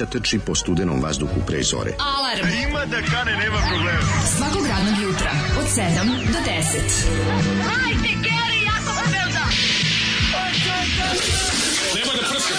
mladića trči po studenom vazduhu pre zore. Alarm! A ima da kane, nema problema. Svakog radnog jutra, od 7 do 10. Hajde, da prska, nema da prska!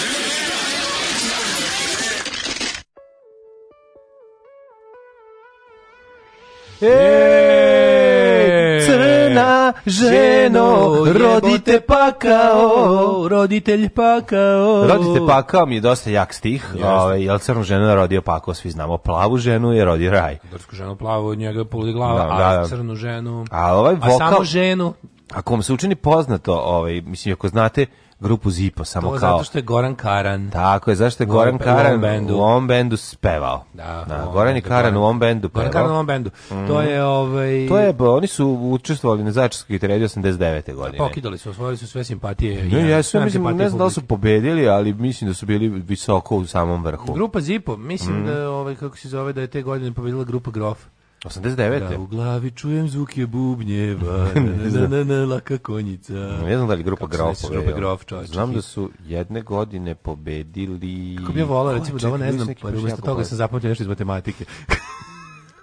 Ej, crna ženo, rodite pakao, roditelj pakao. Roditelj pakao mi je dosta jak stih, ovaj, jel crnu ženu je rodio pakao, svi znamo, plavu ženu je rodio raj. Dorsku ženu plavu, od njega poludi glava, da, da, a crnu ženu, a, ovaj vokal, a samo ženu. Ako vam se učini poznato, ovaj, mislim, ako znate, grupu Zipo, samo to kao... zato što je Goran Karan. Tako je, zašto je Goran Karan u ovom bendu spevao. Da, da Goran je Karan u ovom bendu pevao. Goran Karan u ovom bendu. Mm. To mhm. je, ovaj... To je, pa, oni su učestvovali na Zaječarskoj iteredi 89. godine. Pokidali su, osvojili su sve simpatije. Ne, ja sve mislim, ne znam da su pobedili, ali mislim da su bili visoko u samom vrhu. Grupa Zipo, mislim mm. da, ovaj, kako se zove, da je te godine pobedila grupa Grof. 89. Da, u glavi čujem zvuke bubnjeva, na, na, na, laka konjica. Ne znam da li grupa Grof grupa Grof, Znam da su jedne godine pobedili... Kako bi ja volao, recimo, da ovo ne znam, pa umjesto toga sam zapamtio nešto iz matematike.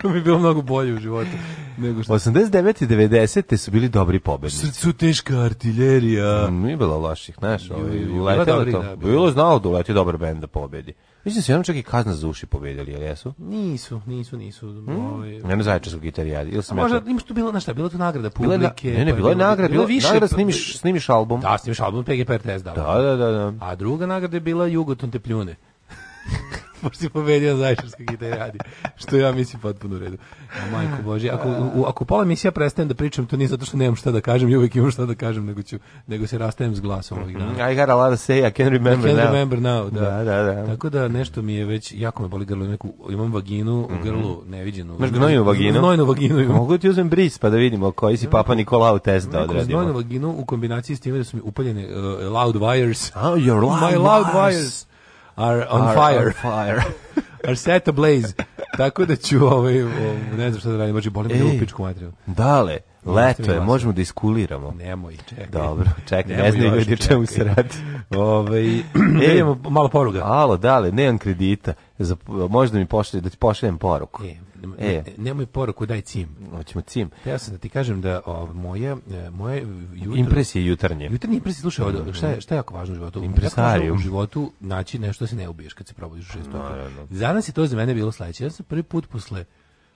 To mi bilo mnogo bolje u životu. Nego što... 89. i 90. su bili dobri pobednici. Srcu teška artiljerija. Mm, nije bilo loših, znaš. Ovaj, bilo, dobro, da, bilo. bilo znalo da uleti dobar bend da pobedi. Mislim su jednom čak i kazna za uši pobedili, jel jesu? Nisu, nisu, nisu. Mm. Ovaj... Ja su zaječarskog gitarijadi. Ili sam možda, ja to... imaš tu bilo, znaš šta, bilo tu nagrada publike. na... ne, ne, pa bilo je nagrada, bilo, više, nagrada snimiš, snimiš album. Da, snimiš album, PGP RTS da. Da, da, da, da. A druga nagrada je bila Jugoton te pljune. pošto si pobedio zajšarska gitara radi. Što ja mislim potpuno u redu. A majko Bože, ako, u, ako pola misija prestajem da pričam, to nije zato što nemam šta da kažem, ja uvijek imam šta da kažem, nego, ću, nego se rastajem s glasom ovih dana. I got a lot to say, I can't remember I can't now. remember now, da. Da, da, da. Tako da nešto mi je već, jako me boli grlo, neku, imam vaginu u mhm. grlu, neviđenu. Imaš gnojnu vaginu? Gnojnu vaginu imam. Mogu ti uzmem bris pa da vidimo koji si Papa Nikolau test da odradimo. Gnojnu vaginu u kombinaciji s tim da su mi upaljene uh, loud wires. Oh, your loud My loud wires are on are fire. On fire. are set ablaze. Tako da ću, ovaj, ne znam šta da radim, znači boli me u pičku materiju. Dale, Leto je, možemo da iskuliramo. Nemoj, čekaj. Dobro, čekaj, Nemoj ne znam ljudi čemu se radi. Ove, ovaj, da idemo malo poruga. Alo, dale, nemam kredita. Za, možda mi pošalje, da ti pošaljem poruku. E, E. Nemoj poruku, daj cim. Hoćemo cim. Ja sam da ti kažem da o, moje, e, moje jutro... Impresije jutarnje. Jutarnje impresije, slušaj, mm šta, je, šta je jako važno u životu? Impresarium. u životu naći nešto da se ne ubiješ kad se probudiš u šest no, Za nas je to za mene bilo sledeće. Ja sam prvi put posle,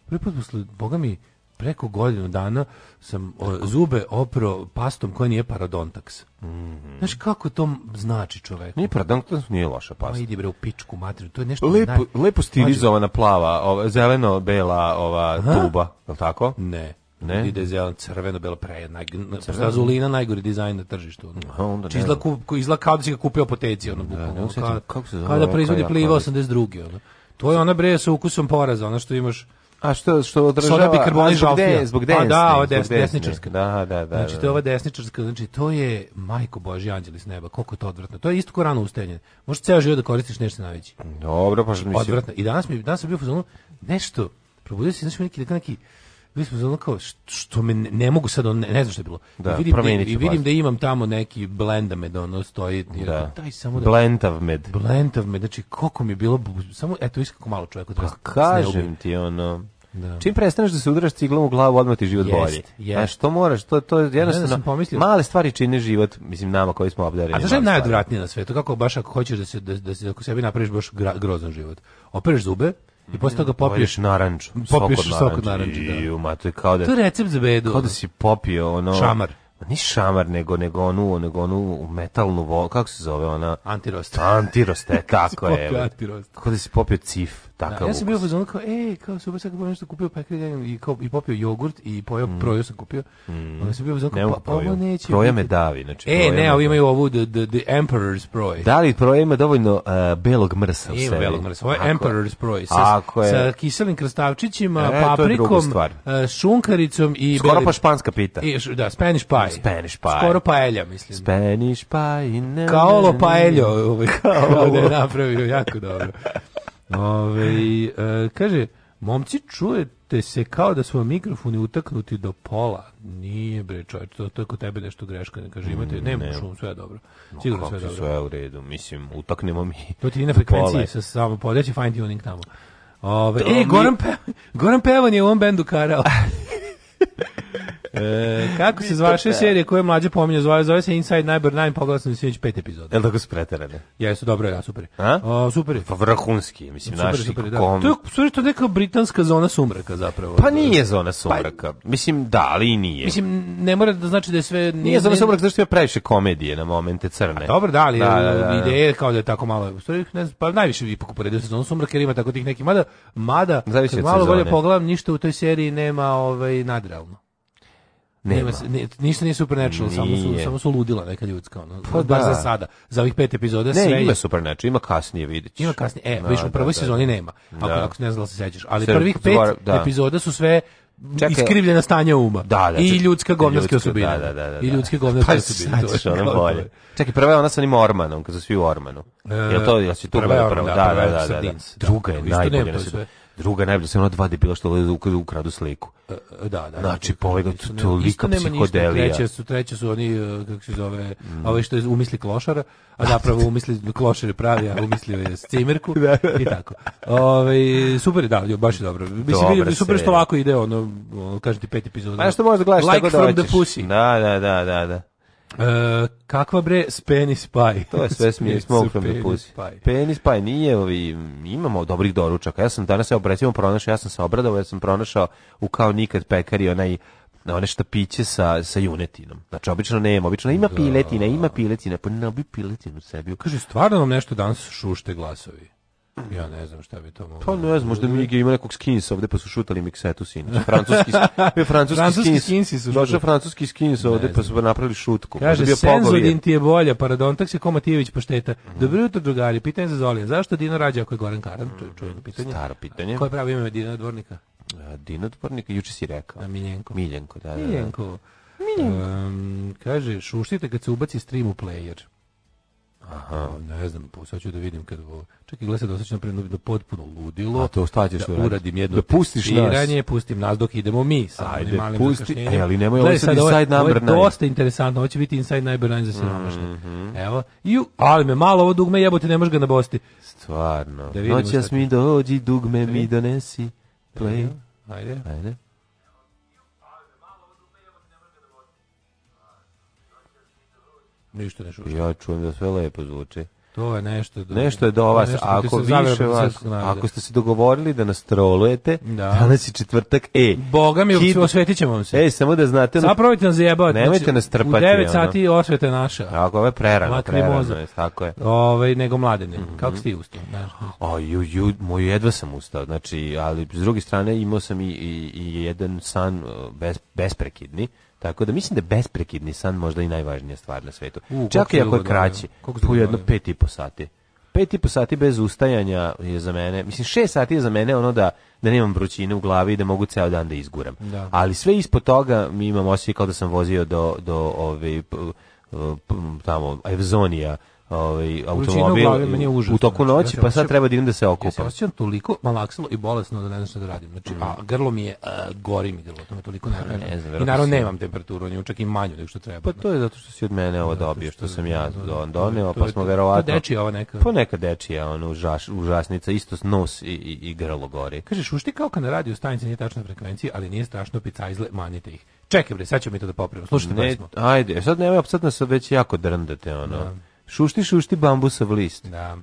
prvi put posle, boga mi, preko godinu dana sam o, zube opro pastom koja nije parodontaks. Mm -hmm. Znaš kako to znači čoveku? Nije parodontaks, nije loša pasta. Pa bre u pičku materiju, to je nešto... Lepo, naj... lepo stilizovana plava, ova, zeleno-bela ova Aha. tuba, je li tako? Ne. Ne. Ide zeleno, crveno, bela pre, naj, azulina najgori dizajn na tržištu. Aha, onda ne. Izla, ku, izla kao da si ga kupio apoteci, ono, da, bukvalno. Da, ne, kada, kako se da zove? Kada proizvodi pliva 82. Ono. To je ona bre sa ukusom poraza, ona što imaš A što što održava bikarbonat žalfija? Da, zbog desne, da, ova desne, desničarska. Da, da, da. Znači da, to je da. ova desničarska, znači to je majko božji anđeli s neba. Koliko je to odvratno. To je isto kao rano ustajanje. Možeš ceo život da koristiš nešto najveće. Dobro, pa što mislim. Odvratno. I danas mi danas sam bio u fazonu nešto probudio se, znači neki neki bili smo ono kao, što me ne, ne mogu sad, on, ne, ne znam što je bilo. Da, I vidim, da, i vidim da imam tamo neki blendamed, ono, stoji. I da. taj samo da... Blentav med. Blentav med, znači koliko mi je bilo, samo, eto, iskako malo čovjeku treba. Pa kažem ti, ono, da. Čim prestaneš da se udaraš ciglom u glavu, odmah ti život jest, bolji. Jest. Znaš, to moraš, to, to da jednostavno, ne, male stvari čine život, mislim, nama koji smo obdareni. A znaš je najodvratnije na svetu? Kako baš ako hoćeš da se, da, da se, ako sebi napraviš baš grozan život? Opereš zube, I posle toga mm, pa popiješ narandžu, Popiješ sok od narandže, da. I, ma, to je kao da... To je recept za bedu. Kao da si popio ono... Šamar. Ni šamar, nego, nego onu, nego onu metalnu, vo, kako se zove ona? Antirost. Antirost, je, tako je. Antirost. Kao da si popio cif takav da, Ja sam bio fazonu kao, ej, kao super, sad kao nešto kupio, pa i, kao, i popio jogurt i pojao mm. proju sam kupio. Mm. Onda sam bio fazonu kao, pa, pa ovo neće. Proja me davi. Znači, e, ne, ovi imaju ovu, the, the, the Emperor's Proj. Da li proja ima dovoljno uh, belog mrsa u sebi? belog mrsa, ovo je Emperor's Proj. Sa, je... sa kiselim krastavčićima, e, paprikom, uh, šunkaricom i... Skoro beli... pa španska pita. I, da, Spanish pie. Spanish pie. Skoro paelja, mislim. Spanish pie. Ne, lo paeljo. Ovaj, kao, kao, ne, da napravio, jako dobro. Ove, e, kaže, momci čujete se kao da su vam mikrofoni utaknuti do pola. Nije bre čovječ, to, to je kod tebe nešto greška, ne kaže, imate, mm, nema ne. šum, sve je dobro. No, Sigurno sve je dobro. Sve u redu, mislim, utaknemo mi. To ti je na frekvenciji, sa samo podeći fine tuning tamo. Ove, e, mi... Goran, Pe, Goran Pevan je u ovom bendu karao. E, kako se zvaše serije koje mlađe pominje, zove, zove se Inside Neighbor 9, pogledao sam sinoć pet epizoda. Jel tako su preterane? Jesu, dobro, ja, super. A? O, super. Pa vrhunski, mislim, super, naši super, da. To je, super, to je neka britanska zona sumraka zapravo. Pa nije zona pa- sumraka. Pa, mislim, da, ali i nije. Mislim, ne mora da znači da je sve... Nije, nije zona sumraka zašto ima previše komedije na momente crne. A, dobro, da, ali da, da, da, da. ideje je kao da je tako malo... Ne znam, pa najviše ipak uporedio se zonu sumraka jer ima tako tih neki... Mada, mada kad malo bolje pogledam, ništa u toj seriji nema ovaj, nadrealno. Nema. Nema ništa nije supernatural, nije. samo su samo su ludila neka ljudska ono. Pa baš da. za sada, za ovih pet epizoda sve. Ne, ima supernatural, ima kasnije vidiš. Ima kasnije. E, da, viš u da, prvoj da, sezoni da. nema. Ako da. ako ne znam da se sećaš, ali sve, prvih pet da. epizoda su sve Čekaj, iskrivljena stanja uma da, da, i ljudska govnarska osobina. Da, da, da, da I ljudske govnarske pa, osobine. Pa sad ono bolje. Čekaj, prva je ona sa onim Ormanom, kad su svi u Ormanu. E, jel to, jel si tu e, prva, prva, prva, da, da, da, da, da, Druga je najbolja na Druga najbolja se ona dva debila što ukradu sliku. E, e, da, da, da. Znači, povega tolika psihodelija. Treće su, treće su oni, e, kako se zove, mm. ove ovaj što je umisli klošara, a zapravo umisli klošar je pravi, a umislio je cimerku da, da, da. i tako. Ove, ovaj, super je, da, baš je dobro. Mislim, vidim, da super što ovako ide, ono, ono ti pet epizoda. A pa što možda gledaš like tako da hoćeš. Like from the pussy. Da, da, da, da. da. E, kakva bre penis paj? To je sve smiješno okromni pusi. Penis paj nije, ovi, imamo dobrih doručaka. Ja sam danas, evo, recimo, pronašao, ja sam se obradovao, ja sam pronašao u kao nikad pekari onaj na one piće sa, sa junetinom. Znači, obično nema, obično ima da. piletina, ima piletina, pa ne obi piletinu sebi. Kaže, stvarno vam nešto danas šušte glasovi. Ja ne znam šta bi to moglo. Pa ne znam, možda mi ima nekog skins ovde pa su šutali miksetu sin. Francuski, bio francuski, francuski skins. su došao francuski skins ovde pa su napravili šutku. Kaže, Senzodin ti je bolja, Paradontax se komativić pošteta. Mm. Dobro jutro, drugari, pitanje za Zolija. Zašto Dino rađa ako je Goran Karan? To je čujeno pitanje. Staro pitanje. Koje pravo ime Dina Dvornika? Dino Dvornika, juče si rekao. Da, Miljenko. Miljenko, da, da, da. Miljenko. Miljenko. Um, kaže, šuštite kad se ubaci stream u player. Aha. Ne znam, pa sad ću da vidim kad bo... Čak i gleda da napravim da potpuno ludilo. A to šta ćeš da, da uradim jedno da pustiš testiranje, nas. pustim nas dok idemo mi sa Ajde, malim pusti, e, ali nemoj ovo sad inside number je dosta interesantno, ovo će biti inside number 9 za siromašne. Mm -hmm. Evo, i, ali me malo ovo dugme jebote, ne možeš ga nabosti. Stvarno. Da Noćas mi dođi, dugme da mi donesi. Da Play. Ajde. Ajde. Ništa ne šuška. Ja čujem da sve lepo zvuči. To je nešto do, nešto je do vas. Nešto ako više vas, ako ste se dogovorili da nas trolujete, da. danas je četvrtak E. Boga mi Hid... osvetit ćemo vam se. E, samo da znate. Sad probajte nas zajebati. Nemojte znači, nas trpati. U 9 sati ono. osveta naša. Tako, ovo je prerano, prerano je, tako je. Ove, ovaj, nego mladene. Mm -hmm. Kako ste ustao? O, ju, ju, moj jedva sam ustao, znači, ali s druge strane imao sam i, i, i jedan san eh, bes, besprekidni Tako da mislim da je besprekidni san možda i najvažnija stvar na svetu. U, Čak i ako je kraći, po jedno pet i po sati. Pet i po sati bez ustajanja je za mene, mislim šest sati je za mene ono da, da nemam vrućine u glavi i da mogu ceo dan da izguram. Da. Ali sve ispod toga mi imam osjećaj kao da sam vozio do, do ove, ovaj, tamo Evzonija ovaj automobil u, u toku znači, noći, pa sad treba da idem da se okupam. Ja se toliko malaksalo i bolesno da ne znam šta da radim. Znači, a mm. grlo mi je, uh, gori mi grlo, to me toliko pa ne, ne znam, I naravno nemam temperaturu, nju čak i manju nego što treba. Pa to je znači. zato što si od mene ovo dobio, što, sam ja da, da, da. do, doneo, pa smo verovatno... To dečija ova neka. Pa neka dečija, ono, užas, užasnica, isto nos i, i, i grlo gori. Kažeš, ušti kao kad na radiju stanici nije tačna frekvencija, ali nije strašno picajzle, manite ih. Čekaj bre, sad ćemo mi to da popravimo. Slušajte ne, pesmu. Ajde, sad nema, sad nas već jako drndate, ono. Da. Šušti, šušti bambusov list. Da.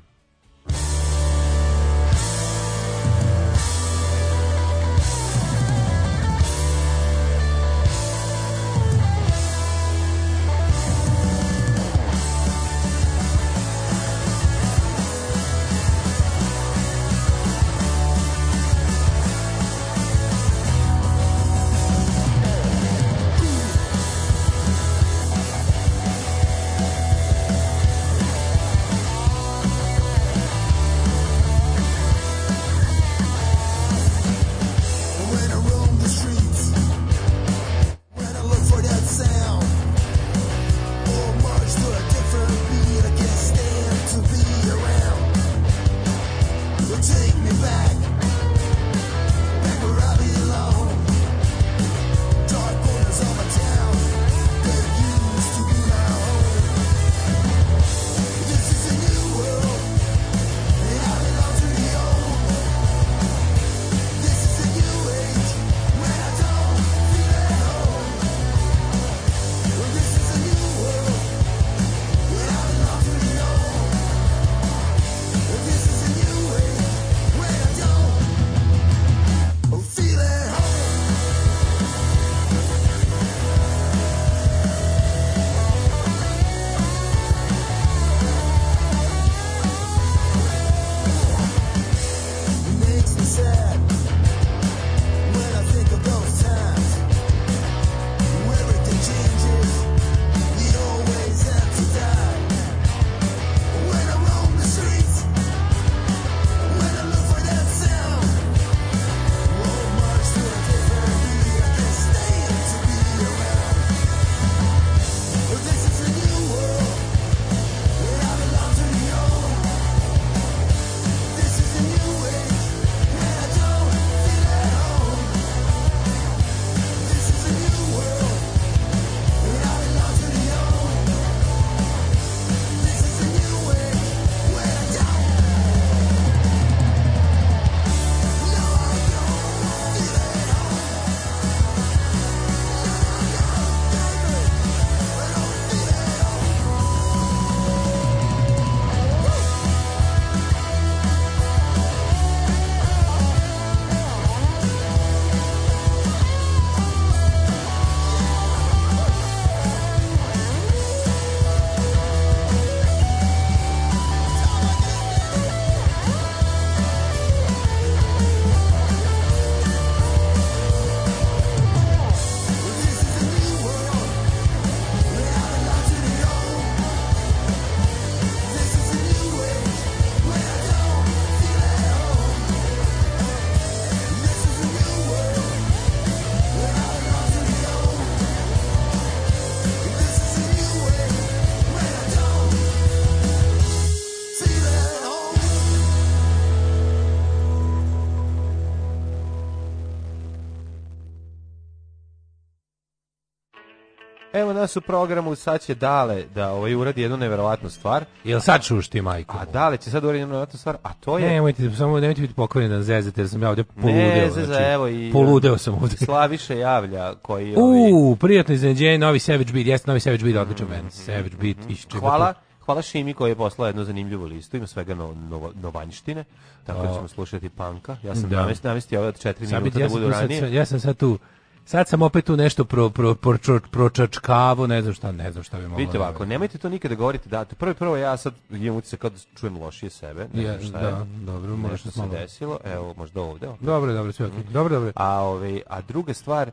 nas u programu, sad će Dale da ovaj, uradi jednu neverovatnu stvar. Jel sad čuš ti, majku? A Dale će sad da uraditi jednu neverovatnu stvar, a to je... Nemojte, samo nemojte biti pokvareni da zezete, jer sam ja ovdje poludeo. Ne, zeza, znači, evo i... E, poludeo sam ovde. Slaviše javlja koji... Ovaj... Uuu, prijatno iznenađenje, novi Savage Beat, jeste novi Savage Beat, odličan band. Savage Beat, mm, išće. Hvala. Hvala Šimi koji je poslao jednu zanimljivu listu, ima svega no, no, novanjštine, tako da ćemo slušati panka. Ja sam da. namestio ove od četiri minuta da budu ranije. Sad, ja sam sad tu Sad sam opet tu nešto pro, pro, pro, pro, pročačkavo, ne znam šta, ne znam šta bi moglo. Vidite da ovako, nemojte to nikada govoriti da, prvo prvo ja sad imam utisak kad da čujem lošije sebe, ne znam šta da, je, da, dobro, možda nešto se malo. desilo, evo, možda ovde. Opet. Dobro, dobro, sve okej, okay. Mhm. dobro, dobro. A, ovaj, a druga stvar,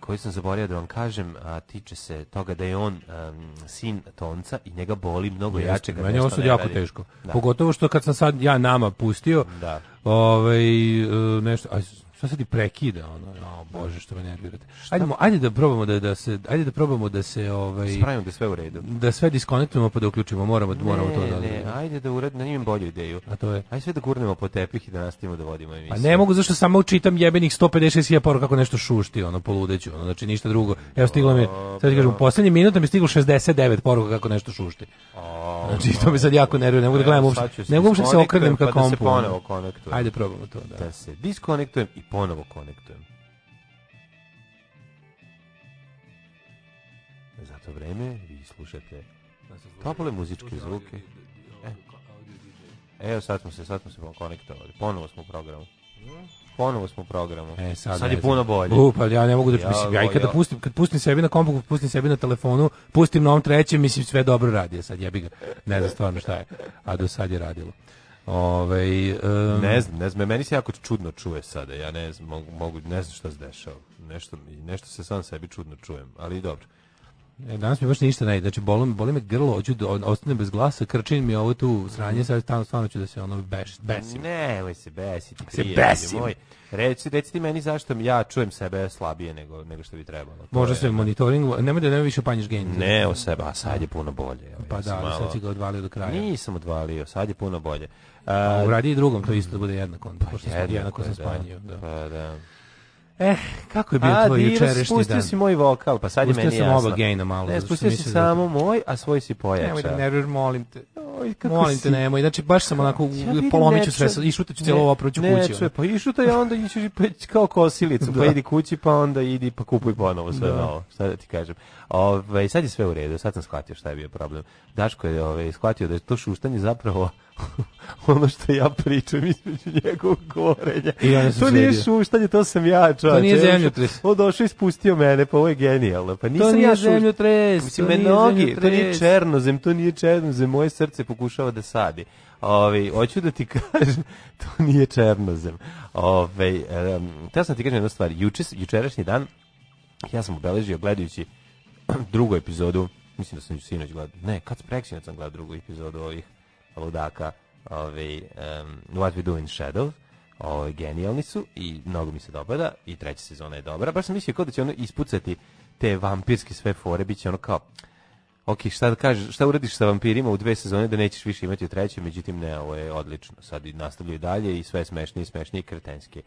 koju sam zaborio da vam kažem, a tiče se toga da je on um, sin Tonca i njega boli mnogo Jeste, jače. Meni je ovo sad jako teško. Da. Pogotovo što kad sam sad ja nama pustio, da. ovaj, e, nešto, a, Šta se ti prekida ono? O bože, što me nervirate. Hajde, ajde da probamo da da se ajde da probamo da se ovaj spravimo da sve u redu. Da sve diskonektujemo pa da uključimo, moramo ne, moramo to da. Ne, ajde da uredno, da imam bolju ideju. A to je. Ajde sve da gurnemo po tepih i da nastavimo da vodimo emisiju. Pa ne mogu zašto samo čitam jebenih 156.000 poruka kako nešto šušti, ono poludeću, ono znači ništa drugo. Evo stiglo mi, sad ti kažem, poslednji minut mi stiglo 69 poruka kako nešto šušti. Znači to mi sad jako nervira, ne mogu da gledam uopšte. Ne mogu da se okrenem ka pa da kompu. se Ajde probamo to, da. Da se diskonektujem i ponovo konektujem. Za to vreme vi slušate tople muzičke zvuke. E. Evo sad smo se, sad smo se konektovali. Ponovo smo u programu. Ponovo smo u programu. E, sad, sad je puno bolje. U, pa ja ne mogu da mislim, ja i kada pustim, kad pustim sebi na kompu, pustim sebi na telefonu, pustim na ovom trećem, mislim sve dobro radi, sad jebi ga. Ne znam stvarno šta je. A do sad je radilo. Ovaj um, ne znam, ne znam, meni se jako čudno čuje sada. Ja ne znam, mogu ne znam šta se dešava. Nešto nešto se sam sebi čudno čujem, ali dobro. E, danas mi baš ništa ne Znači, boli, boli me grlo, hoću da ostane bez glasa, krčin mi ovo tu sranje, sad stano, stano ću da se ono beš, besim. Ne, oj se besiti. Da se besim. Moj. Reci, reci ti meni zašto ja čujem sebe slabije nego, nego što bi trebalo. To Može je, se monitoring, nemoj da nema više panjiš gain. Ne o sebe, sad je puno bolje. Ja, pa ja da, malo... sad si ga odvalio do kraja. Nisam odvalio, sad je puno bolje. A, uradi i drugom to mm. isto da bude jednako onda, pa, pošto jednako, jednako sa da. smanjio. Da. Pa da. Eh, kako je bio a, tvoj jučerašnji dan? Spustio si moj vokal, pa sad je meni jasno. Spustio sam oba gejna malo. Ne, spustio si da samo da... moj, a svoj si pojačao. Nemoj da nerviraš, molim te. Oj, kako Molim si? te, nemoj, znači baš sam onako ja polomiću sve, išutaću cijelo ovo, proću kući. Ne, čuje, pa išutaj, a onda iću pa kao kosilicu, pa da. pa idi kući, pa onda idi, pa kupuj ponovo sve da. ovo, šta da ti kažem. Ove, sad je sve u redu, sad sam shvatio šta je bio problem. Daško je ove, shvatio da je to šuštanje zapravo ono što ja pričam između njegovog govorenja. I ja to nije šuštanje, to sam ja, čovječ. To nije zemljotres. On došao i spustio mene, pa ovo je genijalno. Pa nisam to nije ja zemljotres. Mislim, to, to nije nogi, to nije černozem, to nije černozem, moje srce pokušava da sadi. Ovaj hoću da ti kažem, to nije černozem. Ovaj um, teo sam ti kažem jednu stvar. Juče, jučerašnji dan, ja sam obeležio gledajući drugu epizodu, mislim da sam ju sinoć gledao, ne, kad preksinoć sam gledao drugu epizodu ovih ludaka, ovaj um, What We Do in Shadow, ove, ovaj, genijalni su i mnogo mi se dopada i treća sezona je dobra. Baš sam mislio kao da će ono ispucati te vampirske sve fore, bit će ono kao, Ok, šta da kažeš, šta uradiš sa vampirima u dve sezone da nećeš više imati u trećoj, međutim ne, ovo je odlično. Sad i nastavljaju dalje i sve je smešnije i smešnije i kretenske.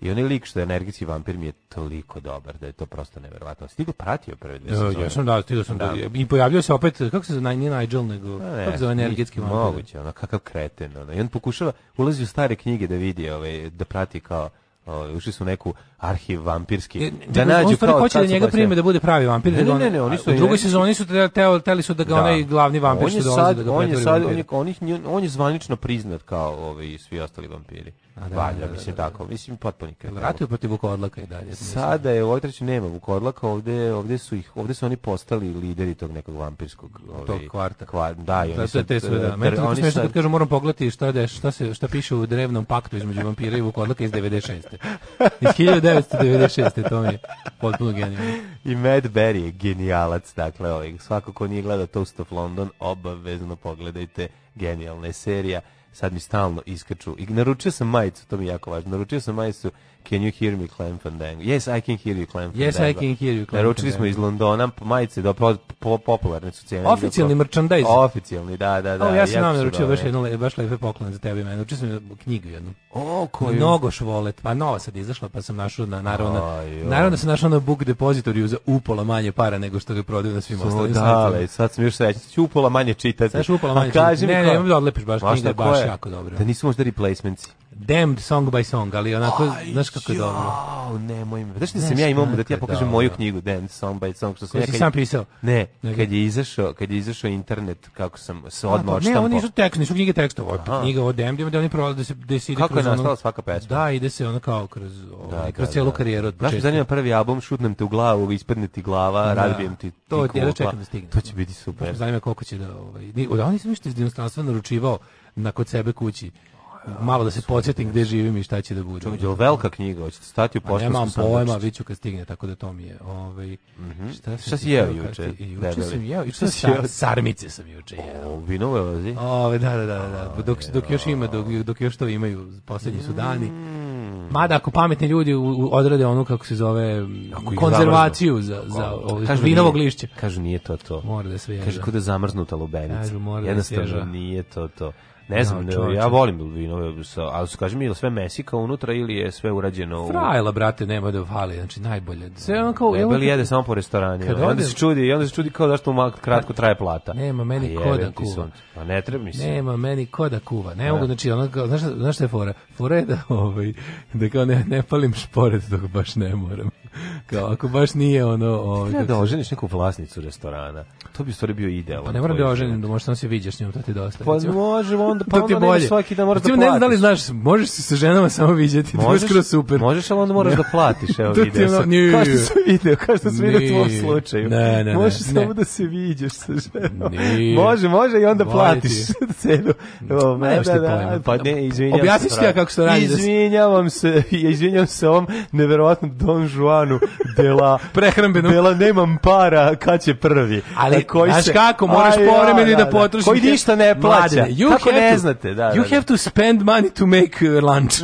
I onaj lik što je energetski vampir mi je toliko dobar da je to prosto neverovatno. Stigo pratio prve dve sezone. Ja da, sam da, stigao sam da. I pojavljuje se opet kako se zove nije Nigel nego ne, kako se zove energetski vampir. Moguće, ono kakav kreten, ono. I on pokušava ulazi u stare knjige da vidi, ovaj da prati kao o, ovaj, ušli su neku arhiv vampirski. E, da nađu kao hoće da njega prime da bude pravi vampir. Ne, da ne, ne, oni su u drugoj sezoni su teo teli su da ga da. onaj glavni vampir što dolazi da ga on je sad on je on je zvanično priznat kao ovi svi ostali vampiri. Da, Valja, da, mislim tako. Mislim potpuno nikad. Ratio protiv vukodlaka i dalje. Sada je ovoj treći nema vukodlaka, ovde ovde su ih ovde su oni postali lideri tog nekog vampirskog tog kvarta. Kvar, da, i oni su te sve da. E, Meni to smešno kad kažu moram pogledati šta šta se šta piše u drevnom paktu između vampira i vukodlaka iz 96. Iz 1996. to mi je potpuno genijalno. I Mad Berry je genijalac, dakle, ovaj, svako ko nije gledao Toast of London, obavezno pogledajte, genijalna je serija, sad mi stalno iskaču. I naručio sam majicu, to mi je jako važno, naručio sam majicu Can you hear me Clem Fandango? Yes, I can hear you Clem Fandango. Yes, I can hear you Clem Naručili smo iz Londona majice do po, po, popularne su cijene. Oficijalni do... merchandise. Oficijalni, da, da, da. O, ja sam nam naručio baš jedno le, baš lepe poklon za tebe. Naručio sam knjigu jednu. O, koju? Mnogo švolet. Pa nova sad izašla, pa sam našao na naravno na, naravno da sam našao na book depozitoriju za upola manje para nego što ga prodaju na svim so, ostalim sajtovima. sad sam još srećan. Upola manje čitati. Sad upola manje. A, kaži mi, ne, ne, ne, odlepiš baš knjige baš jako dobro. Da nisu možda replacementsi. Damned song by song, ali onako, Aj, znaš kako je dobro. Jao, nemoj me. Znaš da sam ja imao, da ti ja pokažem moju knjigu Damned song by song. Što sam ja, si sam pisao? Ne, kad je izašao, kad je izašao internet, kako sam se pa odmah odštampao. Ne, oni nisu tekst, nisu knjige tekstova, knjiga o Damned, da oni prolaze da se, da se ide kako kroz Kako je nastala svaka pesma? Da, ide se ona kao kroz, da, ovaj, da, kroz da. celu da. karijeru od početka. Znaš, zanima prvi album, šutnem te u glavu, ispadne ti glava, da. razbijem ti, to, ti ja da čekam da stigne. To će biti super. Zanima koliko će da... Ovaj, oni su mi što iz dinostranstva naručivao na kod sebe kući malo da se podsjetim gde živim i šta će da bude. Čovjek, je velika knjiga, hoćete stati u poštu. Pa nemam pojma, viću kad stigne, tako da to mi je. Ovaj, mm -hmm. Šta, šta si jeo juče? Juče sam jeo, juče sam jeo, sarmice sam juče jeo. O, vinove lozi? Ove, da, da, da, da, dok, dok još ima, dok, dok još to imaju, poslednji su dani. Mm. Mada ako pametni ljudi odrade onu kako se zove ako konzervaciju za za kažu ovaj, da vinovog lišća. Kažu nije to to. Mora da se ježe. Kažu kod da je zamrznuta lubenica. Kažu mora Jednostavno da se nije to to. Ne znam, da, no, ja volim vino, ali su kažem ili sve mesika unutra ili je sve urađeno Frajla, brate, nema da fali, znači najbolje. Sve on kao... Debeli ovdje... jede samo po restoranima. Onda se čudi, onda se čudi kao zašto mu kratko traje plata. Nema meni ko da kuva. Pa ne treba mi se. Nema meni ko da kuva. Ne da. mogu, znači, ono, znaš, znaš šta je fora? Fora je da, ovaj, da kao ne, ne palim šporet dok baš ne moram. Kao, ako baš nije ono... Pa ovaj, Treba da oženiš neku vlasnicu restorana. To bi stvari bio idealan. Pa ne mora da oženim, da možda se viđaš njom, to ti dosta. Pa možemo, onda pa da onda nemaš svaki dan moraš pa da platiš. Ne znam da li znaš, možeš se sa ženama samo viđati, to je skroz super. Možeš, ali onda moraš da platiš, evo video sam. Kao što sam video, kao što sam video u tvom slučaju. Ne, ne, možeš samo da se viđaš sa ženom. Može, može i onda platiš cenu. Ne, da, da pa ne, pa izvinjavam se. Objasniš ti ja kako se radi. Da izvinjavam se, izvinjam se ovom neverovatnom Don Juanu dela prehrambenom. Dela nemam para, kad će prvi. Ali koji znaš kako, moraš povremeni da potrošiš. Koji ništa ne plaća. Kako ne ne znate, da. You da, da. have da. to spend money to make uh, lunch.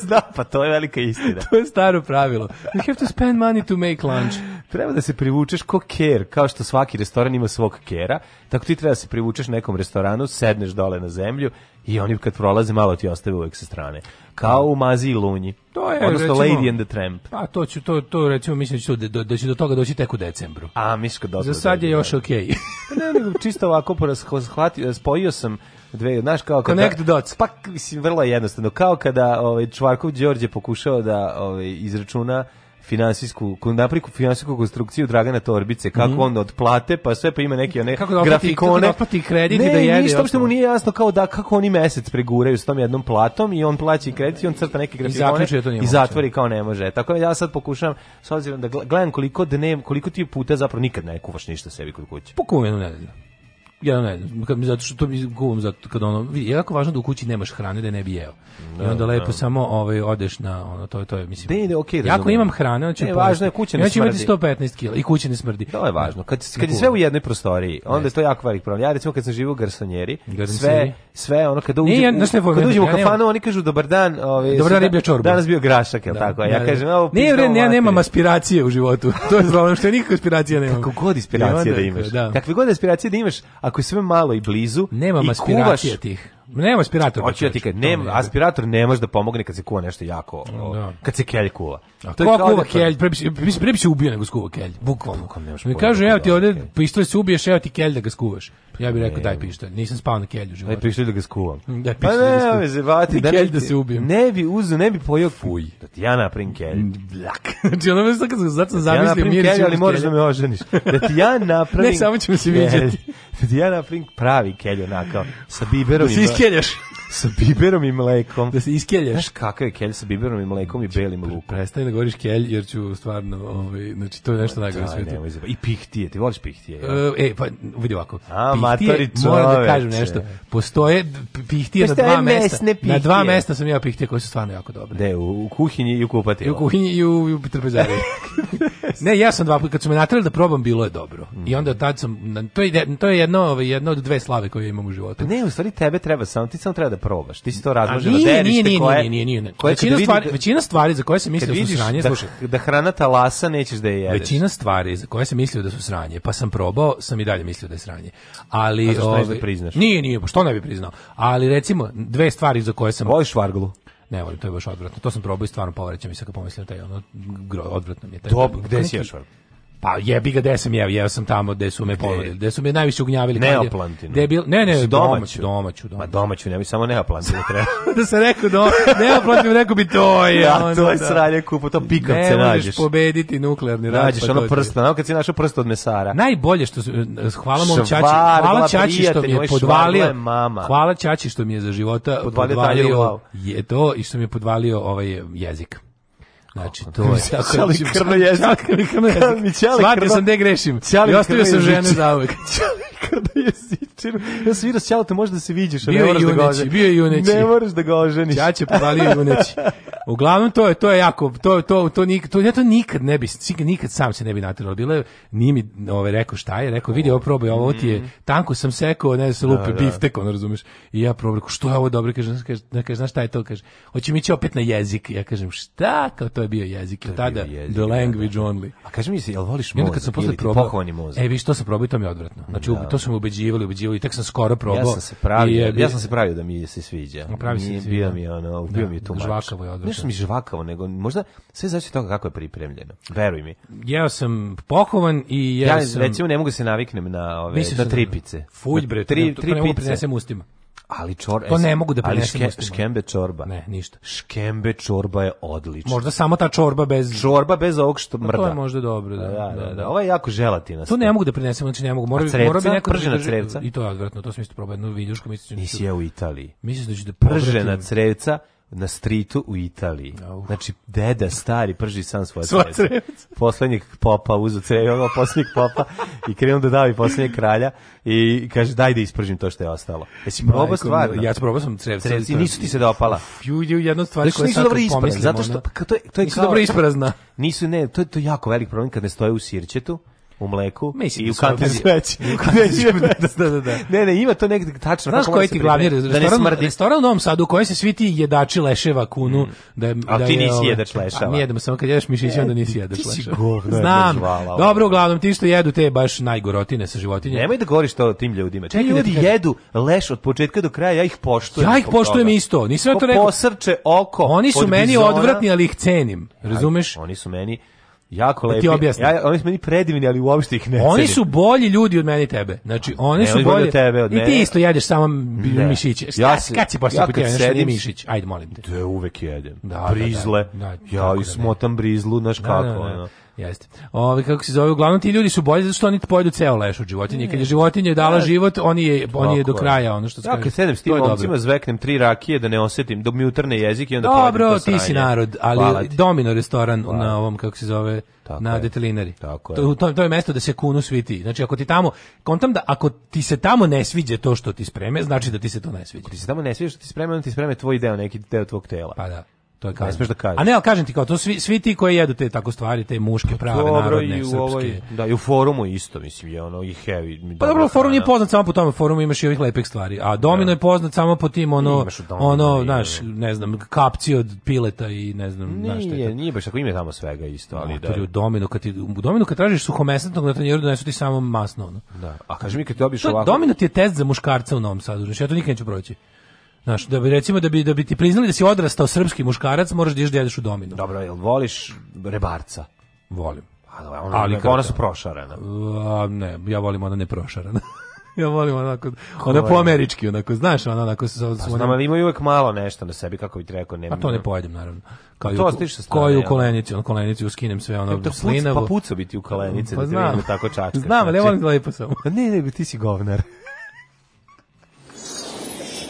Zna, da, pa to je velika istina. to je staro pravilo. You have to spend money to make lunch. Treba da se privučeš ko ker, kao što svaki restoran ima svog kera, tako ti treba da se privučeš nekom restoranu, sedneš dole na zemlju i oni kad prolaze malo ti ostave uvek sa strane. Kao u Mazi i Lunji. To je, Odnosno recimo, Lady and the Tramp. Pa to ću, to, to recimo, mislim da ću, da, da će do toga doći tek u decembru. A, misliš kad Za sad je još okej. Okay. ne, nego čisto ovako, shvatio, spojio sam dve, znaš kao kada, Connect dots. Pa mislim vrlo jednostavno, kao kada ovaj Čvarkov Đorđe pokušao da ovaj izračuna finansijsku, napriku finansijsku konstrukciju Dragana Torbice, kako mm -hmm. on odplate, pa sve pa ima neki one kako da oplati, grafikone. Kako da oplati kredit ne, i da jede. Ne, ništa što mu nije jasno kao da kako oni mesec preguraju s tom jednom platom i on plaća i kredit i on crta neke grafikone i, to i zatvori kao ne može. Tako da ja sad pokušavam, s obzirom da gledam koliko dnev, koliko ti puta zapravo nikad ne kuvaš ništa sebi kod kuće. Pokuvam jednu nedelju? ja ne znam, zato što to mi guvam zato kad ono vidi, jako važno da u kući nemaš hrane da ne bi jeo. I da, onda lepo da. samo ovaj odeš na ono to je to je mislim. Da ide, okej, okay, Jako imam hrane, znači ne, važno je kuća ne smrdi. Ja ću imati 115 kg i kuća ne smrdi. To je važno. Kad kad je sve u jednoj prostoriji, onda je to jako velik problem. Ja recimo kad sam živio u garsonjeri, sve sve ono kad uđem, ne, kad uđem u kafanu, oni kažu dobar dan, ovaj Dobar dan riblja čorba. Danas bio grašak, el da, tako? Ja kažem, evo Ne, ne, ja nemam aspiracije u životu. To je problem što nikakve aspiracije nemam. Kako god aspiracije da imaš. Kakve god aspiracije da imaš, ako je sve malo i blizu nema i tih Nema aspirator. Hoću ja ti kad nema aspirator ne može da pomogne kad se kuva nešto jako, da. kad se kelj kuva. A ko kuva da kelj, pre bi se ubio nego skuva kelj, bukvalno. nemaš. Mi kažu evo da ti ovde pištolj se ubiješ, evo ti kelj da ga skuvaš. Ja bih rekao daj pištolj, nisam spao na kelju životu. Daj pištolj da ga skuvam. Da pištolj pa da ga skuvam. Zevati, da kelj da se ubije. Ne bi uzeo, ne bi pojeo fuj. Da ti ja napravim kelj. Mm, Blak. Znači ono me sad kad sam da zamislio mir. Ja ali možeš da me oženiš. Da ti ja napravim. Ne, samo ćemo se viđati. Da ti ja napravim pravi kelj onako sa biberom i iskeljaš. sa biberom i mlekom. Da se iskeljaš. Znaš kakav je kelj sa biberom i mlekom i belim lukom? Prestani da govoriš kelj jer ću stvarno, ovaj, znači to je nešto najgore svetu. I pihtije, ti voliš pihtije? Ja? E, e, pa vidi ovako. A, pihtije, moram da kažem nešto. Postoje pihtije Postoje na dva mesta. Pihtije. Na dva mesta sam ja pihtije koje su stvarno jako dobre. De, u, kuhinji i u kupati. u kuhinji i u, u trpezari. ne, ja sam dva puta, kad su me natrali da probam, bilo je dobro. Mm. I onda od tad sam, to je, to je jedno, ovaj, jedno od dve slave koje imam u životu. Ne, u stvari tebe treba samo, ti samo treba da probaš. Ti si to razmoženo derište koje... Nije, nije, koje, nije, nije, nije. Koje većina, vidi, stvari, većina stvari za koje sam mislio da su sranje, da, slušaj. Da hrana ta lasa nećeš da je jedeš. Većina stvari za koje se mislio da su sranje, pa sam probao, sam i dalje mislio da je sranje. Ali, A zašto da ovaj, da priznaš? Nije, nije, pa što ne bi priznao. Ali recimo, dve stvari za koje sam... Voliš varglu? Ne volim, to je baš odvratno. To sam probao i stvarno povraća i se kad pomislim taj ono gro, odvratno mi je taj. Dob, gde si još? Pa jebi ga gde sam jeo, jeo sam tamo gde su me ponudili, gde su me najviše ugnjavili. Neoplantinu. Gde bil, ne, ne, domaću, domaću, domaću. Ma domaću, ne bi samo neoplantinu treba. da se rekao do, neoplantinu, rekao bi to je. Ja, da, ono, to je da. sranje kupo, to se nađeš. Ne možeš pobediti nuklearni rat. Nađeš pa ono prst, ono kad si našao prst od mesara. Najbolje što, hvala mom čači, hvala čači što mi je podvalio, hvala čači što mi je za života podvalio, je to i što mi je podvalio ovaj jezik. Znači, to je... Ćali krvno jezik. Ćali krvno jezik. Svatio sam gde grešim. I ostavio sam žene zauvek. kada je Sičin, ja sam vidio s Ćaletom, možda da se vidiš. a bio ne moraš juneći, da ga oženiš. Bio je da Juneći. Ne moraš da ga oženiš. Ja će povalio Juneći. Uglavnom, to je, to je jako, to, to, to, nik, to, ja to nikad ne bi, nikad sam se ne bi natirao. Bilo ni mi ove ovaj, rekao šta je, rekao, vidi, ovo probaj, ovo ti je, mhm. tanko sam sekao, ne, se lupi, da, da, biftek, on razumeš. I ja probaj, što je ovo dobro, kaže, kaže, znaš šta je to, kaže, hoće mi će opet na jezik. Ja kažem, šta, kao to je bio jezik, je tada, jezik, the da, language only. A kaže mi se, jel voliš mozak? kad sam posle probao, e, vi što se probao to mi je odvratno. Znači, to su me ubeđivali, ubeđivali, tek sam skoro probao. Ja sam se pravio, i, ja sam se pravio da mi se sviđa. Pravi se sviđa. Bio mi ono, bio da, mi da, tu žvakavo je odvršen. Nešto mi žvakavo, nego možda sve zavisi od toga kako je pripremljeno. Veruj mi. Ja sam pohovan i jeo ja, sam... recimo ne mogu da se naviknem na ove na tripice. Da- Fuj bre, tri, tri, to, to ne mogu prinesem ustima. Ali čorba to ne e, mogu da prenesem. Ali ške, škembe čorba. Ne, ništa. Škembe čorba je odlična. Možda samo ta čorba bez čorba bez ovog što mrda. Pa to je možda dobro, da. da. Da, da, da. da. Ovo je jako želatinasta To ne mogu da prenesem, znači ne mogu. Mora mora bi neko pržena da crevca. I to je odvratno, to sam isto probao jednu viljušku, mislim da nisi je u Italiji. Mislim da će da pržena crevca na stritu u Italiji. Oh. Znači, deda stari prži sam svoje trevce. Poslednjeg popa uzu ono poslednjeg popa i krenuo da davi poslednjeg kralja i kaže daj da ispržim to što je ostalo. Jesi probao stvar? Ja sam probao sam Crevce, Trevci nisu ti se dopala. Ju, jedna stvar znači, koja nisu dobro isprezna. Zato što, to je, to je nisu kao, dobro isprazna. Nisu, ne, to je to jako velik problem kad ne stoje u sirćetu u mleku Mislim, i da u kantu sveći. Da, da, da, da. Ne, ne, ima to negde tačno. Znaš koji ti glavni da restoran, da restoran u Novom Sadu u kojoj se svi ti jedači leševa kunu. Mm. Da, je, a ti nisi ovaj- jedač pa, leševa. mi jedemo samo kad jedeš mišiće, e, onda nisi jedač leševa. Ti si govno Znam. Dobro, uglavnom, ti što jedu te baš najgorotine sa životinje. Nemoj da govoriš to tim ljudima. Ti ljudi jedu leš od početka do kraja, ja ih poštujem. Ja ih poštujem isto. Nisam ja to rekao. Posrče oko. Oni su meni odvratni, ali ih cenim. Razumeš? Oni su meni Jako lepi. Da ti ja, oni su meni predivni, ali uopšte ih ne Oni su bolji ljudi od meni tebe. Znači, oni ne, su bolji. od tebe, od mene. I ti isto jedeš samo ne. mišiće. Šta, ja se, kad si poslije ja put jedeš sedim, mišić? Ajde, molim te. je uvek jedem. Da, da, da, brizle. Da, da, ja i smotam brizlu, znaš da, kako. Ono. Jeste. Ovi, kako se zove, uglavnom ti ljudi su bolji zato što oni pojedu ceo leš od životinje. Kad je životinje dala da. život, oni je, on je do kraja, ono što se kaže. sedem s tim momcima zveknem tri rakije da ne osetim, dok mi utrne jezik i onda Dobro, ti si narod, ali domino restoran Hvala. na ovom, kako se zove, tako na je. detelinari. Tako to, to, to, je mesto da se kunu svi ti. Znači, ako ti tamo, kontam da ako ti se tamo ne sviđa to što ti spreme, znači da ti se to ne sviđa. Ako ti se tamo ne sviđa što ti spreme, onda ti spreme tvoj deo, neki deo tvog tela. Pa da. To je ne da kažeš. A ne, al kažem ti kao to svi svi ti koji jedu te tako stvari, te muške pa prave dobro, narodne i u srpske. Ovoj, da, i u forumu isto mislim je ono i heavy. Pa dobro, forum je poznat samo po tome, forumu imaš i ovih lepih stvari. A Domino da. je poznat samo po tim ono domino, ono, znaš, ne znam, kapci od pileta i ne znam, znaš šta. Nije, nije baš ako ime tamo svega isto, ali da. U Domino kad ti u Domino kad tražiš suhomesnatog na tanjeru donesu ti samo masno ono. Da. A kaži mi kad ti obiš ovako. Domino ti je test za muškarca u Novom Sadu, znači ja to nikad neću proći. Znaš, da bi recimo da bi da bi ti priznali da si odrastao srpski muškarac, moraš da ideš da jedeš u dominu. Dobro, jel voliš rebarca? Volim. A, da, ona, ali ona su prošarena. A, ne, ja volim ona ne prošarena. ja volim onako, ona po američki, onako, znaš, ona onako... se... pa, znam, ali imaju uvek malo nešto na sebi, kako bi ti rekao, ne... A to ne pojedem, naravno. Pa kao pa to stiš sa strane. Koju ja. kolenicu, on kolenicu uskinem sve ono da e, slinavo. Pa puca biti u kolenice, pa, da te da tako čačka. Znam, ali ja znači- volim da lepo samo. Pa ne, ne, ti si govnar.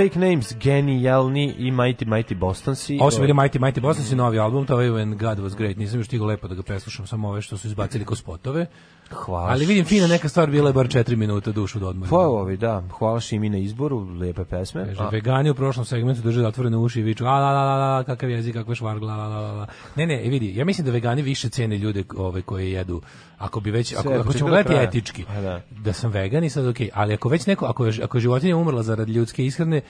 Fake Names genijalni i Mighty Mighty Bostonsi. Ovo što bili Mighty Mighty Bostonsi, novi album, to je When God Was Great. Nisam još stigao lepo da ga preslušam, samo ove što su izbacili ko spotove. Hvala. Ali vidim fina neka stvar bila je bar 4 minuta dušu do da odmora. Hvala ovi, da. Hvala i mi na izboru, lepe pesme. Kaže, vegani u prošlom segmentu drže zatvorene uši i viču a la la la la, kakav jezik, kakva švargla la la la. la. Ne, ne, vidi, ja mislim da vegani više cene ljude ove koji jedu ako bi već ako, ako ćemo gledati etički da. da sam vegan i sad okej, okay. ali ako već neko ako je, ako je životinja umrla zarad ljudske ishrane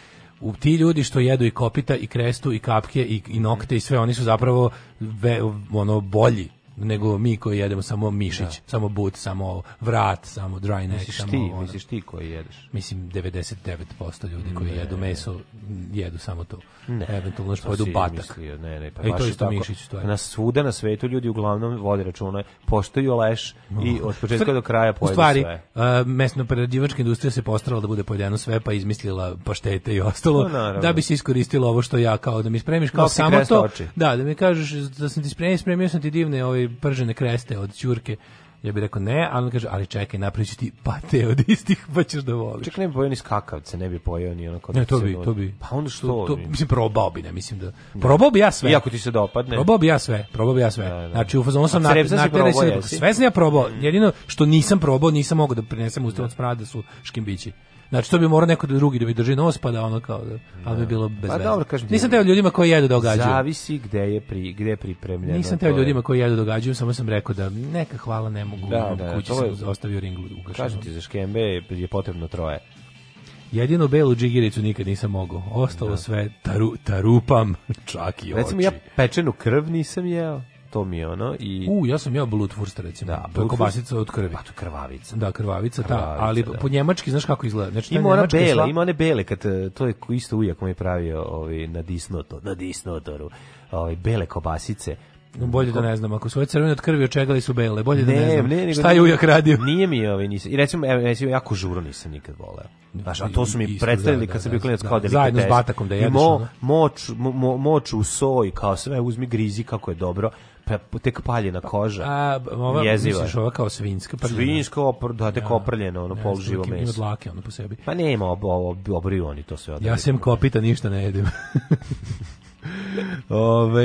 u ti ljudi što jedu i kopita i krestu i kapke i, i nokte i sve oni su zapravo ve, ono bolji nego mi koji jedemo samo mišić, da. samo but, samo vrat, samo dry neck, misliš samo ti, ono, misliš ti koji jedeš? Mislim 99% ljudi koji ne, jedu meso jedu samo to. Ne, Eventualno što pa jedu batak. Mislio, ne, ne, pa e, to je tako, mišić, to je. Na svuda na svetu ljudi uglavnom vode računa, poštuju leš i od početka do kraja pojedu stvari, sve. U stvari, uh, mesno preradivačka industrija se postarala da bude pojedeno sve, pa izmislila paštete i ostalo, no, da bi se iskoristilo ovo što ja kao da mi spremiš kao Nosi samo to. Oči. Da, da mi kažeš da sam ti spremio, spremio sam ti divne ove ovaj, pržene kreste od ćurke. Ja bih rekao ne, ali on kaže, ali čekaj, napraviću ti pate od istih, pa ćeš da voliš. Čekaj, ne bi pojeo ni skakavce, ne bi pojao ni ono onako... Ne, to bi, to bi. Pa onda što? To, to, mislim, probao bi, ne, mislim da... Ne. Da. Probao bi ja sve. Iako ti se dopadne. Probao bi ja sve, probao bi ja sve. Da, da. Znači, u fazonu sam... Crepca si probao, Sve sam ja probao, jedino što nisam probao, nisam mogao da prinesem ustavno sprade su škimbići. Znači to bi morao neko da drugi da mi drži nos pa da ono kao da, da. ali bi bilo bez. Pa dobro, kažem. Nisam teo ljudima koji jedu događaju. Da zavisi gde je pri gde je pripremljeno. Nisam teo ljudima koji jedu događaju, samo sam rekao da neka hvala ne mogu. Da, da, kući to je, sam ostavio ring u Kažem ti za škembe je potrebno troje. Jedino belu džigiricu nikad nisam mogao. Ostalo da. sve taru, tarupam čak i oči. Recimo ja pečenu krv nisam jeo to mi je ono i U, ja sam jeo Blutwurst recimo. Da, to je kobasica od krvi. Pa to krvavica. Da, krvavica, da, krvavica ta, ali da. po njemački znaš kako izgleda. Znači, ima ona bela, sla... ima one bele kad e, to je isto ujak mu je pravio ovi ovaj, na disnoto, na disnotoru. Ovaj bele kobasice. No, bolje da ne znam, ako su ove crvene od krvi očegali su bele, bolje da ne, da ne znam. Ne, ne, Šta je ujak radio? Nije mi ovi, ovaj, nisam. I recimo, ja, recimo jako žuro nisam nikad voleo. Znaš, a to su mi isto, da, predstavili da, kad da, sam bio klinac da, kao delikates. Zajedno s batakom da jedeš. I mo, moč, mo, moč u soj, kao sve, uzmi grizi kako je dobro tek paljena koža. A, ova, jeziva. misliš, ova kao svinjska prljena? Svinjska, opr, da, tek ja, oprljena, ono, ne, pol živo meso. Ima dlake, ono, po sebi. Pa nema, ob, ob, obriju oni to sve. Ja sam kopita, ništa ne jedem. Ove,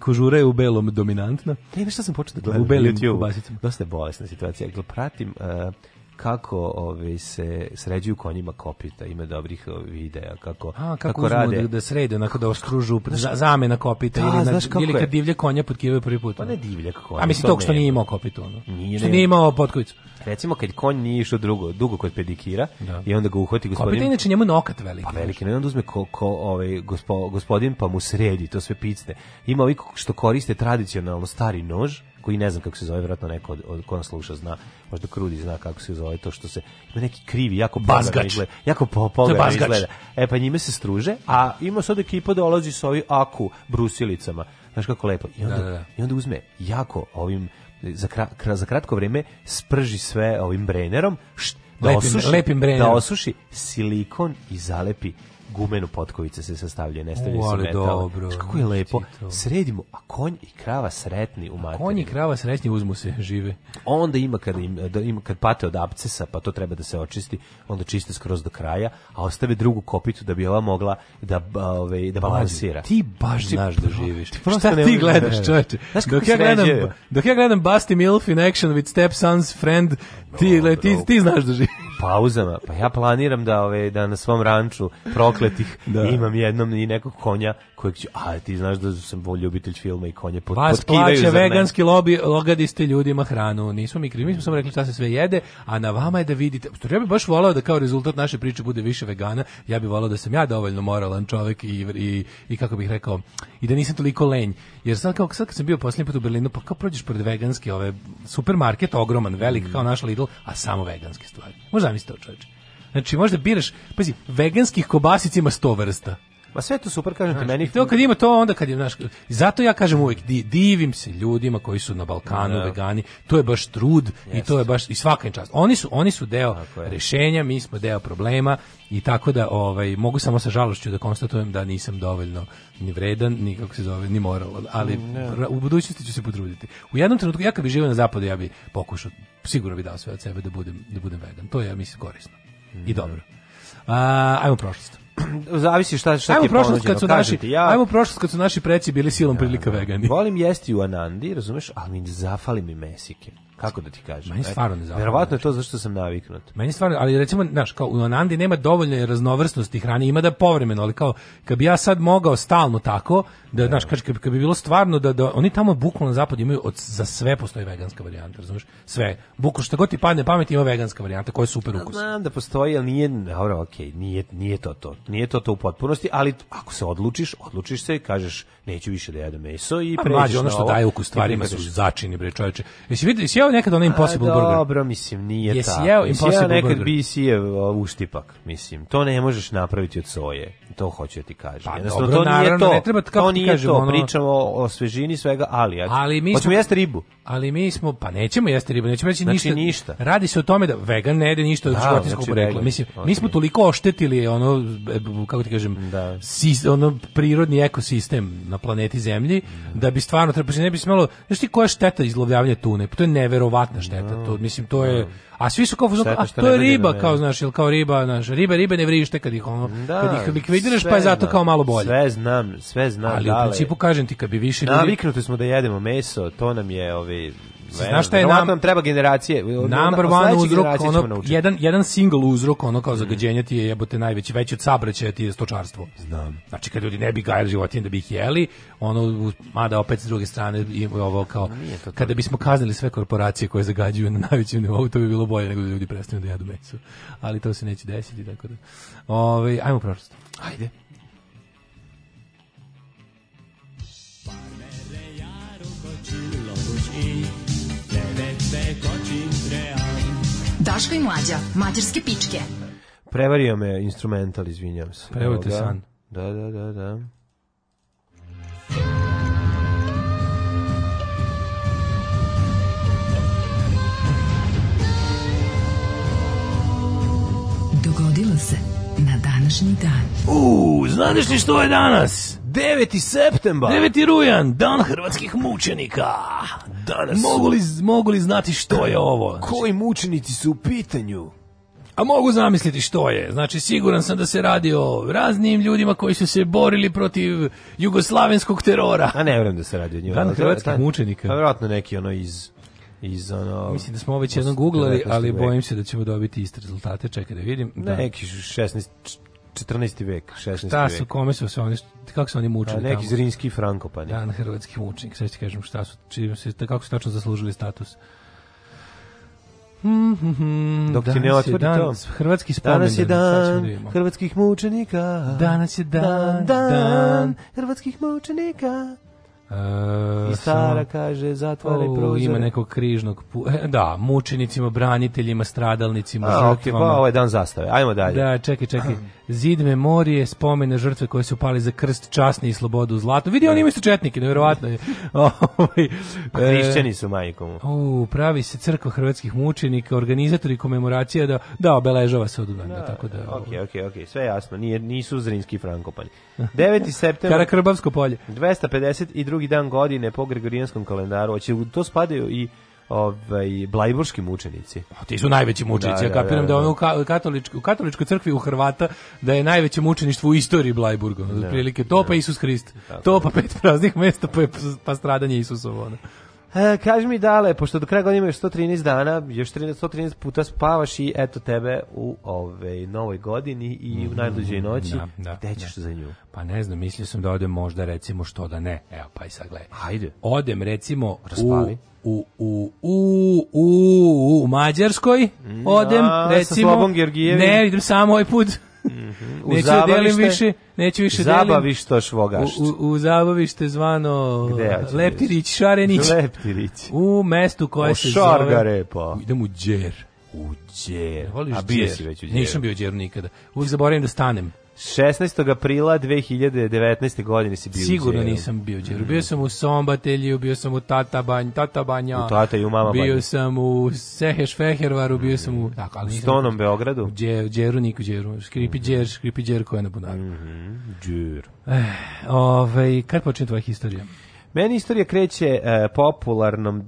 kožura je u belom dominantna. Ne, šta sam počeo da gledam u belim YouTube. Basicama. Dosta je bolesna situacija. Pratim... Uh, kako ove, ovaj, se sređuju konjima kopita, ima dobrih ovaj, videa kako A, kako, kako rade da, da srede onako da oskružu pa znaš, zamena kopita da, ili, na, ili kad je? divlje konja potkivaju prvi put. Pa ne divlje konje A mislim to što nije imao kopitu ono. Nije, što nije imao potkovicu. Recimo kad konj nije išao drugo, dugo kod pedikira da. i onda ga uhvati gospodin. Kopita inače njemu nokat veliki. Pa veliki, ne onda uzme ko, ko ovaj gospo, gospodin pa mu sredi to sve picne. Ima ovi što koriste tradicionalno stari nož koji ne znam kako se zove, vjerojatno neko od, od ko nas sluša zna, možda Krudi zna kako se zove to što se ima neki krivi, jako bazgač, izgleda, jako popoga izgleda. E pa njime se struže, a ima sad ekipa dolazi sa ovi aku brusilicama. Znaš kako lepo. I onda, da, da, da. I onda uzme jako ovim za, kra, za kratko vrijeme sprži sve ovim brenerom, št, da lepim, osuši, lepim da osuši silikon i zalepi gumenu potkovice se sastavlja, ne stavljaju se metal. Kako je lepo. Sredimo, a konj i krava sretni u materinu. Konj i krava sretni uzmu se, žive. Onda ima kad, im, da ima kad pate od abcesa, pa to treba da se očisti, onda čiste skroz do kraja, a ostave drugu kopitu da bi ova mogla da, ove, ovaj, da balansira. Ti baš znaš da živiš. Ti Šta ti gledaš, čovječe? Dok ja gledam, dok ja gledam Basti Milf in action with stepson's friend, ti, ti, ti znaš da živiš pauzama. Pa ja planiram da ove da na svom ranču prokletih da. imam jednom i nekog konja kojeg ću, a ti znaš da sam ljubitelj filma i konje pot, Vas potkidaju, veganski lobby, logadiste ljudima hranu, nismo mi krivi, mi smo samo rekli šta se sve jede, a na vama je da vidite, što ja bih baš volao da kao rezultat naše priče bude više vegana, ja bih volao da sam ja dovoljno moralan čovjek i, i, i kako bih rekao, i da nisam toliko lenj, jer sad, kao, sad kad sam bio posljednji put u Berlinu, pa kao prođeš pored veganski ove, supermarket, ogroman, velik, mm. kao naš Lidl, a samo veganske stvari. Možda mi to čovječe. Znači, možda biraš, pazi, veganskih kobasic ima sto vrsta. Ma sve to super, kažem ti, meni... To kad ima to, onda kad je, naš zato ja kažem uvijek, divim se ljudima koji su na Balkanu, no. Da. vegani, to je baš trud yes. i to je baš, i svaka im čast. Oni su, oni su deo rješenja, mi smo deo problema i tako da, ovaj, mogu samo sa žalošću da konstatujem da nisam dovoljno ni vredan, ni kako se zove, ni moral, ali mm, no. u budućnosti ću se potruditi. U jednom trenutku, ja kad bih živio na zapadu, ja bih pokušao, sigurno bih dao sve od sebe da budem, da budem vegan. To je, ja mislim, korisno mm. i dobro. A, ajmo prošlost zavisi šta šta ajmo ti je prošlost kad su naši, ti, ja. Ajmo prošlost kad su naši preci bili silom prilika da. vegani. Volim jesti u Anandi, razumeš, ali mi zafali mi mesike kako da ti kažem. Meni stvarno ne Verovatno je to znači. zašto sam naviknut. Meni stvarno, ali recimo, znaš, kao u Anandi nema dovoljno raznovrsnosti hrane, ima da povremeno, ali kao kad bi ja sad mogao stalno tako, da, da. znaš, kad, kad bi bilo stvarno da, da oni tamo bukvalno na zapadu imaju od, za sve postoji veganska varijanta, razumeš? Sve. Buko što god ti padne pamet ima veganska varijanta koja je super ukus. Znam da postoji, ali nije, dobro, okej, okay, nije nije to to. Nije to to u potpunosti, ali ako se odlučiš, odlučiš se i kažeš neću više da jedem meso i pa pređeš ono što daje ukus stvarima su začini bre, čoveče. Jesi vidio, jesi jeo nekad onaj Impossible A, burger? Dobro, mislim, nije Jesi Jeo Impossible jeo nekad burger? nekad uštipak, mislim. To ne možeš napraviti od soje. To hoću da ti kažem. Pa, Jednostavno, dobro, to naravno, nije to. Ne treba, to nije kažem, to. Ono... Pričamo o svežini svega, ali... Ja, ali mi Hoćemo jesti ribu. Ali mi smo, pa nećemo jesti ribu, nećemo reći znači, ništa. ništa. Radi se o tome da vegan ne jede ništa od da, životinskog znači, porekla. Mislim, okay. mi smo toliko oštetili ono, e, kako ti kažem, da. Sis, ono prirodni ekosistem na planeti Zemlji, da, da bi stvarno, treba, ne bi smelo, znaš ti koja šteta izlovljavanja tune, pa to je neverovatna šteta. No, to mislim to je a svi su kao šteta, a to je riba ne, kao znaš, ili kao riba, znaš, ribe ribe ne vrište kad ih ono da, kad ih likvidiraš pa je zato kao malo bolje. Sve znam, sve znam, ali dale. u principu kažem ti kad bi više ljudi Naviknuti smo da jedemo meso, to nam je ovi Znaš šta je nam, nam treba generacije. Number one uzrok, ono, jedan, jedan single uzrok ono kao zagađenje ti je jebote najveći, veći od sabraćaja ti je stočarstvo. Znam. Znači kad ljudi ne bi gajali životinje da bi ih jeli, ono, mada opet s druge strane i ovo kao, to kada to. bismo kaznili sve korporacije koje zagađuju na najvećem nivou, to bi bilo bolje nego da ljudi prestanu da jedu meso. Ali to se neće desiti, tako da. Ove, ovaj, ajmo prosto Ajde. Daška i mlađa, mađarske pičke. Prevario me instrumental, izvinjam se. Pa evo te san. Da, da, da, da. Dogodilo se na današnji dan. U, znaš li što je danas? 9. septembar. 9. rujan, dan hrvatskih mučenika. Danas mogu li, mogu li znati što je ovo? Koji mučenici su u pitanju? A mogu zamisliti što je. Znači, siguran sam da se radi o raznim ljudima koji su se borili protiv jugoslavenskog terora. A ne vjerujem da se radi o njima. Dan hrvatskih mučenika. Pa vjerojatno neki ono iz iz ono Mislim da smo već jednom googlali, ali bojim se da ćemo dobiti iste rezultate, čekaj da vidim. Da. Neki 16 14. vek, 16. vek. Šta su, kome su se oni, kako su oni mučili da, Neki zrinski frankopani. Da, hrvatski mučnik, sve ti kažem šta su, čim se, da kako su tačno zaslužili status. Mm Dok danas ti ne otvori dan, to. Hrvatski spomen. Danas je da dan da hrvatskih mučenika. Danas je dan, dan, dan, dan hrvatskih mučenika. Uh, I kaže, zatvaraj oh, prozor. Ima nekog križnog, pu... E, da, mučenicima, braniteljima, stradalnicima, A, žrtvama. Okay, pa, ovaj dan zastave, ajmo dalje. Da, čekaj, čekaj zid memorije, spomene žrtve koje su pali za krst časni i slobodu zlatno. Vidi, oni imaju su četnike, nevjerovatno je. Ovaj, pa e, hrišćani su majkom. U, pravi se crkva hrvatskih mučenika, organizatori komemoracija da, da obeležava se od Uganda, da, tako da... Ok, ok, ok, sve jasno, Nije, nisu zrinski frankopani. 9. septembra... Karakrbavsko polje. 252. dan godine po Gregorijanskom kalendaru, oće to spadaju i ovaj blajburški mučenici. A ti su najveći mučenici. Da, ja da, kapiram da, da, da, da ono u katoličkoj katoličkoj crkvi u Hrvata da je najveće mučeništvo u istoriji Blajburga. Da, otprilike da. to pa Isus Hrist. To pa pet praznih mesta pa, pa stradanje Isusovo. E, kaži mi dale, pošto do kraja godine imaš 113 dana, još 13, 113 puta spavaš i eto tebe u ovej novoj godini i u mm, najluđoj noći. Da, da, Gde ćeš da. za nju? Pa ne znam, mislio sam da odem možda recimo što da ne. Evo, pa i sad gledaj. Hajde. Odem recimo Raspali. u, u, u, u, u, u Mađarskoj, mm, odem ja, da, recimo... Sa Slobom Ne, idem samo ovaj put. Mm -hmm. neću da delim više, neću više zabavište švogašt. U, u, u zabavište zvano Leptirić, Šarenić. Leptirić. U mestu koje o se zove... Pa. Idem u Đer. U Đer. Voliš A bio si već u Đer. Nisam bio u Đeru nikada. Uvijek zaboravim da stanem. 16. aprila 2019. godine si bio Sigurno u nisam bio u mm. Bio sam u Sombatelju, bio sam u Tatabanj, Tatabanja. U Tata i u Mama Bio sam u Seheš Fehervaru, bio sam u... Mm. Tako, ali u Stonom Beogradu? U džeru, džeru niku džeru. Škripi džer, mm. škripi džer koja je na bunaru. Mm -hmm. Džer. Eh, ovaj, kad počne tvoja historija? Meni istorija kreće eh, popularnom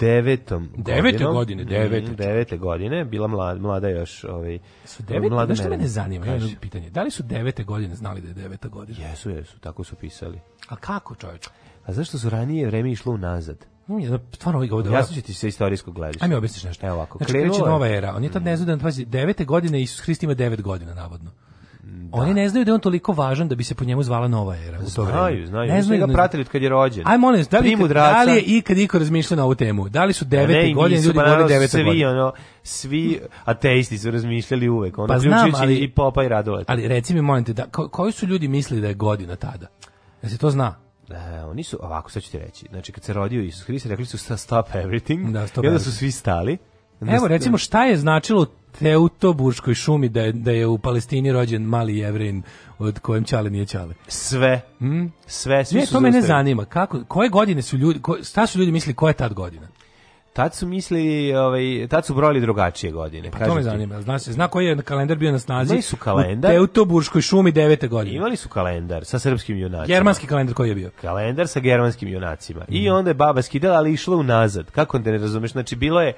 devetom devete godine, devete. Mhm, devete godine, bila mlada, mlada još, ovaj. Su devet, mlada što mene zanima, je pitanje. Da li su devete godine znali da je deveta godina? Jesu, jesu, tako su pisali. A kako, čoveče? A zašto su ranije vreme išlo unazad? Ja stvarno ovaj govor. Jasno će ti se istorijsko gledaš. Ajme objasniš nešto. Evo ovako. Znači, kreće nova era. On je tad nezgodan, pazi, devete godine Isus Hrist ima devet godina, navodno. Da. Oni ne znaju da je on toliko važan da bi se po njemu zvala nova era u to Znaju, znaju. Ne da znaju ga da- pratili od kad je rođen. Aj molim, da li, da li je ikad iko razmišljao na ovu temu? Da li su 9. Pa godine ljudi pa govorili 9. godine? Svi ono svi ateisti su razmišljali uvek, ono pa znam, ali, i Popa i Radovac. Ali reci mi molim te da ko, koji su ljudi mislili da je godina tada? Da se to zna? Da, oni su ovako sad ću ti reći. Znači kad se rodio Isus Hristos, rekli su stop everything. Da, stop I onda su svi stali Evo recimo šta je značilo Teutoburškoj šumi da je, da je u Palestini rođen mali jevrin od kojem čale nije ćale. Sve. Hmm? Sve, svi ne, su to me ne zanima. Kako, koje godine su ljudi, ko, šta su ljudi mislili, koja je tad godina? Tad su mislili, ovaj, tad su brojali drugačije godine. Pa to me zanima, zna se, zna koji je kalendar bio na snazi. Imali su kalendar. U Teutoburškoj šumi devete godine. Imali su kalendar sa srpskim junacima. Germanski kalendar koji je bio. Kalendar sa germanskim junacima. Mm. I mhm. onda je baba skidala, ali išla unazad. Kako te da ne razumeš? Znači, bilo je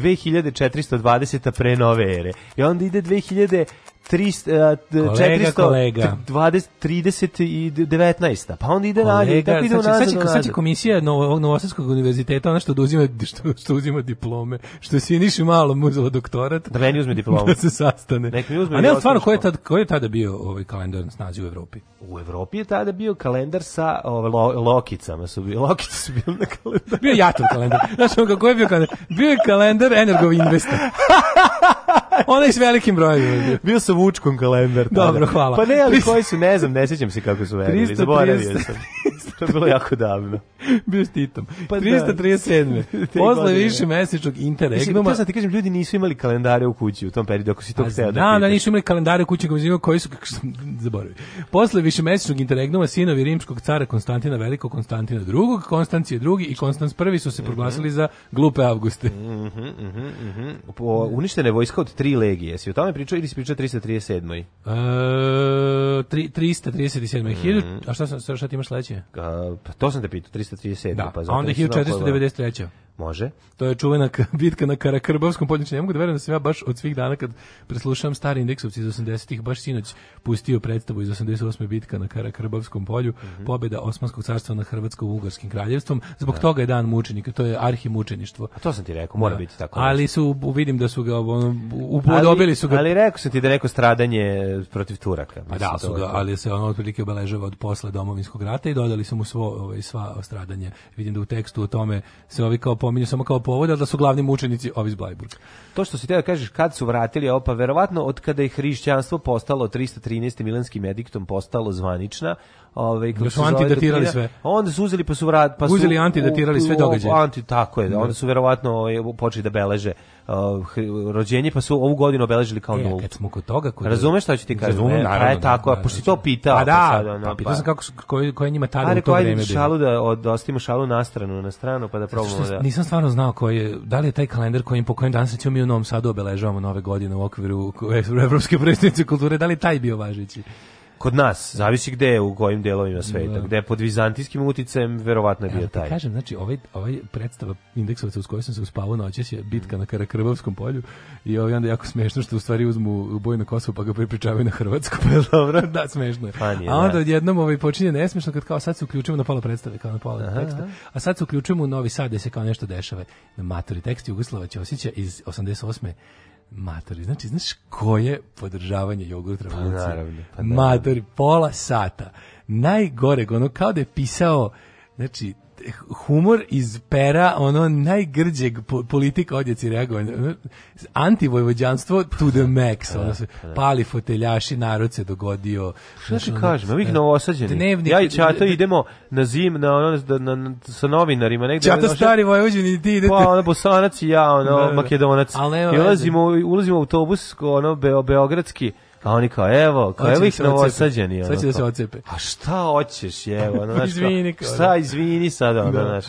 2420. pre nove ere. I onda ide 2000 300, 400, 20, 30 i 19. Pa onda ide na, dalje. Tako ide na. sad, će, sad će komisija Novo, Novosadskog univerziteta, ona što oduzima, što, što uzima diplome, što se niši malo muzela doktorat. Da meni uzme diplomu. Da se sastane. Nek mi uzme A ne, stvarno, ko je, tad, ko je tada bio ovaj kalendar na snazi u Evropi? U Evropi je tada bio kalendar sa ove, ovaj, lo, lokicama. Su bili, lokice su bili na kalendaru. bio je jatov kalendar. Znaš, kako je bio kalendar? Bio je kalendar Energov Investa. Onaj s velikim brojem. Bio sam Vučkom kalendar. Tada. Dobro, hvala. Pa ne, ali koji su, ne znam, ne sećam se kako su verili. Zaboravio sam. to je bilo jako davno. Bio s Titom. Pa 337. Da. Posle više mesečnog interregnuma. Ja sad ti kažem, ljudi nisu imali kalendare u kući u tom periodu, ako si to pa hteo da Da, da nisu imali kalendare u kući koji su, kako sam zaboravio. Posle više mesečnog interregnuma, sinovi rimskog cara Konstantina Velikog, Konstantina II, Konstancije II i Konstans I su se proglasili za glupe avguste. Mm -hmm, mm -hmm. Po, uništene vojska od tri legije. Si o tome pričao ili si pričao 337. E, 337. Mm. 1000, a šta, sam, šta ti imaš sledeće? A, pa to sam te pitao, 337. Da, pa a onda 1493. Može. To je čuvena bitka na Karakrbavskom polju. Ne mogu da verujem da sam ja baš od svih dana kad preslušam stari indeksovci iz 80-ih, baš sinoć pustio predstavu iz 88. bitka na Karakrbavskom polju, mm -hmm. pobjeda Osmanskog carstva na Hrvatsko-Ugorskim kraljevstvom. Zbog da. toga je dan mučenika, to je arhimučeništvo. A to sam ti rekao, mora da. biti tako. Ali su, vidim da su ga, ono, upodobili su ga. Ali rekao sam ti da neko stradanje protiv Turaka. Mislim, da, su ga, ali se ono otprilike obeležava od posle domovinskog rata i dodali su mu svo, ovaj, sva stradanje. Vidim da u tekstu o tome se ovi kao pominju samo kao povod, da su glavni mučenici ovi iz Blajburga. To što si teo da kažeš, kad su vratili ovo, pa verovatno od kada je hrišćanstvo postalo 313. milanskim ediktom postalo zvanična, ovaj kako da su antidatirali sve. Onda su uzeli pa su vrat, pa su uzeli antidatirali sve događaje. Anti tako je, onda su verovatno ovaj, počeli da beleže uh, rođenje, pa su ovu godinu obeležili kao e, nulu. E, kad smo kod toga... Kod... Razumeš šta ću ti kažem? Razumem, naravno. E, pa je da, tako, a da, pošto si to pitao... Pa da, sad, ono, pa, pa- pitao sam kako, koje, koje njima tada u to vreme bilo. šalu da od, da ostavimo šalu na stranu, na stranu, pa da probamo da... Nisam stvarno znao koji da li je taj kalendar kojim, po kojem danas ćemo mi u Novom Sadu obeležavamo nove godine u okviru Evropske predstavnice kulture, da li taj bio važeći? Kod nas, zavisi gde u kojim delovima sveta, da. gde pod vizantijskim uticajem verovatno je bio taj. Kažem, znači ovaj ovaj predstava indeksovaca uz koju sam se uspavao noćas je bitka na Karakrvovskom polju i ovaj onda jako smešno što u stvari uzmu boj na Kosovo pa ga prepričavaju na hrvatsko, pa je dobro, da smešno je. Funny, pa a onda da. odjednom ovaj počinje nesmešno kad kao sad se uključujemo na pola predstave, kao na pola aha, teksta, a sad se uključujemo u Novi Sad gde se kao nešto dešava. Na maturi tekst Jugoslava Ćosića iz 88 Matori, znači, znaš koje podržavanje jogurt revolucije? Pa naravno. Pa naravno. Matori, pola sata. Najgore, ono kao da je pisao, znači, humor iz pera ono najgrđeg politika odjeci reagovanja. Antivojvođanstvo to the max. Da, ono se da. pali foteljaši, narod se dogodio. Šta ti kažem? Ovih da, novosađeni. Dnevnik, ja i Čato idemo na zim, na, ono, na, na, sa novinarima. Negde, Čato ono, stari vojvođeni ti idete. Pa ono bosanac i ja, ono makedonac. I ulazimo, ulazimo u autobus ono, beo, beogradski A oni kao, evo, kao evo da ih novosađeni. Ono, sad će da se ocepe. A šta hoćeš, evo, ono, znaš, izvini, kao, šta da. izvini sada, ono, da. znaš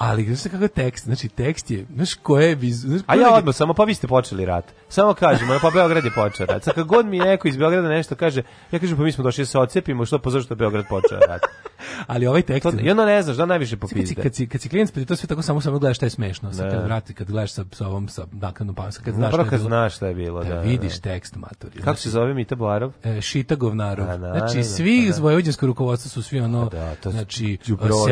ali gde znaš kakav tekst, znači tekst je, znaš ko je vizu... Znaš, A ja odmah samo, pa vi ste počeli rat. Samo kažemo, pa Beograd je počeo rat. Sa kad god mi neko iz Beograda nešto kaže, ja kažem, pa mi smo došli da se odcepimo, što pozor pa što je Beograd počeo rat. ali ovaj tekst... To, I onda ne znaš, da najviše popizde. Kad, kad, si, kad si klijent spredi, pa to sve tako samo, samo gledaš šta je smešno. Sad kad vrati, kad gledaš sa, sa ovom, sa nakladnom pa kad znaš, no, kad znaš šta je bilo. Da, da vidiš da. tekst, matur. Kako znači. se zove Mita Blarov? E, šita Govnarov. Pa, znači, da, znači, svi iz vojvođanskog rukovodstva su svi ono, da, znači,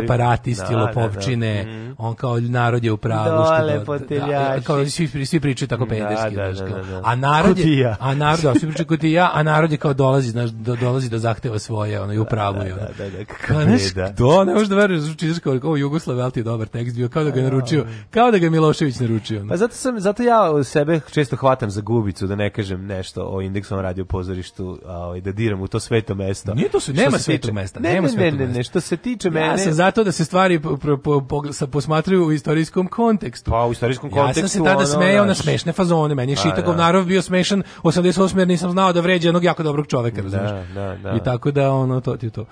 separatisti, da, lopovčine, mm. -hmm. on kao narod je u pravu Dole, što da, da, kao svi, svi pričaju tako pederski da, da, da, da, a narod je, a narod da, svi pričaju ja a narod je kao dolazi znaš, do, dolazi da zahteva svoje ono i u pravu je da, da, da, da kao, pa, znaš, to ne možeš da veruješ zvuči kao kao Jugoslav Alti dobar tekst bio kao da ga naručio da. kao da ga Milošević naručio pa zato sam zato ja sebe često hvatam za gubicu da ne kažem nešto o indeksom radio pozorištu a, ovaj, da diram u to sveto mesto nije to su nema svetog mesta nema ne, ne, ne, što se tiče mene ja sam zato da se stvari po, sa posmatraju u istorijskom kontekstu. Pa u istorijskom kontekstu. Ja sam se tada ono, smejao na smešne fazone. Meni je pa, Šitagov da. narod bio smešan 88 jer nisam znao da vređa jednog jako dobrog čoveka, razumiješ? Da, da, da. I tako da ono to ti to.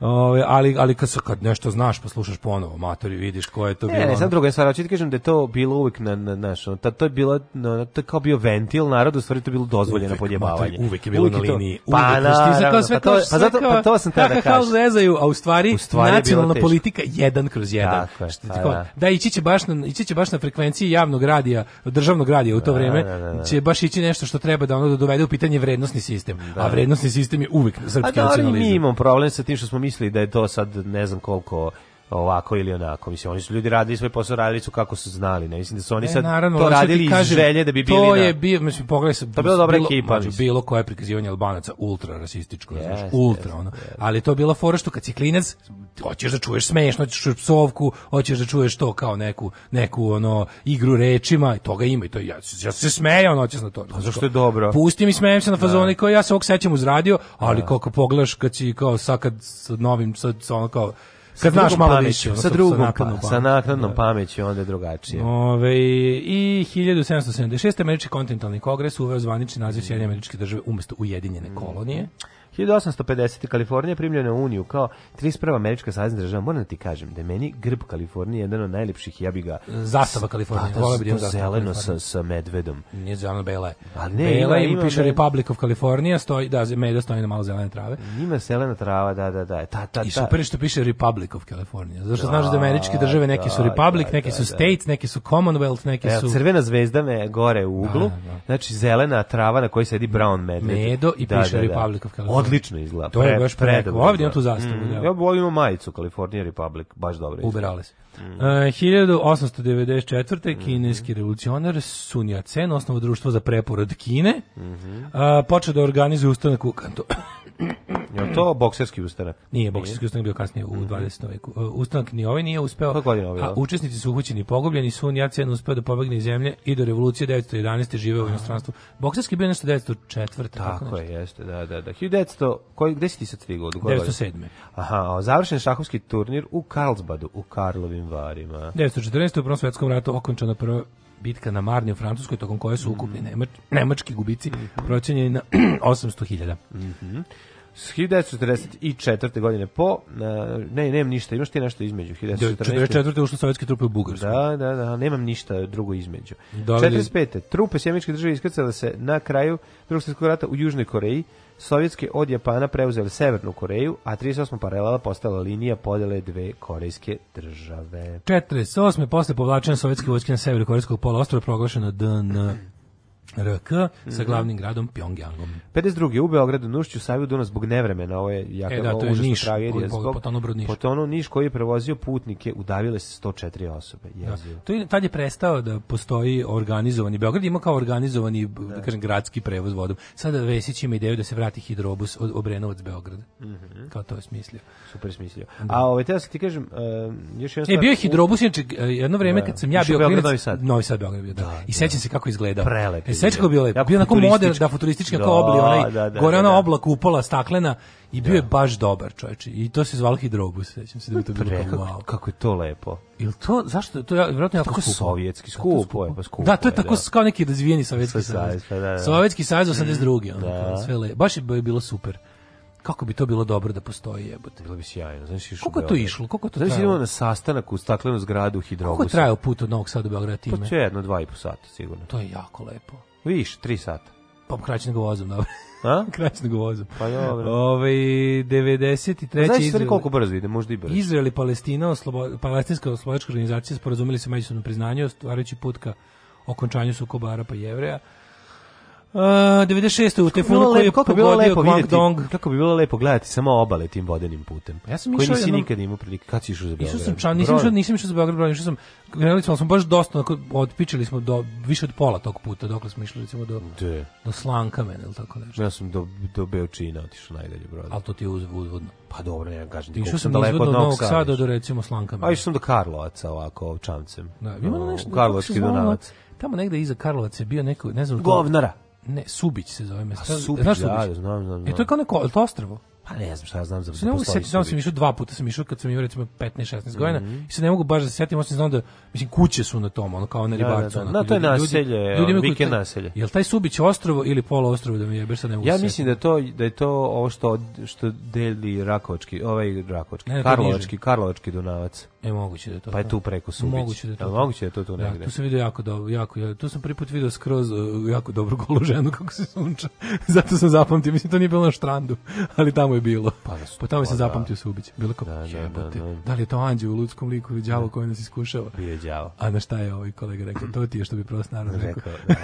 Ove, ali ali kad, kad nešto znaš pa slušaš ponovo matori vidiš ko je to ne, bilo. Ne, ne, sad druga stvar, hoćete kažem da je to bilo uvek na na našo. Ta to je bilo na, to je kao bio ventil narodu, u stvari to je bilo dozvoljeno podjebavanje. Uvek je bilo uvek na liniji. Pa pa to, uvek, pa, na, sve pa, to, pa zato pa to sam tada kažem. kao zezaju, a u stvari, u stvari nacionalna je politika jedan kroz jedan. Tako je, pa, da. da ići će baš na ići će baš na frekvenciji javnog radija, državnog radija u to da, vreme, da, da, da. će baš ići nešto što treba da ono da dovede u pitanje vrednosni sistem. A da. vrednosni sistem je uvek da, srpski nacionalizam. A da, mi imamo problem sa tim što smo mi misli da je to sad ne znam koliko ovako ili onako. Mislim, oni su ljudi radili svoj posao, radili su kako su znali. Ne mislim da su oni e, sad naravno, to da radili iz želje da bi bili to na... je bio, mislim, pogledaj se, to bilo dobra bilo, ekipa. Mađu, bilo koje prikazivanje Albanaca ultra rasističko, yes, znaš, ultra, yes, ono. Yes. Ali to je bila fora što kad si klinac, hoćeš da čuješ smešno, hoćeš da čuješ psovku, hoćeš da čuješ to kao neku, neku ono, igru rečima, i toga ima, i to ja, ja se smejao hoćeš na to. A pa zašto je dobro? Pusti mi smejem se na da. fazoni koji ja se ovog sećam uz radio, ali da. kako pogledaš kad si kao sad kad sa novim, sad ono kao Kad znaš malo više, sa drugom, sa, pa, sa naknadnom pameću, onda je drugačije. Ove, I 1776. američki kontinentalni kongres uveo zvanični naziv Sjedinje američke države umesto Ujedinjene mm. kolonije. 1850. Kalifornija primljena u Uniju kao 31. američka savezna država. Moram da ti kažem da je meni grb Kalifornije jedan od najlepših. Ja bi ga... Zastava Kalifornije. Pa, da, to zeleno sa, sa medvedom. Nije zeleno, bela je. Ali ne, bela ima, ima, piše Republic of California, stoji, da, meda stoji na malo zelene trave. Ima zelena trava, da, da, da. Ta, ta, I super što piše Republic of California. Zašto znaš da, da američke države, neki da, su da, Republic, neki su State, neki su Commonwealth, neki su... Crvena zvezda me gore u uglu, znači zelena trava na kojoj sedi brown medved. Medo i piše Republic of California odlično izgleda. To je baš predobro. Ovdje ima tu zastavu. Mm, da. ja volim majicu California Republic, baš dobro. Uberales. Mm. Uh, 1894. Mm. kineski revolucionar Sun Yat-sen osnovao društvo za preporod Kine. Mm -hmm. uh, počeo da organizuje ustanak u Kantonu. Jo to bokserski ustanak? Nije, bokserski ustanak bio kasnije u 20. Mhm. veku. E, ustanak ni ovaj nije uspeo, a učesnici su uhućeni pogubljeni, su Yat-sen uspeo da pobegne iz zemlje i do revolucije 1911. žive u inostranstvu. Bokserski bio nešto 1904. Tako, je, jeste, da, da, da. 1900, koji, gde si ti sad stigao? 1907. Aha, završen šahovski turnir u Karlsbadu, u Karlovim varima. 1914. u Prvom svetskom ratu okončana prva bitka na Marni u Francuskoj, tokom koje su mhm. ukupni nemački gubici mhm. procenjeni na 800.000. Mhm. Mm S 1944. godine po, ne, nemam ništa, imaš ti nešto između? 1944. Da, ušli sovjetske trupe u Bugarsku. Da, da, da, nemam ništa drugo između. Da, 45. Trupe sjemičke države iskrcale se na kraju drugog svjetskog rata u Južnoj Koreji, sovjetske od Japana preuzeli Severnu Koreju, a 38. paralela postala linija podele dve korejske države. 48. posle povlačenja sovjetske vojske na severu korejskog pola ostrova proglašena DN RK sa mhm. glavnim gradom Pjongjangom. 52. u Beogradu Nušću savio Dunav zbog nevremena, ovo je jaka e, da, to je Niš, tragedija. Zbog, potonuo brod Niš. Potonuo Niš koji je prevozio putnike, udavile se 104 osobe. Jezio. Da. To je, tad je prestao da postoji organizovani, Beograd ima kao organizovani, da. da, kažem, gradski prevoz vodom. Sada Vesić ima ideju da se vrati hidrobus od Obrenovac Beograda. Mm -hmm. Kao to je smislio. Super smislio. Da. A ove, ovaj, te ti kažem, uh, još jedna E, bio je hidrobus, u... E, jedno vreme da. kad sam ja bio Beograd, klinac, Novi Sad. Novi Sad Beograd bio, da. da I da. sećam se kako izgledao. Prelep e, Sveći kako bio lepo. Bio onako model, da futuristički, kao da, obli, onaj, da, da, gore da, ona da. oblak upola staklena i bio je baš dobar, čovječe. I to se zvalo hidrobus, sećam se da bi to bilo kako, wow. kako je to lepo. Il to zašto to ja verovatno jako tako sovjetski skupo, je, pa skupo. Da, to je tako kao neki razvijeni sovjetski savez. Pa, Sovjetski savez 82. Mm, da. sve lepo. Baš je bilo super kako bi to bilo dobro da postoji jebote. Bilo bi sjajno. Znaš, išlo Koliko je to išlo? Kako to trajalo? Znaš, idemo na sastanak u staklenu zgradu u Hidrobusu. Koliko je trajao put od Novog Sada do Beograda time? Pa će jedno, dva i po sata, sigurno. To je jako lepo. Viš, tri sata. Pa kraće nego vozom, dobro. A? Kraće nego vozom. Pa dobro. Ove, ovaj, 93. Pa, znaš Izrael... koliko brzo ide, možda i brzo. Izrael i Palestina, oslobo... palestinska oslobodačka organizacija, sporazumili se međusobno priznanje, ostvarujući put ka okončanju sukoba Arapa i Jevreja. Uh, 96. u Tefunu koji je pogodio Kwang Dong. Kako bi bilo lepo gledati samo obale tim vodenim putem. Ja sam koji nisi jednom, nikad imao prilike. Kad si išao za Beograd? Išao sam čan, nisam išao, nisam išao za Beograd, Brod, išao sam, gledali smo, smo baš dosta, odpičili smo do, više od pola tog puta, dokle smo išli recimo do, De. do Slankamena ili tako nešto. Ja sam do, do Beočina otišao najdalje, brod. Ali to ti je uzvodno. Pa dobro, ja kažem ti, išao sam da daleko od Novog Sada do recimo Slanka Slankamena. A išao sam do Karlovaca ovako, ovčancem. Da, ima nešto. Karlovački donavac. Tamo negde iza Karlovaca je bio neko, ne znam... Govnara. To, Ne, Subić se zove mesto. Subić, Znaš Subić? Da, znam, znam, znam. E to je kao neko, to ostrvo? Pa ne znam šta ja znam za Ne da mogu setiti, sam išao dva puta, sam išao kad sam imao recimo 15, 16 godina mm -hmm. i se ne mogu baš da se setim, osim znam da mislim kuće su na tom, ono kao na ribarcu. Da, da, da. Na to je naselje, ljudi, ljudi vikend naselje. Jel taj Subić ostrovo ili polo ostrovo da mi je baš ne mogu. Ja mislim da to da je to ovo što što deli Rakovački, ovaj Rakovački, ne, Karlovački, Karlovački Dunavac. E moguće da je to. Pa je da. tu preko Subić. Moguće da je to. Da, moguće da je to tu da, negde. Da, tu sam video jako dobro, jako, jako tu sam prvi put video skroz e, jako dobru golu ženu kako se sunča. Zato sam zapamtio, mislim to nije bilo na štrandu, ali tamo je bilo. Pa, da su, pa tamo pa, da. se zapamtio Subić. Bilo kao da, jebote. Da, da, da. da li je to anđe u ludskom liku ili đavo koji nas iskušava? Bio đavo. A na šta je ovaj kolega rekao? To ti je što bi prost narod rekao. rekao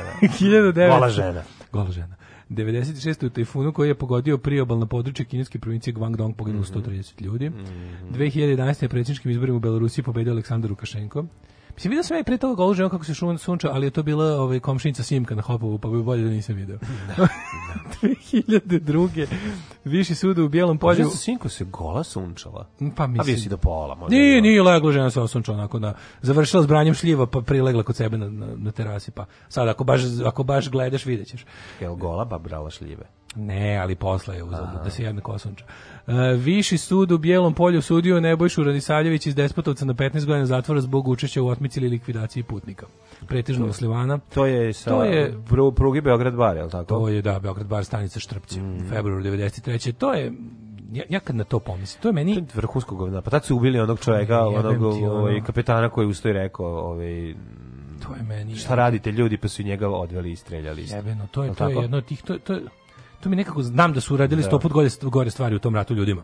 da, da. 1900. Gola žena. Gola žena. 96. u tajfunu koji je pogodio priobalno područje kineske provincije Guangdong poginulo mm -hmm. 130 ljudi. Mm -hmm. 2011. na predsjedničkim izborima u Belorusiji pobedio Aleksandar Lukašenko. Mislim, vidio sam ja i prije toga golu ženu kako se šuvan sunča, ali je to bila ovaj, komšinica Simka na Hopovu, pa bi bolje da nisam video. Da, da. 2002. Viši sud u Bijelom polju. Pa, Simko se gola sunčala? Mm, pa mislim. A bio si do pola. Možda nije, nije legla žena se osunča onako da Završila s branjem šljiva, pa prilegla kod sebe na, na, na terasi, pa sad ako baš, ako baš gledaš, vidjet ćeš. Jel gola ba brala šljive? Ne, ali posle je uzalud, da se jadna kosonča. Uh, e, viši sud u Bijelom polju sudio Nebojšu Radisavljević iz Despotovca na 15 godina zatvora zbog učešća u otmici ili likvidaciji putnika. Pretežno Slivana. To je sa to je, pru, prugi Beograd-Bar, je li tako? To je, da, Beograd-Bar stanica Štrpci, mm. februar 93. To je ja, ja kad na to pomislim, to je meni Vrhuskog, govna. Pa tad su ubili onog čovjeka, onog ovaj, kapetana koji ustoji rekao, ovaj to je meni. Šta radite ljudi, pa su njega odveli i streljali. Jebeno, to je to je jedno tih to, to je to mi nekako znam da su uradili da. stoput gore, gore stvari u tom ratu ljudima.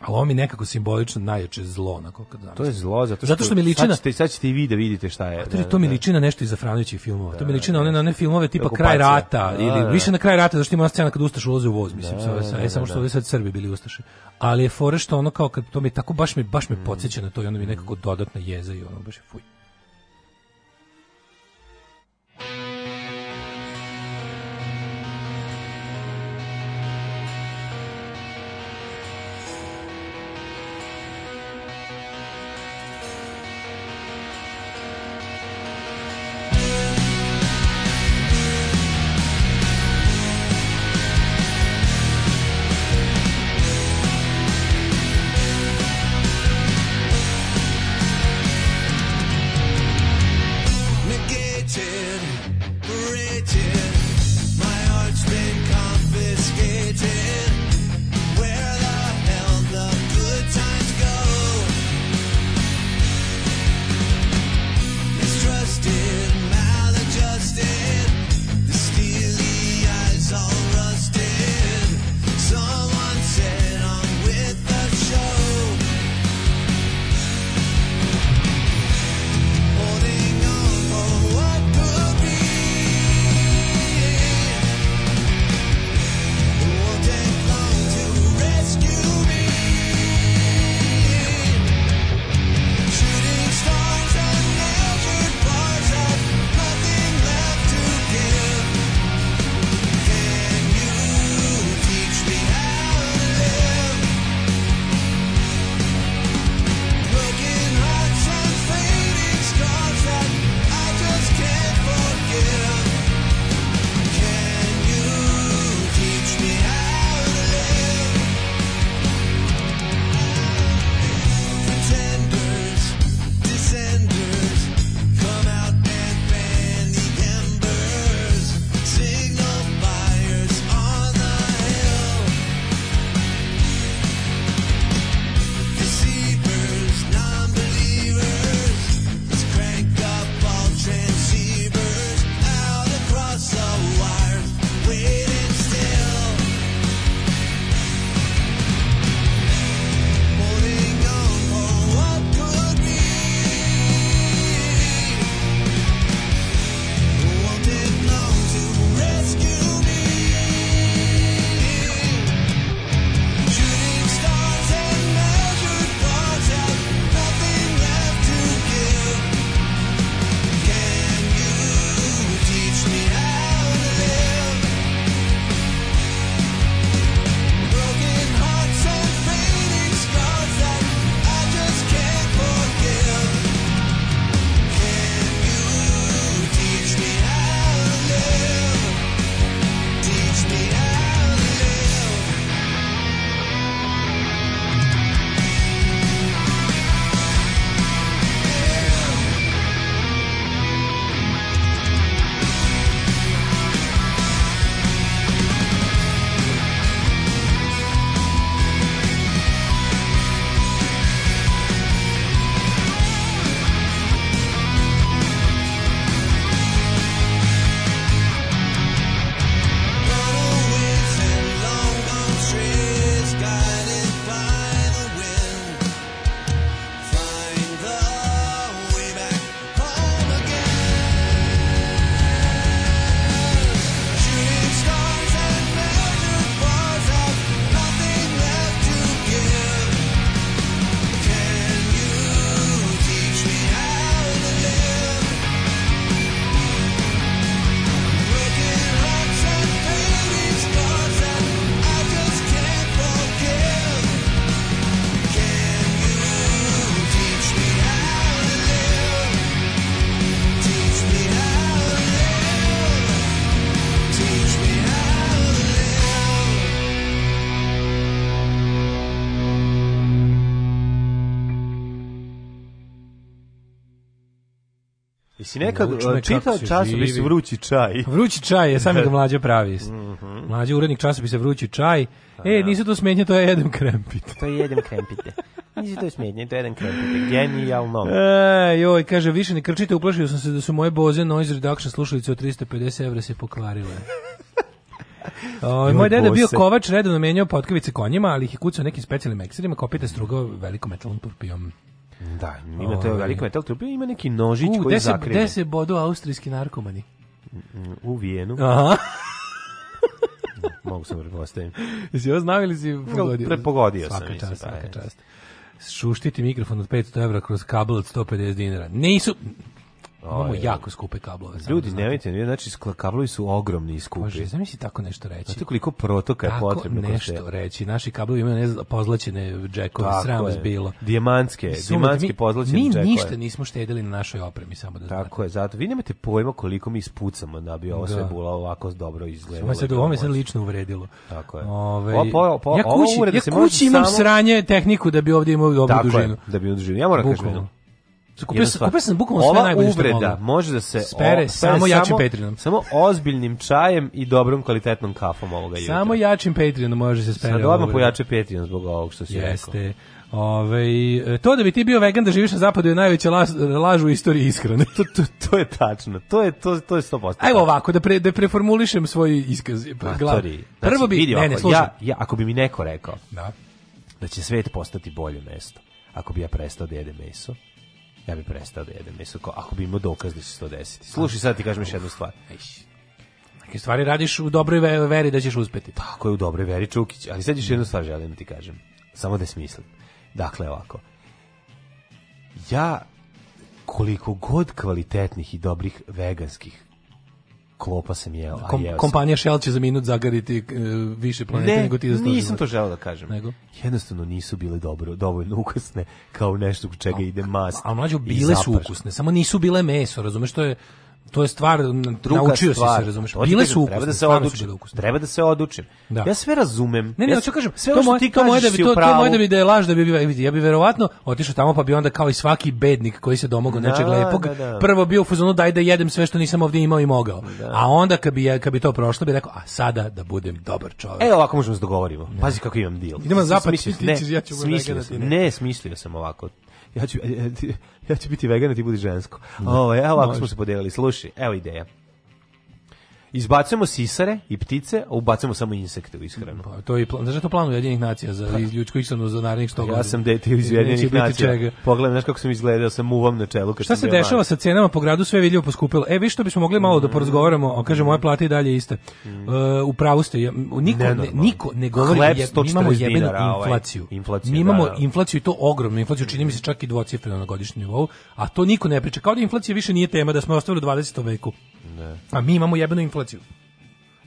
Ali on mi nekako simbolično najjače zlo, onako kad znam. To je zlo, zato što, zato što mi liči na... Sad ćete, sad ćete i vi da vidite šta je. Pa da, da, to mi da. liči na nešto iz Afranovićih filmova. Da, to mi da, liči na da, one, na one filmove tipa Kraj rata, ili da, više na Kraj rata, zato što ima scena kad Ustaš ulaze u voz, mislim, da, sa, e, samo što ovdje sad Srbi bili Ustaši. Ali je fore što ono kao, kad to mi tako baš mi baš me mm. podseća na to i ono mi nekako dodatna jeza i ono baš je fuj. Jesi nekad e, čitao časopis Vrući čaj? Vrući čaj, je sam je ga mlađa pravi. Mm -hmm. Mlađi urednik časopisa Vrući čaj. A, pa e, da. nisu to smetnje, to je jedan krempit. to je jedan krempite. Nisu to smetnje, to je jedan krempite. Genijalno. E, joj, kaže, više ne krčite, uplašio sam se da su moje boze noise reduction slušalice od 350 evra se pokvarile. O, moj deda bio kovač, redovno menjao potkavice konjima, ali ih je kucao nekim specijalnim ekserima, kopite strugao velikom metalnom turpijom. Da, ima to ovaj. velika metal trupija, ima neki nožić u, koji zakrene. Gde se bodu austrijski narkomani? U Vijenu. Aha. Mogu sam prepostavim. Da Jesi ovo znao ili si pogodio? No, prepogodio sam. Svaka čast, pa svaka čast. Šuštiti mikrofon od 500 evra kroz kabel od 150 dinara. Nisu, Imamo jako skupe kablove. Ljudi, da nemojte, znači kablovi su ogromni i skupi. Može, zamisli tako nešto reći. Znate koliko protoka tako je potrebno? Tako nešto koste. reći. Naši kablovi imaju ne znam, pozlaćene džekove, sram vas bilo. Dijamantske, dijamantske pozlaćene džekove. Mi ništa nismo štedili na našoj opremi, samo da znate. Tako je, zato. Vi nemate pojma koliko mi ispucamo da bi ovo da. sve bilo ovako dobro izgledalo. Ovo se da ovome se lično uvredilo. Tako je. Ove, ovaj, o, po, po, ja kući, ja kući imam sranje tehniku da bi ovdje imao dobru dužinu. Tako da bi dužinu. Ja moram kažem Kupio sam, kupio sam bukvalno sve najbolje što uvreda mogu. može da se spere, o, spere samo jačim Patreonom. Samo ozbiljnim čajem i dobrom kvalitetnom kafom ovoga jutra. Samo jačim Patreonom može se spere. Sad da odmah pojače Patreon zbog ovog što si Jeste. rekao. Jeste. Ove, ovaj, to da bi ti bio vegan da živiš na zapadu je najveća laž, laž u istoriji ishrane. to, to, to, je tačno. To je to to je 100%. Evo ovako da pre, da preformulišem svoj iskaz. Pa, Prvo bi ne, ne, Ja, ja ako bi mi neko rekao da. da će svet postati bolje mesto ako bi ja prestao da jedem meso ja bih prestao da jedem meso, ako bi imao dokaz da će se to desiti. Slušaj, sad ti kažem još jednu stvar. Neke stvari radiš u dobroj veri da ćeš uspeti. Tako je, u dobroj veri Čukić. Ali sad još jednu stvar želim da ti kažem. Samo da smislim. Dakle, ovako. Ja koliko god kvalitetnih i dobrih veganskih klopa sam jeo. Kom, jeo kompanija Shell će za minut zagariti e, više planete ne, nego ti da nisam to želeo da kažem. Nego? Jednostavno nisu bile dobro, dovoljno ukusne kao nešto u čega a, ide mast. A, a mlađo bile su ukusne, samo nisu bile meso, razumeš što je to je stvar druga naučio stvar. si se, razumeš. Bile su ukusne, treba da se odučim. Treba da se odučim. Da. Ja sve razumem. Ne, ne, ja hoću kažem, sve to što ti kažeš da bi to, to moje da bi da je laž da bi vidi, ja bi verovatno otišao tamo pa bi onda kao i svaki bednik koji se domogao da, nečeg lepog, da, da. prvo bio u fazonu daj da jedem sve što nisam ovdje imao i mogao. Da. A onda kad bi kad bi to prošlo bi rekao a sada da budem dobar čovjek. evo ovako možemo da se dogovorimo. Da. Pazi kako imam deal. Idemo zapad, ti ja ću da Ne, smislio sam ovako ja ću, ja ću biti vegan, a da ti budi žensko. Ovaj, evo, ako smo se podelili, slušaj, evo ideja. Izbacujemo sisare i ptice, a ubacujemo samo insekte u ishranu. Pa, to je plan, znači to plan Ujedinjenih nacija za pa. izljučku ishranu za narednih 100 godina. Ja sam dete iz Ujedinjenih nacija. Pogledaj, znaš kako sam izgledao sa muvom na čelu kad Šta se dešava mali. sa cenama po gradu, sve vidljivo poskupilo. E, vi što bismo mogli malo da mm. da porazgovaramo, a kaže moje plata i dalje iste. Mm. Uh, u pravu ste, ja, niko ne, ne, niko ne govori, je, mi imamo jebenu dinara, inflaciju. Ovaj, inflaciju. Mi imamo da, da. inflaciju i to ogromnu inflaciju, čini mi se mm. čak i dvocifrenu na godišnjem nivou, a to niko ne priča. Kao da inflacija više nije tema da smo ostavili u 20. veku. Ne. Da. A mi imamo jebenu inflaciju.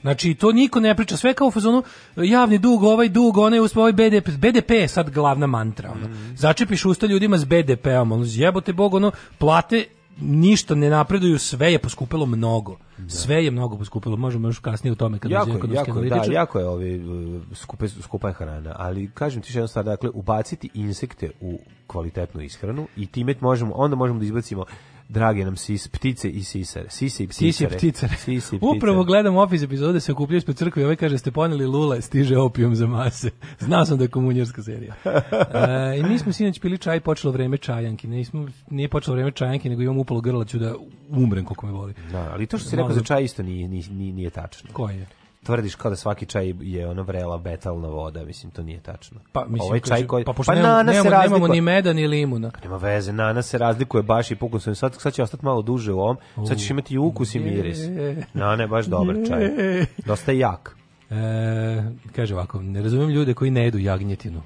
Znači, to niko ne priča, sve kao u fazonu javni dug, ovaj dug, onaj uspo, ovaj BDP, BDP je sad glavna mantra. Ono. Mm. Začepiš usta ljudima s BDP-om, ono, zjebote bog, ono, plate ništa ne napreduju, sve je poskupilo mnogo. Da. Sve je mnogo poskupilo, možemo još kasnije o tome kad jako, je, jako, da, jako je ovi, uh, skupe, skupa je hrana, ali kažem ti što jednu stvar, dakle, ubaciti insekte u kvalitetnu ishranu i time možemo, onda možemo da izbacimo drage nam sis, ptice i sisare. Sisi i pticare. Sise i pticare. Sise pticare. Upravo gledam office epizode, se okupljaju ispred crkve i ovaj kaže, ste poneli lula, stiže opijom za mase. Znao sam da je komunjarska serija. E, I mi smo sinoć pili čaj, počelo vreme čajanki. Nismo, nije počelo vreme čajanki, nego imam upalo grla, ću da umrem koliko me voli. Da, ali to što si rekao za čaj isto nije, nije, nije tačno. Koje je? tvrdiš kao da svaki čaj je ono vrela betalna voda, mislim to nije tačno. Pa mislim ovaj čaj koji pa, pa nemamo, nana nemamo, nemamo ni meda ni limuna. Pa nema veze, nana se razlikuje baš i pokusom. Sad sad će ostati malo duže u ovom. Uh, sad ćeš imati i ukus i miris. Nana je baš dobar čaj. Dosta je jak. E, kaže ovako, ne razumijem ljude koji ne jedu jagnjetinu.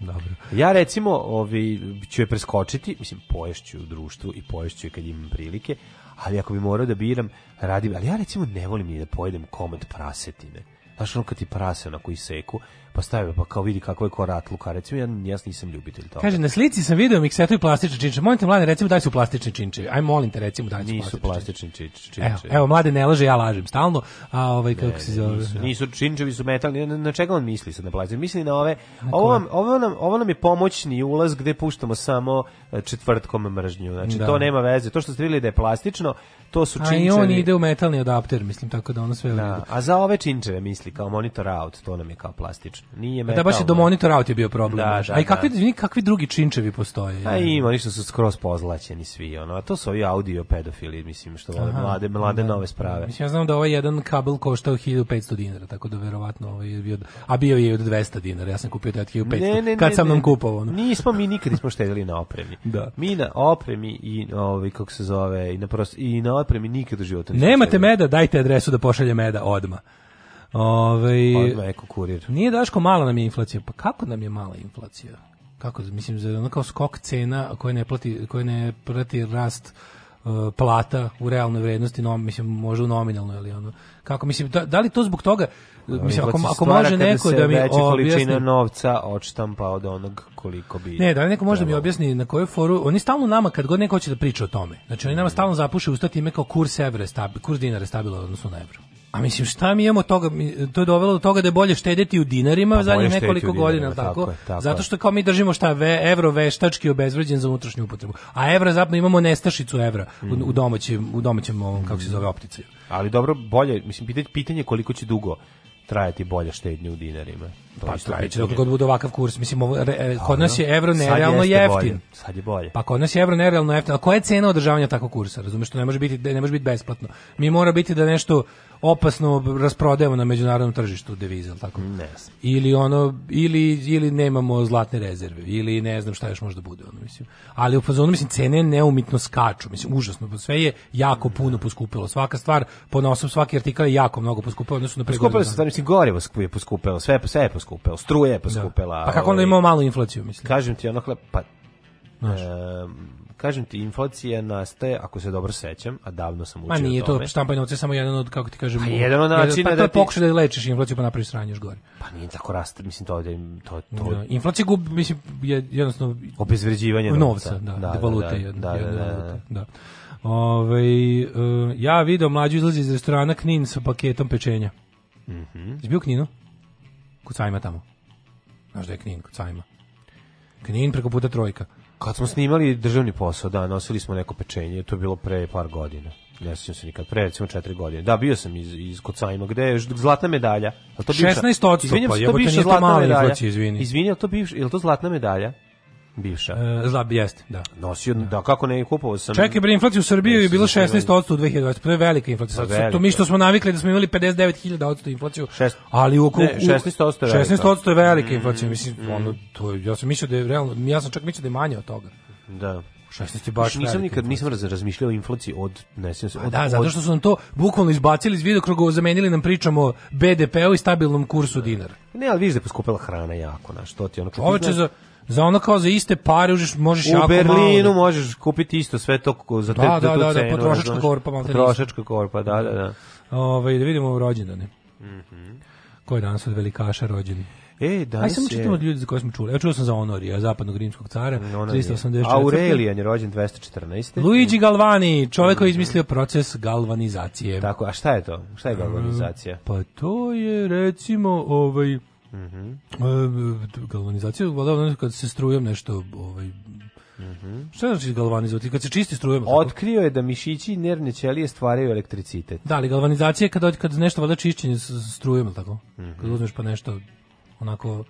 Dobro. Ja recimo ovi, ću je preskočiti, mislim poješću u društvu i poješću je kad imam prilike, ali ako bi morao da biram, radim, ali ja recimo ne volim ni da pojedem komad prasetine. Znaš, ono kad ti prase onako iseku, pa stavio, pa kao vidi kako je korat lukarecu, ja, ja nisam ljubitelj toga. Kaže, na slici sam video miksetu i plastične činče. Molim te, mlade, recimo da su plastični činčevi. Aj, molim te, recimo daj su nisu plastični činčevi. Evo, evo, mlade ne laže, ja lažem stalno. A ovaj, kako ne, se zove? Nisu, nisu činčevi, su metalni. Na, na čega on misli sad na plastični? Misli na ove. ovo, nam, ovo, nam, ovo nam je pomoćni ulaz gde puštamo samo e, četvrtkom mržnju. Znači, da. to nema veze. To što ste vidjeli da je plastično, to su činčevi. A i on ide u metalni adapter, mislim, tako da ono sve... Da. A za ove činčeve misli, kao monitor out, to nam je kao plastično nije metalno. Da baš je do monitora out je bio problem. Da, da, a i kakvi, da. kakvi drugi činčevi postoje? A pa ima, ništa su skroz pozlaćeni svi, ono, a to su ovi audio pedofili, mislim, što vole mlade, mlade da. nove sprave. Mislim, ja znam da ovaj jedan kabel koštao 1500 dinara, tako da verovatno ovaj je bio, a bio je od 200 dinara, ja sam kupio taj 1500, ne, ne, kad sam nam kupovao, Ono. Nismo mi nikad nismo štedili na opremi. da. Mi na opremi i, ovaj, kako se zove, i na, prost, i na opremi nikad u životu nismo Nemate meda, dajte adresu da pošaljem meda odma. Ove, Odmah eko kurir. Nije Daško, mala nam je inflacija. Pa kako nam je mala inflacija? Kako, mislim, za ono kao skok cena koje ne, plati, koje ne prati rast uh, plata u realnoj vrednosti, no, mislim, može u nominalnoj, ali ono, kako, mislim, da, da li to zbog toga, mislim, ako, ako može neko da mi objasni... novca odštampa od onog koliko bi... Ne, da li neko može da mi objasni na koju foru... Oni stalno nama, kad god neko hoće da priča o tome, znači oni nama mhm. stalno zapuše usta ime kao kurs evra, stabi, kurs dinara stabilan odnosno na evro. A mislim šta mi imamo toga to je dovelo do toga da je bolje štedeti u dinarima pa, zadnjih nekoliko godina dinarima, tako, tako, tako, zato što kao mi držimo šta ve, evro veštački obezvređen za unutrašnju upotrebu. A evra zapravo imamo nestašicu evra mm. u, u domaćem u domaćem ovom kako se zove opticaju. Ali dobro bolje mislim pitanje pitanje koliko će dugo trajati bolja štednja u dinarima. To pa trajeće dok god bude ovakav kurs. Mislim, ovo, re, kod nas je evro nerealno jeftin. Bolje. Sad je bolje. Pa kod nas je evro nerealno jeftin. a koja je cena održavanja takvog kursa? Razumeš, što ne može biti, ne može biti besplatno. Mi mora biti da nešto opasno rasprodajemo na međunarodnom tržištu devize, tako? Ne znam. Ili ono ili ili nemamo zlatne rezerve ili ne znam šta još možda bude, ono mislim. Ali u fazonu mislim cene neumitno skaču, mislim užasno, sve je jako puno poskupelo. Svaka stvar po svaki artikal je jako mnogo poskupilo, odnosno na Poskupelo se, znači gorivo je poskupelo, sve sve je poskupelo, struja je da. poskupela. Da. Pa kako onda ovaj- imamo malu inflaciju, mislim. Kažem ti, ono pa Znaš kažem ti, infocija nastaje, ako se dobro sećam, a davno sam učio Ma nije tome. to štampanje novca, samo jedan od, kako ti kažem, pa jedan od pa načina pa da ti... pokušaj da lečiš inflaciju, pa napraviš sranje još gore. Pa nije tako rast, mislim, to je... Da to, to... Da, inflacija gub, mislim, je jednostavno... Obezvređivanje novca. Novca, da, da, da, da valute, da, da, da, da, da, da. Ove, ovaj, uh, ja video mlađu izlazi iz restorana Knin sa paketom pečenja. Mhm. Mm -hmm. bio Kninu? Kod sajma tamo. Znaš da je Knin, kod sajma. Knin preko puta trojka. Kad smo snimali državni posao, da, nosili smo neko pečenje, to je bilo pre par godina. Ne sjećam se nikad, pre recimo 4 godine. Da, bio sam iz, iz Kocajma, gde je zlatna medalja. Je to bi 16 odstupa, jebote nije to mala medalja. izvini. Izvini, je to bi, je li to zlatna medalja? Bivša. E, zla, jeste, da. Nosio, da, kako ne, kupovao sam... Čekaj, bre, inflacija u Srbiji je bilo da 16% u 2020, to je velika inflacija. Pa velika. To mi što smo navikli da smo imali 59.000% inflaciju, Šest, ali u oko... Ne, 16% je velika. 16% je velika mm. inflacija, mislim, mm. ono, to, ja sam mislio da je realno, ja sam čak mislio da je manje od toga. Da. 16 je baš nisam nikad nisam razmišljao o inflaciji od ne se pa od, da zato što su nam to bukvalno izbacili iz vidokruga zamenili nam pričamo o BDP-u i stabilnom kursu dinara ne al vidiš da je poskupela hrana jako na što ti ono Čoveče za za ono kao za iste pare užiš, možeš u jako Berlinu malo. možeš kupiti isto sve to za te, da, da, da, da, potrošačka korpa, malo potrošačka korpa, da, da, da. Ove, da vidimo rođendane. Mhm. Mm Ko je danas od velikaša rođen? E, danas Aj, samo čitamo od ljudi za koje smo čuli. Ja čuo sam za Honorija, zapadnog rimskog cara, no, 384. Aurelijan je rođen 214. Luigi Galvani, čovjek koji je izmislio proces galvanizacije. Tako, a šta je to? Šta je galvanizacija? Um, pa to je, recimo, ovaj... Mm mm-hmm. -hmm. E, Galvanizaciju, valjda kad se strujom nešto ovaj, Mm -hmm. Šta znači galvanizovati? Kad se čisti strujom. Otkrio je da mišići i nervne ćelije stvaraju elektricitet. Da, ali galvanizacija je kad, kad nešto valjda čišćenje strujom, tako? Mm -hmm. Kad uzmeš pa nešto onako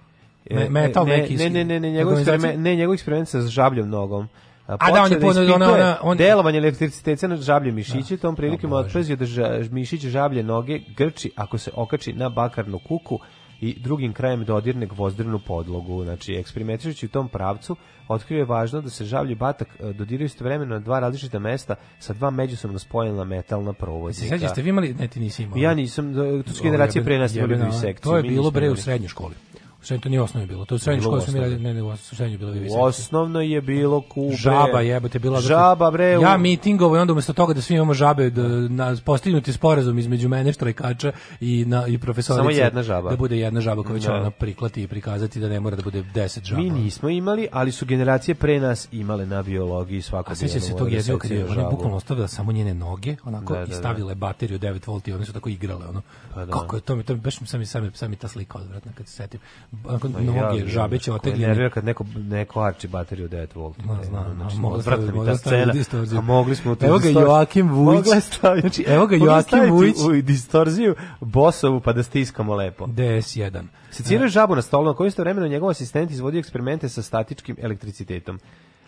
e, me, metal e, ne, neki. Ne, ne, ne, ne, njegov eksperiment, ne, njegov eksperiment sa žabljom nogom. A, a da, on je da ona, ona, on... delovanje elektriciteta na žablje mišiće, da, tom prilikom otpazio da ža, mišić žablje noge grči ako se okači na bakarnu kuku, i drugim krajem dodirne gvozdrenu podlogu. Znači, eksperimentišući u tom pravcu, otkrio je važno da se žavlji batak e, dodiraju istovremeno na dva različita mesta sa dva međusobno spojena metalna provoznika. Se ste vi imali, ne ti nisi imao. Ja nisam, to su generacije pre nas imali tu sekciju. To je bilo bre u srednjoj školi. Sve to nije osnovno bilo. To u srednjoj školi smo mi radili, ne, ne, u srednjoj bilo divizija. Osnovno je bilo kube. Žaba jebote bila. Žaba bre. Ja mitingovo i onda umesto toga da svi imamo žabe da na postignuti sporazum između mene štrajkača i na i profesorice. Samo jedna žaba. Da bude jedna žaba koja će da. ona priklati i prikazati da ne mora da bude 10 žaba. Mi nismo imali, ali su generacije pre nas imale na biologiji svako. A se tog da jezio kad je ona bukvalno ostavila samo njene noge, onako da, da, i da. stavile bateriju 9 V i one su tako igrale ono. Pa Kako je to mi to baš sam i sami ta slika odvratna kad se setim Pa noge, žabe će otegljene. Nervira kad neko, neko arči bateriju 9 V. Ma, zna, znači, odvratna mi ta scena. A mogli smo to Evo ga Joakim Vujić. Znači, evo ga Joakim Vujić. U distorziju Bosovu pa da stiskamo lepo. DS1. Secirao žabu na stolu na koju istovremeno njegov asistent izvodio eksperimente sa statičkim elektricitetom.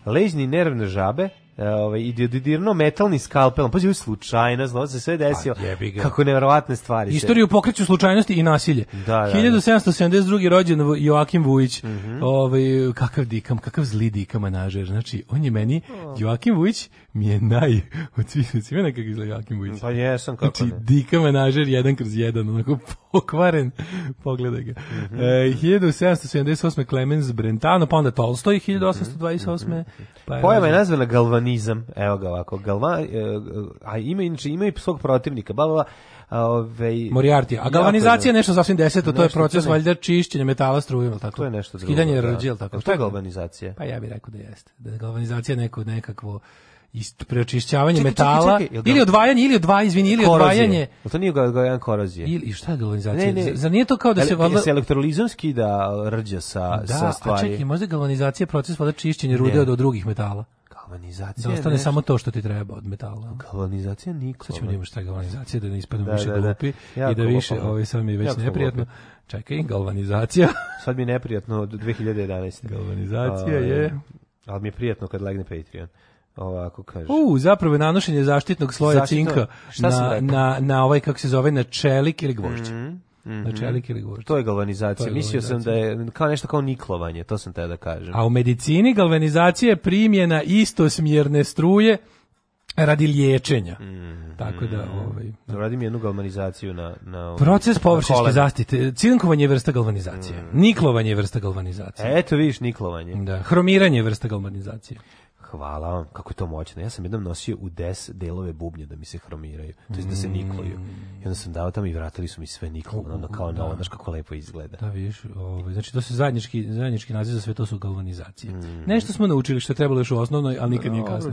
Ležni nervne žabe E, ovaj i dirno metalni skalpel. Pa je slučajno, zlo se sve desio. Pa, kako neverovatne stvari. Istoriju pokreću slučajnosti i nasilje. Da, da, 1772. Da. rođen Joakim Vujić. Mm -hmm. ovaj kakav dikam, kakav zli dikam menadžer. Znači, on je meni Joakim Vujić mi je naj od svih svima kako izgleda Joakim Vujić. Pa jesam kako. Znači, ne. dika menažer jedan kroz jedan, onako pokvaren. Pogledaj ga. Mm -hmm. e, 1778. Clemens Brentano, pa onda Tolstoj 1828. Mm -hmm. Pa je Pojava je nazvana galvan galvanizam, evo ga ovako, galva, e, e, a ima inače ima i svog protivnika, ba, ba. Ove, Moriarty, a galvanizacija je nešto sasvim deseto, to je proces valjda čišćenja metala strujom, ili tako? To je nešto drugo. Skidanje da. rđe, tako? Šta je galvanizacija. Pa ja bih rekao da jeste. Da je galvanizacija neko, nekakvo ist preočišćavanje čekaj, metala čekaj, čekaj, ili odvajanje ili odva izvinili ili korozije. odvajanje. O to nije odvajanje korozije. Ili šta je galvanizacija? Ne, ne. za nije to kao da se valjda se elektrolizonski da rđa sa da, sa stvari. Da, a čekaj, možda galvanizacija proces valjda čišćenje rude od, od drugih metala. Galvanizacija. Da ostane samo to što ti treba od metala. Galvanizacija nikla. Sad ćemo da šta je galvanizacija, da ne ispademo da, više da, da. glupi da. i da više, ovo ovaj, sad mi je već neprijatno. Lupi. Čekaj, galvanizacija. sad mi je neprijatno od 2011. Galvanizacija uh, je... Ali mi je prijatno kad legne Patreon ovako kaže. U, zapravo je nanošenje zaštitnog sloja Zaštitno, cinka na, na, na ovaj, kako se zove, na čelik ili gvožđe. Mm -hmm na čelik ili To je galvanizacija. To Mislio sam da je kao nešto kao niklovanje, to sam te da kažem. A u medicini galvanizacija je primjena istosmjerne struje radi liječenja. Mm, Tako da ovaj da. da. radim jednu galvanizaciju na na ovaj, proces površinske zaštite. Cinkovanje je vrsta galvanizacije. Mm. Niklovanje je vrsta galvanizacije. eto vidiš niklovanje. Da, hromiranje je vrsta galvanizacije. Hvala vam, kako je to moćno. Ja sam jednom nosio u des delove bubnje da mi se hromiraju, to jest da se mm. nikluju. I onda sam dao tamo i vratili su mi sve niklo, ono kao da. novo, znaš kako lepo izgleda. Da, vidiš, ovaj, znači to se zajednički, zajednički naziv za sve to su galvanizacije. Mm. Nešto smo naučili što je trebalo još u osnovnoj, ali nikad nije kasno.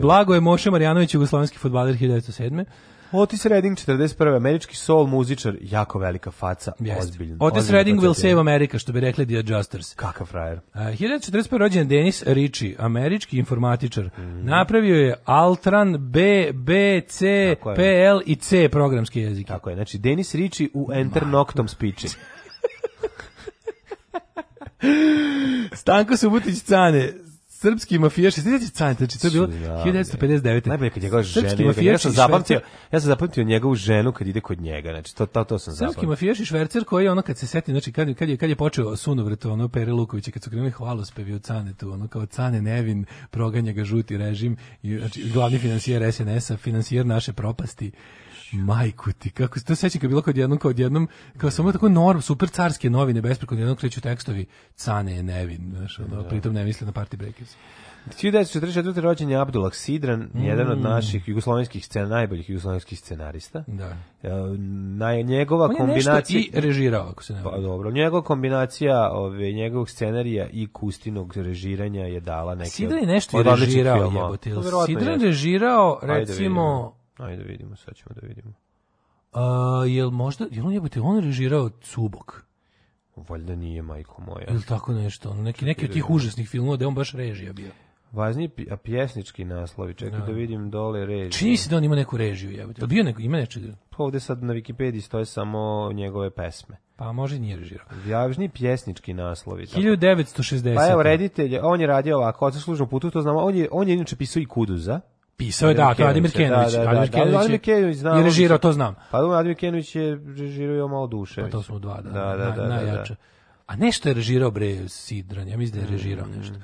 Blago je Moše Marjanović, jugoslovenski futbaler 1907. Otis Redding 41. američki soul muzičar, jako velika faca, Jest. ozbiljno. Otis ozbiljno Redding will save America, što bi rekli The Adjusters. Kakav frajer. Uh, 1941. rođen Denis Ritchie, američki informatičar. Mm. Napravio je Altran, B, B, C, P, L i C programski jezik. Tako je, znači Denis Ritchie u Enter Ma. Noctom Speechi. Stanko Subotić Cane, srpski mafijaši, znači Cane, znači to je bilo 1959. Da. Najbolje kad njegova žena, ja sam zapamtio, ja sam zapamtio njegovu ženu kad ide kod njega, znači to to, to sam zapamtio. Srpski mafijaš švercer koji je ono kad se seti, znači kad, kad je kad je počeo sunovrat ono Pere Lukovića kad su krenuli hvalospevi od Cane tu, ono kao Cane Nevin proganja ga žuti režim i znači glavni finansijer SNS-a, finansijer naše propasti. Majku ti, kako se to sećam kad bilo kod jednom, kod jednom, kao samo tako norm, super carske novine, bespreko jednog kreću tekstovi, Cane je nevin, znaš, ono, da. pritom ne misle na Party Breakers. 1944. rođen je Abdullah Sidran, mm. jedan od mm. naših jugoslovenskih scena, najboljih jugoslovenskih scenarista. Da. E, na, njegova On kombinacija... je nešto i režirao, ako se ne Pa dobro, njegova kombinacija ove, njegovog scenarija i kustinog režiranja je dala neke... Sidran je nešto od, i režirao, jebote. Pa Sidran je. režirao, recimo... Ajde da vidimo, sad ćemo da vidimo. A, jel možda, jel on jebote, on režirao Cubok? Valjda nije, majko moja. Ili tako nešto, ono, neki, neki da od tih užasnih filmova da on baš režija bio. Važni a pjesnički naslovi, čekaj da. da vidim dole režiju. Čini se da on ima neku režiju, jebote. Da bio neko, ima nečeg. Pa ovde sad na Wikipediji stoje samo njegove pesme. Pa može nije režirao. Važni pjesnički naslovi. Tako. 1960. Pa evo reditelj, on je radio ovako, odslužno putu, to znamo, on je, on je inače pisao i Kuduza. Pisao je, da, to je Ademir Kenović. Da, da, Ademir da, Kenović, Ademir Kenović je režirao, to znam. Pa Ademir Kenović je režirao malo duše. Pa to smo dva, da, da, da, da, najjače. A nešto je režirao bre Sidran, ja mislim da je režirao nešto. Uh,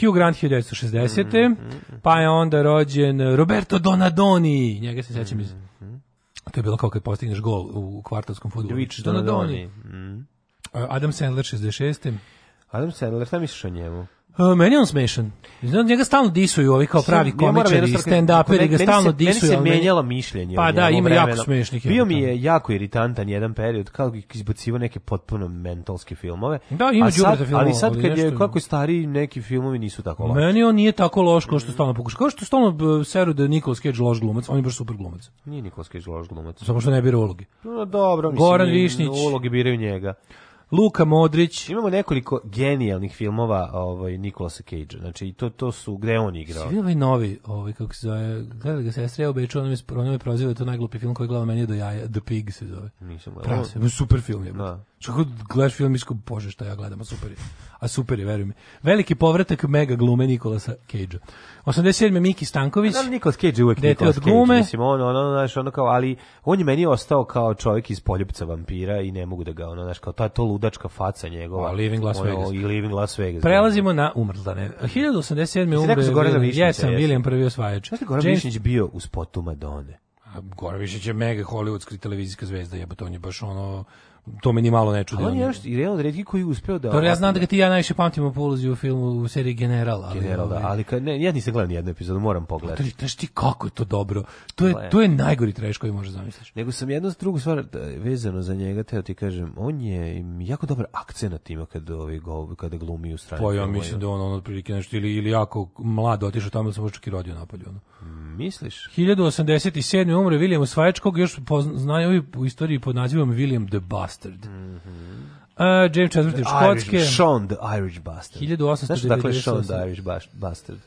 Hugh Grant 1960. Pa je onda rođen Roberto Donadoni, njega se sećam iz... To je bilo kao kad postigneš gol u kvartovskom futbolu. Donadoni. Adam Sandler 66. Adam Sandler, šta misliš o njemu? Uh, meni on smešan. Znam, njega stalno disuju ovi kao pravi komičari, stand-uperi, da ga stalno meni se, disuju. Meni se menjala mišljenje. Pa da, ima jako smešnih. Bio mi je jako iritantan jedan period, kao izbacivo neke potpuno mentalske filmove. Da, ima za filmove. Ali sad kad je, kako je stari, neki filmovi nisu tako loši. Meni on nije tako loš kao što stalno pokuša. Kao što stalno seru da je Nicolas Cage loš glumac, on je baš super glumac. Nije Nicolas Cage loš glumac. Samo što ne bira uloge. No, dobro, mislim, Goran Višnić. Uloge biraju njega. Luka Modrić. Imamo nekoliko genijalnih filmova ovaj Nikolasa Cage-a. Znači to to su gde on igrao. Svi ovaj novi, ovaj kako se zove, gledali ga sestra u Beču, ona me me proziva da to najglupi film koji glavno meni je do jaja, The Pig se zove. Nisam gledao. Prase, super film je. Da. Čako gledaš film isko, bože šta ja gledam, a super je. A super je, veruj mi. Veliki povratak mega glume Nikolasa Cage-a. 87. Miki Stanković. Da, Nikolas Cage je uvek Nikolas Cage, mislim, on, on, on, znaš, ono kao, ali on je meni ostao kao čovjek iz poljubca vampira i ne mogu da ga, ono, znaš, kao, ta to ludačka faca njegova. A, Living Las ono, Vegas. I Living Las Vegas. Prelazimo da. na umrzlane. 1087. umre, jesam, William prvi osvajač. Znaš li Goran Višnić bio u spotu Madone? Goran Višnić je mega hollywoodska televizijska zvezda, jebote, on je baš ono to me ni malo ne čudi. Ali on je još i jedan od koji je uspeo da... Dobro, ja znam da ga ti ja najviše pamtim po ulozi u filmu u seriji General. Ali, General, da, ovaj- ali kad ne, ja nisam gledao nijednu epizodu, moram pogledati. To, znaš ti kako je to dobro. To je, to je najgori treš koji možeš zamisliti. Nego sam jednu drugu stvar da, vezano za njega, teo ti kažem, on je jako dobar akcenat ima kad ovi kad glumi u strani. Pa ja mislim da on on otprilike nešto ili ili jako mlad otišao tamo da se možda i rodio napolju. Misliš? 1087. umre William Osvajačkog, još poznaju u istoriji pod nazivom William the Bust Bastard. Mm -hmm. uh, James IV. Škotske. Sean the Irish Bastard. 1898. Znaš dakle Sean the Irish Bastard?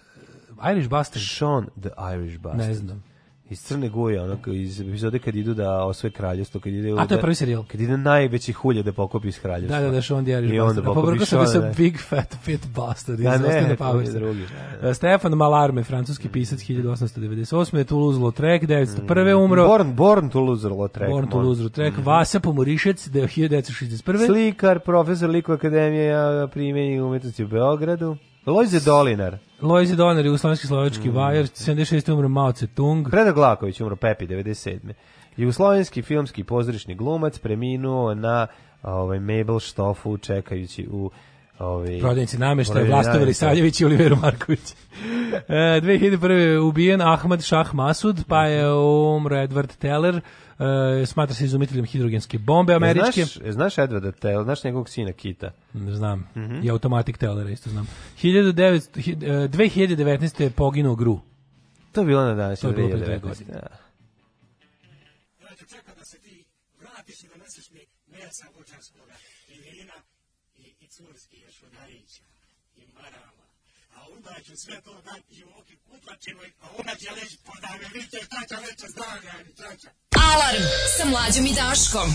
Irish Bastard. Sean the Irish Bastard. Ne znam iz Crne Gore, ono iz epizode kad idu da osvoje kraljevstvo, kad ide A to je prvi serijal. Kad ide najveći hulje da pokopi iz kraljevstva. Da, da, da, Sean the Irish I onda pokopi Sean. Pa se da. Big Fat Fit Bastard da, iz da, Austin Powers. Drugi. Da, e, Stefan Malarme, francuski pisac 1898. je Toulouse-Lautrec, 1901. Mm. umro. Born, born Toulouse-Lautrec. Born Toulouse-Lautrec. Mm. Vasa Pomorišec, 1961. Slikar, profesor Liko akademije primjenje umetnosti u Beogradu. Lojze Dolinar. Lojze Dolinar je uslovenski slovački mm. vajar, 76. umro Mao Cetung. Predrag Laković umro Pepi, 97. Jugoslovenski filmski pozorišni glumac preminuo na ovaj, Mabel Štofu čekajući u Ovi, ovaj, Prodajnici namještaja, Vlastov Velisavljević i Oliveru Marković. e, 2001. ubijen Ahmad Šah Masud, pa je umro Edward Teller, E, smatra se izumiteljem hidrogenske bombe američke. E, znaš, e, znaš Edwarda Tell, znaš njegovog sina Kita? Ne znam. Mm -hmm. I automatik Tellera isto znam. 1900, 2019. E, je poginuo Gru. To je bilo na danas. To je bilo pre dve godine. Da. Ja. čekam da se ti vratiš i da nosiš mi mesa bučanskoga i vina i, i curski još odarića i marama. A onda ću sve to dati Znači, ona će reći, podave, vidite, šta će reći zdravlja, šta će. Alarm sa mlađom i Daškom.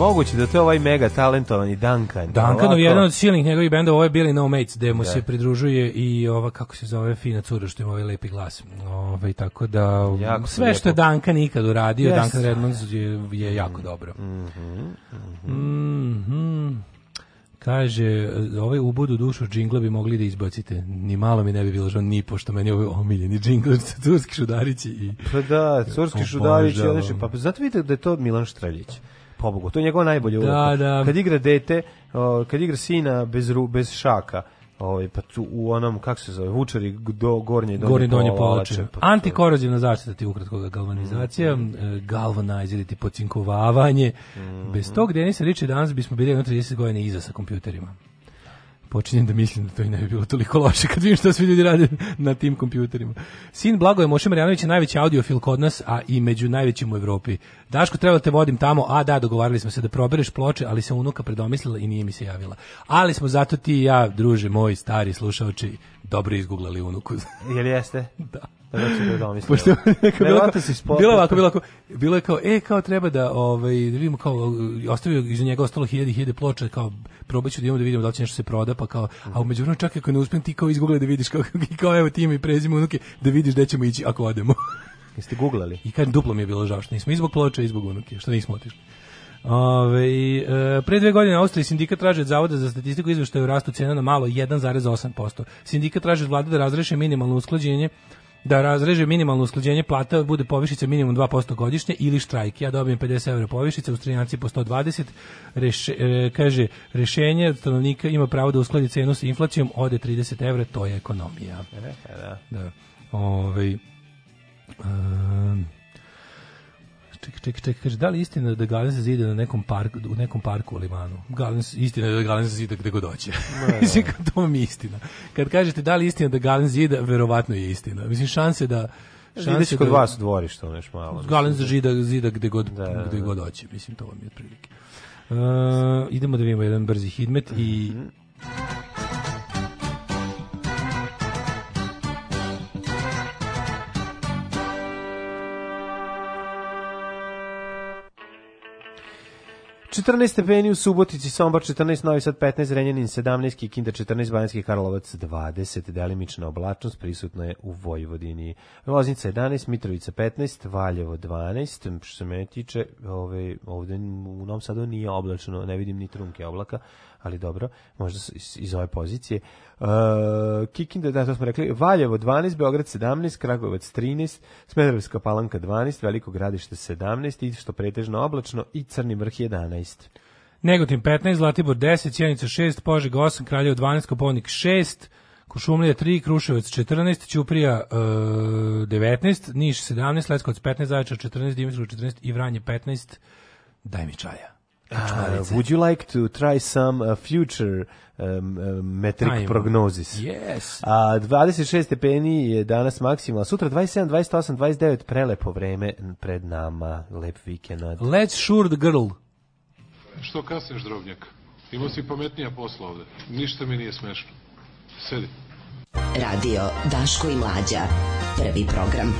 moguće da to je ovaj mega talentovani Duncan. Duncanov ovako... jedan od silnih njegovih bendova, ovo je Billy No Mates, gde mu da. se pridružuje i ova, kako se zove, fina cura što ima ovaj lepi glas. Ove, ovaj, tako da, jako sve što je Duncan ikad uradio, yes. Duncan Redmond je, je jako dobro. Mm -hmm, mm -hmm. Kaže, ovaj ubod u dušu džingla bi mogli da izbacite. Ni malo mi ne bi bilo žao ni pošto meni ovo omiljeni džingl Turski šudarići i... Pa da, Turski šudarići, pa znate vidite da je to Milan Štreljić pobogu, to je njegova najbolja da, uloga. Da, da. Kad igra dete, kad igra sina bez, ru, bez šaka, ovaj pa tu u onom kako se zove vučari do gornje donje gornje donje polače pa, antikorozivna zaštita ti ukratko galvanizacija mm -hmm. E, galvanizer ti pocinkovavanje mm bez tog Denisa Riče danas bismo bili 30 godina iza sa kompjuterima Počinjem da mislim da to i ne bi bilo toliko loše kad vidim što svi ljudi rade na tim kompjuterima. Sin Blagoje Moše Marjanović je najveći audiofil kod nas, a i među najvećim u Evropi. Daško, treba da te vodim tamo, a da, dogovarali smo se da probereš ploče, ali se unuka predomislila i nije mi se javila. Ali smo zato ti i ja, druže, moji stari slušaoči, dobro izgooglali unuku. Jel jeste? da. Da da Pošto bilo ovako, bilo ovako, bilo je kao e kao treba da ovaj da vidimo kao ostavio iz njega ostalo 1000 1000 ploča kao probaću da imamo da vidimo da li će nešto se proda pa kao a u međuvremenu čak ako ne uspem ti kao izgugle da vidiš kao kao evo ti ime prezime unuke da vidiš gde ćemo ići ako odemo. Jeste guglali? I kažem duplo mi je bilo žao što nismo izbog ploča i zbog unuke što nismo otišli. Ove, e, pre dve godine Austriji sindikat traži od Zavoda za statistiku izveštaje o rastu cena na malo 1,8%. Sindikat traži od vlade da razreše minimalno usklađenje da razreže minimalno usklađenje plata bude povišica minimum 2% godišnje ili štrajk. Ja dobijem 50 evra povišice, Austrijanci po 120. Reše, e, kaže, rešenje stanovnika ima pravo da uskladi cenu sa inflacijom, ode 30 evra, to je ekonomija. E, e, da. da. Ove, ovaj, um, ček, ček, kaže, da li istina da Galen se zida na nekom parku, u nekom parku u Limanu? Galen, istina je da Galen se zida gde god doće. Mislim, to mi je istina. Kad kažete da li istina da Galen zida, verovatno je istina. Mislim, šanse da... Žideći kod da, vas u dvorištu, neš malo. Galen za žida, zida gde god, da, da gde da. god hoće, mislim, to vam je otprilike. Uh, idemo da vidimo jedan brzi hidmet mm -hmm. i... Mhm. 14 stepeni u Subotici, Sombor 14, Novi Sad 15, Renjanin 17, Kikinda 14, Banjski Karlovac 20, delimična oblačnost prisutna je u Vojvodini. Loznica 11, Mitrovica 15, Valjevo 12, što se mene tiče, ove, ovaj, ovde u Novom Sadu nije oblačno, ne vidim ni trunke oblaka, ali dobro, možda iz ove pozicije. Uh, Kikinda, da, to smo rekli, Valjevo 12, Beograd 17, Kragujevac 13, Smederevska palanka 12, Veliko gradište 17, Išto pretežno oblačno i Crni vrh 11. Negotin 15, Zlatibor 10, Cijenica 6, Požeg 8, Kraljevo 12, Koponik 6, Kušumlija 3, Kruševac 14, Ćuprija e, 19, Niš 17, Leskovac 15, Zaječar 14, Dimitru 14 i Vranje 15. Daj mi čaja. Uh, would you like to try some uh, future um, uh, metric Time. prognosis? Yes. Uh, 26 stepeni je danas maksimalno, sutra 27, 28, 29, prelepo vreme pred nama, lep vikend. Let's sure the girl. Što kasneš, drobnjak? Imao si pametnija posla ovde. Ništa mi nije smešno. Sedi. Radio Daško i Mlađa. Prvi program.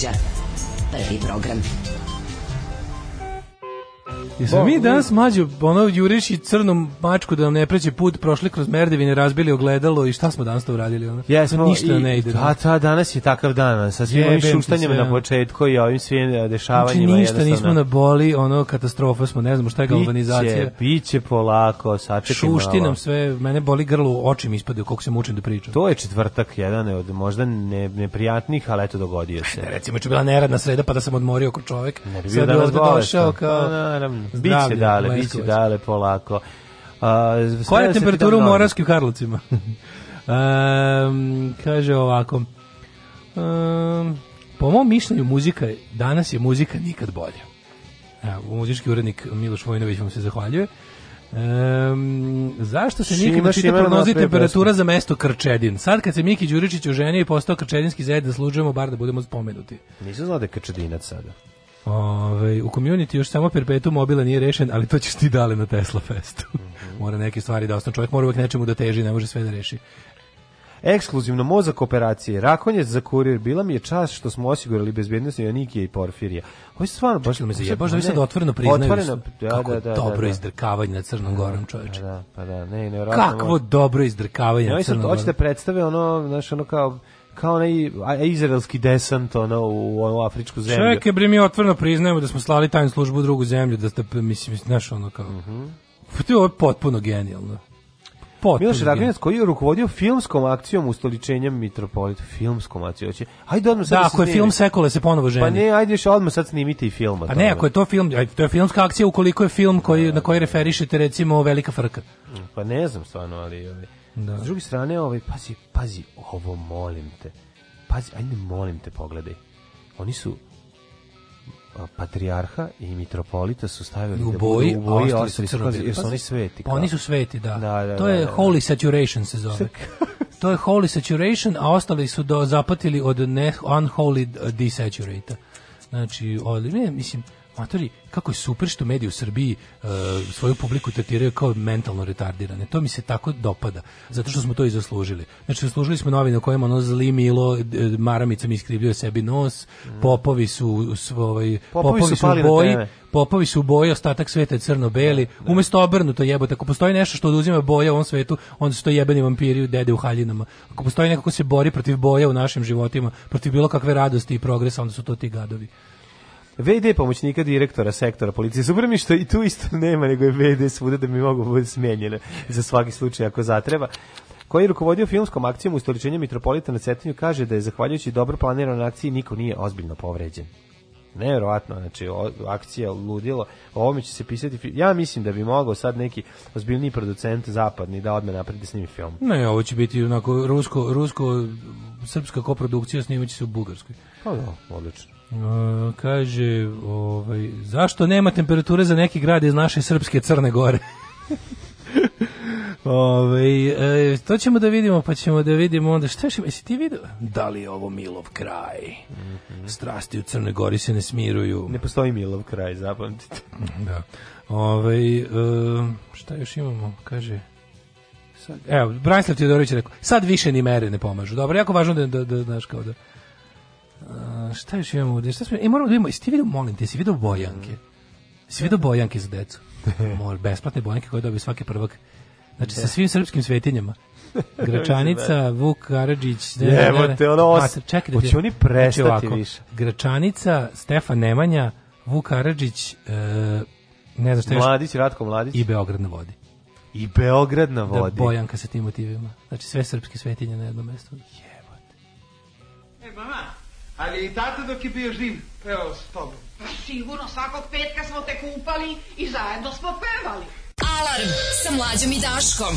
ya Kad mi danas mlađu, ono, juriš i crnu mačku da nam ne pređe put, prošli kroz merdevine, razbili ogledalo i šta smo danas to uradili? Ono? Jesmo, pa Ništa i, ne ide. A da. ta, danas je takav dan, sa svim ovim šuštanjem na početku i ovim svim e, dešavanjima. Znači ništa nismo na boli, ono, katastrofa smo, ne znamo šta je galvanizacija. Biće, polako, sačekaj Šušti nam sve, mene boli grlo, oči mi ispadaju, koliko se mučim da pričam. To je četvrtak, jedan od možda ne, neprijatnih, ali eto dogodio se. Recimo, ću bila neradna sreda, pa da sam odmorio ko čovek. Ne bi bio danas bolestan. Došao kao, pa, naravno zdravlje. Biće dale, biće dale polako. Uh, Koja je temperatura u Moravskim Karlovcima? um, kaže ovako. Um, po mom mišljenju muzika, danas je muzika nikad bolja. Evo, muzički urednik Miloš Vojnović vam se zahvaljuje. Um, zašto se nikad ne čita prognozi temperatura za mesto Krčedin? Sad kad se Miki Đuričić oženio i postao Krčedinski zajedno, da služujemo, bar da budemo spomenuti. Nisam znao da je Krčedinac sada. Ove, ovaj, u community još samo perpetuum mobile nije rešen, ali to ćeš ti dale na Tesla festu. Mhm. mora neke stvari da ostane. Čovjek mora uvek nečemu da teži, ne može sve da reši. Ekskluzivno mozak operacije. Rakonjec za kurir. Bila mi je čast što smo osigurali bezbjednost Janikije i Porfirija. Ovo je stvarno... Baš je, baš da vi sad otvoreno priznaju otvoreno, da, da, kako da, da, dobro da, izdrkavanje na Crnom da, Gorom, pa čoveče. Da, pa da, ne, ne, Kakvo dobro izdrkavanje na Crnom Gorom. Oni hoćete predstave ono, znaš, ono kao kao onaj izraelski desant ono, u onu afričku zemlju. Čekaj, bre, mi otvorno priznajemo da smo slali tajnu službu u drugu zemlju, da ste, mislim, znaš, ono kao... Uh mhm. -huh. Pa ovo je potpuno genijalno. Potpuno Miloš Ragnjac koji je rukovodio filmskom akcijom ustoličenja Mitropolita. Filmskom akcijom. Ajde odmah sad da, da ako je film Sekole se ponovo ženi. Pa ne, ajde još odmah sad snimiti i film. A ne, ako je to film, ajde, to je filmska akcija ukoliko je film koji, da, na koji referišete recimo Velika frka. Pa ne znam stvarno, ali... ali Da. S druge strane, ovaj, pazi, pazi, ovo molim te. Pazi, ajde molim te pogledaj. Oni su patrijarha i mitropolita su stavili u da boji, da u boji a ostali su crni. Jer su pa oni sveti. Pa oni su sveti, da. da, da to je da, da. holy saturation se zove. to je holy saturation, a ostali su do zapatili od ne, unholy desaturata. Znači, od, ne, mislim, matori, kako je super što mediji u Srbiji uh, svoju publiku tretiraju kao mentalno retardirane. To mi se tako dopada, zato što smo to i zaslužili. Znači, zaslužili smo novine u kojima ono zlimilo, e, maramicom iskrivljuje sebi nos, popovi su, svoj, ovaj, popovi, popovi su, u boji, popovi su u boji, ostatak sveta je crno-beli, da, da. umesto obrnuto jebote. Ako postoji nešto što oduzima boja u ovom svetu, onda su to jebeni vampiri u dede u haljinama. Ako postoji neko ko se bori protiv boja u našim životima, protiv bilo kakve radosti i progresa, onda su to ti gadovi. VD pomoćnika direktora sektora policije Subremišta i tu isto nema, nego je VD svuda da mi mogu biti smenjene za svaki slučaj ako zatreba koji je rukovodio filmskom akcijom ustoličenja Mitropolita na Cetinju, kaže da je zahvaljujući dobro planiranoj akciji niko nije ozbiljno povređen. Neverovatno, znači o, akcija ludilo. O ovome će se pisati. Ja mislim da bi mogao sad neki ozbiljni producent zapadni da odme napred s snimi film. Ne, ovo će biti onako rusko rusko srpska koprodukcija snimaće se u Bugarskoj. Pa da, odlično. Uh, kaže, ovaj, zašto nema temperature za neki grad iz naše srpske Crne Gore? Ove, ovaj, e, to ćemo da vidimo, pa ćemo da vidimo onda šta je, jesi ti vidio? Da li je ovo Milov kraj? Mm -hmm. Strasti u Crnoj Gori se ne smiruju. Ne postoji Milov kraj, zapamtite. Da. Ove, ovaj, e, šta još imamo? Kaže, sad, evo, Branislav Teodorović je rekao, sad više ni mere ne pomažu. Dobro, jako važno da, da, da znaš kao da, šta još imamo ovdje? Šta smo, e, moramo da vidimo, jesi ti vidio, molim te, jesi vidio bojanke? Jesi vidio bojanke za decu? Mor, besplatne bojanke koje dobije svaki prvak. Znači, sa svim srpskim svetinjama. Gračanica, da- Vuk Karadžić, ne, ne, ne, ne. ono os... čekaj, da hoće oni znači prestati znači, ovako, više. Gračanica, Stefan Nemanja, Vuk Karadžić, e, ne znam šta još. Mladić, Ratko Mladić. I Beograd na vodi. I Beograd na da vodi. Da, Bojanka sa tim motivima. Znači sve srpske svetinje na jednom mestu. Jebote. E, mama, Ali i tata dok je bio živ, pevao s tobom. Pa sigurno, svakog petka smo te kupali i zajedno smo pevali. Alarm sa mlađom i Daškom.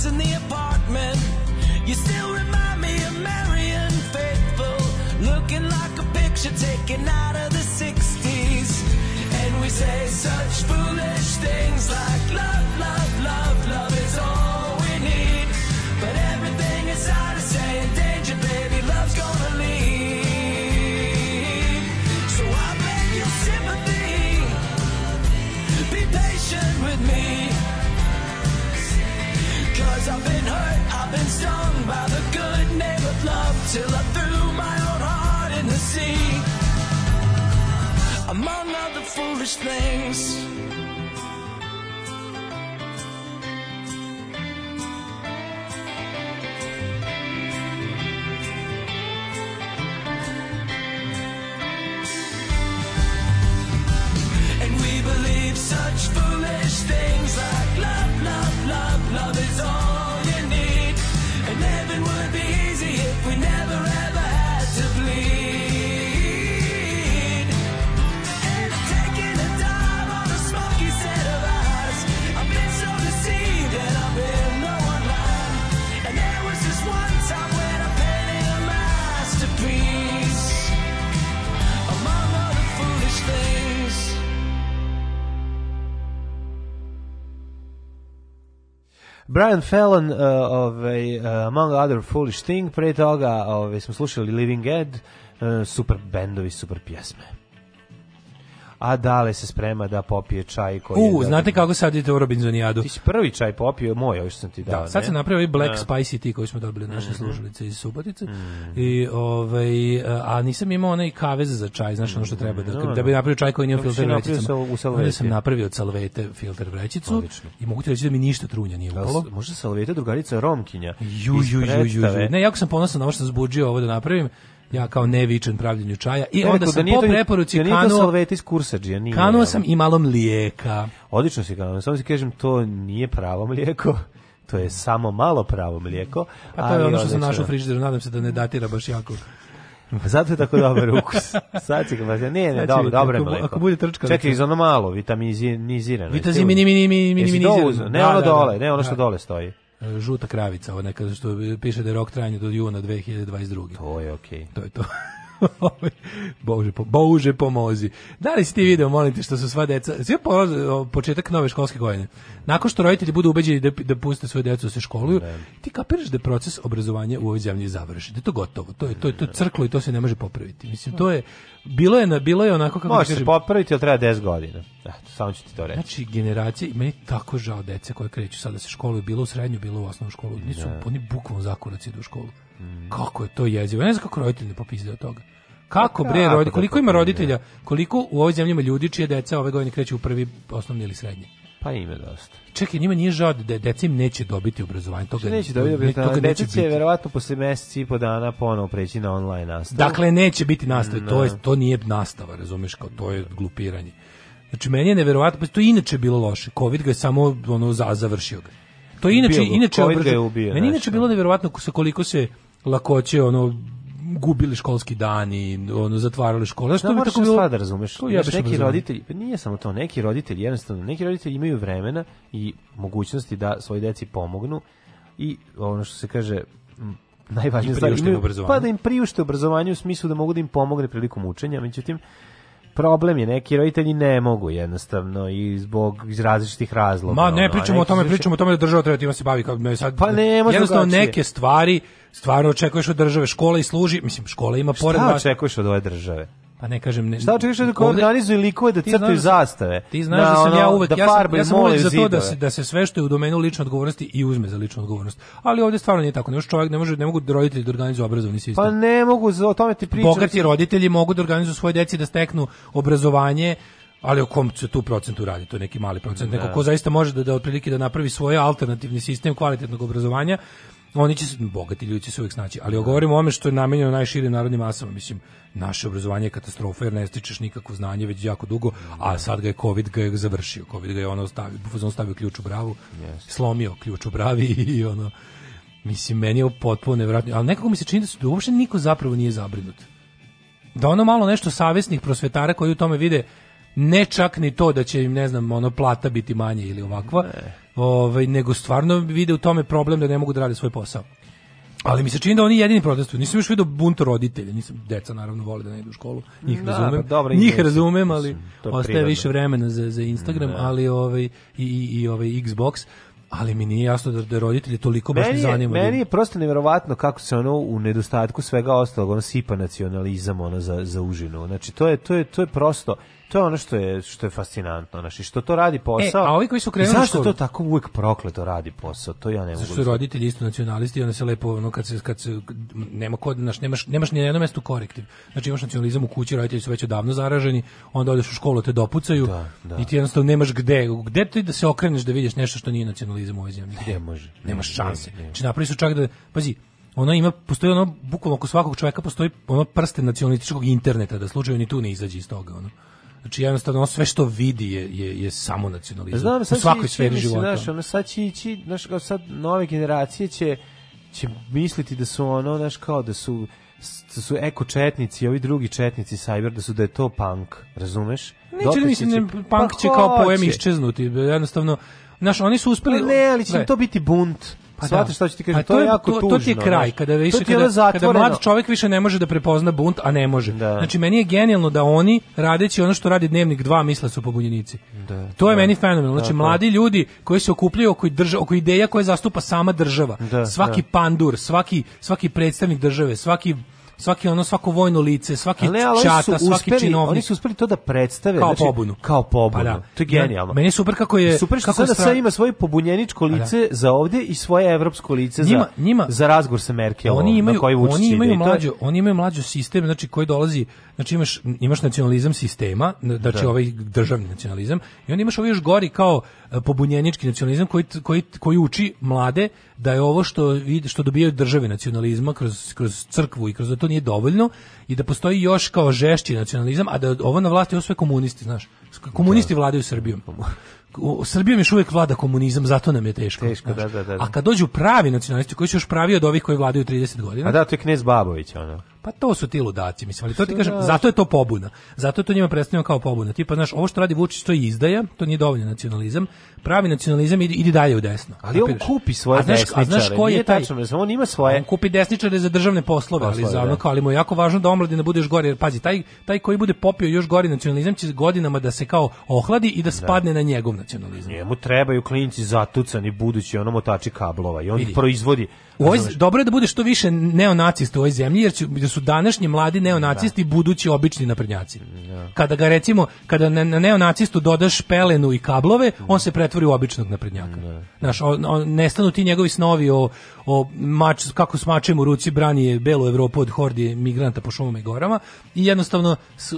friends in the apartment. You still remind me of Marion Faithful, looking like a picture taken out of the 60s. And we say such foolish things like love. till I threw my own heart in the sea. Among other foolish things. And we believe such foolish things like Brian Fallon, uh, ovaj, uh, Among Other Foolish Thing, pre toga ovaj, smo slušali Living Ed, uh, super bendovi, super pjesme a Dale se sprema da popije čaj koji U, je znate kako sad idete u Robinzonijadu? Ti si prvi čaj popio, moj, još sam ti da, dao, da, Sad se napravio ovaj Black a. Spicy tea koji smo dobili naše mm -hmm. služalice iz Subotice. Mm -hmm. I, ovaj, a nisam imao onaj kavez za čaj, znaš ono što mhm. treba, da, no, da, da bi da. napravio čaj koji nije no, filter vrećicama. Onda sam napravio od salvete filter vrećicu Odlično. i mogu ti reći da mi ništa trunja nije upalo. Možda salvete drugarica Romkinja. Ju, ju, ju, ju, ju. Ne, jako sam ponosan na ovo što sam zbuđio ovo da napravim ja kao nevičan pravljenju čaja i onda da sam po preporuci da kanuo salveti iz kursadžija nije kanuo sam i malo mlijeka odlično si kanuo samo ti kažem to nije pravo mlijeko to je samo malo pravo mlijeko a to je ono što sam našao frižideru nadam se da ne datira baš jako pa Zato je tako dobar ukus. Sad će baš, ne, ne, dobro, dobro je mleko. Ako bude trčka. Čekaj, iz ono malo, vitaminizirano. Vitaminizirano. Ne, da, ono da, dole, ne ono što dole stoji žuta kravica, ova neka što piše da je rok trajanja do juna 2022. To je okej. Okay. To je to. Ovaj, Bože, po, Bože pomozi. Da li si ti video, molim te, što su sva deca, sve po, početak nove školske godine, nakon što roditelji budu ubeđeni da, da puste svoje decu da se školuju, ne. ti kapiraš da proces obrazovanja u ovoj zemlji završen. Da je to gotovo, to je, to je, to je crklo i to se ne može popraviti. Mislim, to je, bilo je, na, bilo je onako kako... Da može se popraviti, ali treba 10 godina. Eto, samo ću ti to reći. Znači, generacije, meni tako žao dece koje kreću sada da se školuju, bilo u srednju, bilo u osnovnu školu, nisu, oni bukvalno zakoraci idu u školu. Kako je to jezivo? Ne znam kako roditelj ne popizde od toga. Kako da, bre, roditelj, koliko ima roditelja, da. koliko u ovoj zemlji ima ljudi čije deca ove godine kreću u prvi osnovni ili srednji? Pa ime dosta. Čekaj, njima nije žao da deca im neće dobiti obrazovanje. Toga, Što neće dobiti obrazovanje. Deca će verovatno posle meseci i po dana ponovo preći na online nastavu. Dakle, neće biti nastave. No. To, da. je, to nije nastava, razumeš, kao to je glupiranje. Znači, meni je neverovatno, pa to je inače bilo loše. Covid ga je samo ono, završio ga. To je inače, inače, inače, je ubio, meni inače bilo neverovatno sa koliko se lakoće, ono, gubili školski dani, ono zatvarali škole. Što bi tako da bilo? Da razumeš. To neki roditelji, pa nije samo to, neki roditelji jednostavno, neki roditelji imaju vremena i mogućnosti da svoj deci pomognu i ono što se kaže najvažnije stvar imaju, pa da im priušte obrazovanje u smislu da mogu da im pomogne prilikom učenja, međutim problem je neki roditelji ne mogu jednostavno i zbog iz različitih razloga. Ma ne ono, pričamo o tome, pričamo o tome da država treba da tim se bavi kao sad. Pa ne, jednostavno drugačije. neke stvari stvarno očekuješ od države škola i služi, mislim škola ima pored Šta očekuješ od ove države? Pa ne kažem ne. Šta očekuješ da organizuju likove da crtaju zastave? Ti znaš da, da sam ono, ja uvek da ja sam, ja sam uvek za to da se da se sve što je u domenu lične odgovornosti i uzme za ličnu odgovornost. Ali ovdje stvarno nije tako. Ne čovjek ne može ne mogu roditelji da organizuju obrazovni sistem. Pa ne mogu, o tome ti pričam. Bogati roditelji mogu da organizuju svoje deci da steknu obrazovanje ali o kom se tu procentu radi, to je neki mali procent, neko da. ko zaista može da, da otprilike da napravi svoj alternativni sistem kvalitetnog obrazovanja oni će se bogati ljudi će se uvek snaći, ali govorimo o tome što je namenjeno najširim narodnim masama, mislim, naše obrazovanje je katastrofa jer ne stičeš nikakvo znanje već jako dugo, a sad ga je covid ga je završio, covid ga je ono stavio, on stavio ključ u bravu, yes. slomio ključ u bravi i ono mislim meni je potpuno nevjerojatno, ali nekako mi se čini da su da uopšte niko zapravo nije zabrinut. Da ono malo nešto savjesnih prosvetara koji u tome vide ne čak ni to da će im ne znam ono plata biti manje ili ovakva ne. ovaj nego stvarno vide u tome problem da ne mogu da rade svoj posao ali mi se čini da oni jedini protestuju. Nisam još video bunt roditelja, nisam deca naravno vole da ne idu u školu. Njih da, razumem. Pa, dobro, njih razumem, ali ostaje više vremena za, za Instagram, ne. Da. ali ovaj i i, i ovaj Xbox ali mi nije jasno da, da roditelji toliko baš ne zanimaju. Meni je prosto neverovatno kako se ono u nedostatku svega ostalog ono sipa nacionalizam ono za, za užinu. Znači to je to je to je prosto To je ono što je što je fascinantno, znači što to radi posao. E, a ovi koji su krenuli zašto to tako uvek prokleto radi posao? To ja ne mogu. Su da- roditelji isto nacionalisti, i onda se lepo ono kad se kad se nema kod naš nemaš nemaš ni na jednom mestu korektiv. Znači imaš nacionalizam u kući, roditelji su već odavno zaraženi, onda odeš u školu te dopucaju da, da. i ti jednostavno nemaš gde, gde ti da se okreneš da vidiš nešto što nije nacionalizam u ovoj zemlji. Gde ne može? Nemaš šanse. Ne, ne. Znači napravi su čak da pazi, ona ima postoji ono bukvalno oko svakog čoveka postoji ono prste nacionalističkog interneta da slučajno ni tu ne izađe iz toga ono. Znači jednostavno sve što vidi je je je samo nacionalizam. Znam, u svakoj sferi života. Znaš, ono sad će ići, znaš, kao sad nove generacije će će misliti da su ono, znaš, kao da su da su eko četnici, ovi drugi četnici cyber da su da je to punk, razumeš? Neće li da mislim će... Da punk pa će kao poem iščeznuti, jednostavno Naš, oni su uspeli... Ne, ali će to biti bunt Pa Svatiš da. šta ću ti kažem, pa to, to, je jako to, tužno. To ti je kraj, kada, više, kada, kada mlad čovjek više ne može da prepozna bunt, a ne može. Da. Znači, meni je genijalno da oni, radeći ono što radi Dnevnik 2, misle da su pobunjenici. Da, to je da. meni fenomenalno. Znači, mladi ljudi koji se okupljaju oko, drž, oko ideja koje zastupa sama država, da, svaki pandur, svaki, svaki predstavnik države, svaki svaki ono svako vojno lice, svaki ali, ali čata, uspeli, svaki činovnik. Oni su uspeli to da predstave kao znači, pobunu. Kao pobunu. Pa da. To je genijalno. Meni je super kako je super što kako sada sve ima svoje pobunjeničko pa da. lice da. za ovdje i svoje evropsko lice njima, za njima, za razgovor sa Merkelom. Oni imaju koji oni imaju mlađu, je... oni imaju mlađu sistem, znači koji dolazi, znači imaš imaš nacionalizam sistema, znači da. ovaj državni nacionalizam i onda imaš ovaj još gori kao e, pobunjenički nacionalizam koji koji koji uči mlade da je ovo što što dobijaju države nacionalizma kroz kroz crkvu i kroz da to nije dovoljno i da postoji još kao žešći nacionalizam, a da ovo na vlasti ovo sve komunisti, znaš. Komunisti da. vladaju Srbijom. U Srbiji još uvek vlada komunizam, zato nam je teško. teško da, da, da, da, A kad dođu pravi nacionalisti, koji su još pravi od ovih koji vladaju 30 godina... A da, to je knez Babović, ono. Pa to su ti ludaci, mislim, ali to ti kažem, da. zato je to pobuna. Zato je to njima predstavljeno kao pobuna. Tipa, znaš, ovo što radi Vučić to je izdaja, to nije dovoljno nacionalizam. Pravi nacionalizam idi, idi dalje u desno. Ali on kupi svoje a znaš, desničare. A znaš ko je taj? Tačno, on ima svoje. On kupi desničare za državne poslove, poslove ali za ono da. kao, ali mu je jako važno da omladina da budeš još gore, jer pazi, taj, taj koji bude popio još gori nacionalizam će godinama da se kao ohladi i da spadne da. na njegov nacionalizam. Njemu trebaju klinci zatucani budući ono motači kablova i on Vidi. proizvodi U ovoj, dobro je da bude što više neonacista u ovoj zemlji, jer, će, jer da su današnji mladi neonacisti da. budući obični naprednjaci. Da. Kada ga recimo, kada na, na neonacistu dodaš pelenu i kablove, da. on se pretvori u običnog naprednjaka. Da. Znaš, on, on, nestanu ti njegovi snovi o, o mač, kako s mačem u ruci brani belu Evropu od hordi migranata po šumama i gorama i jednostavno s, e,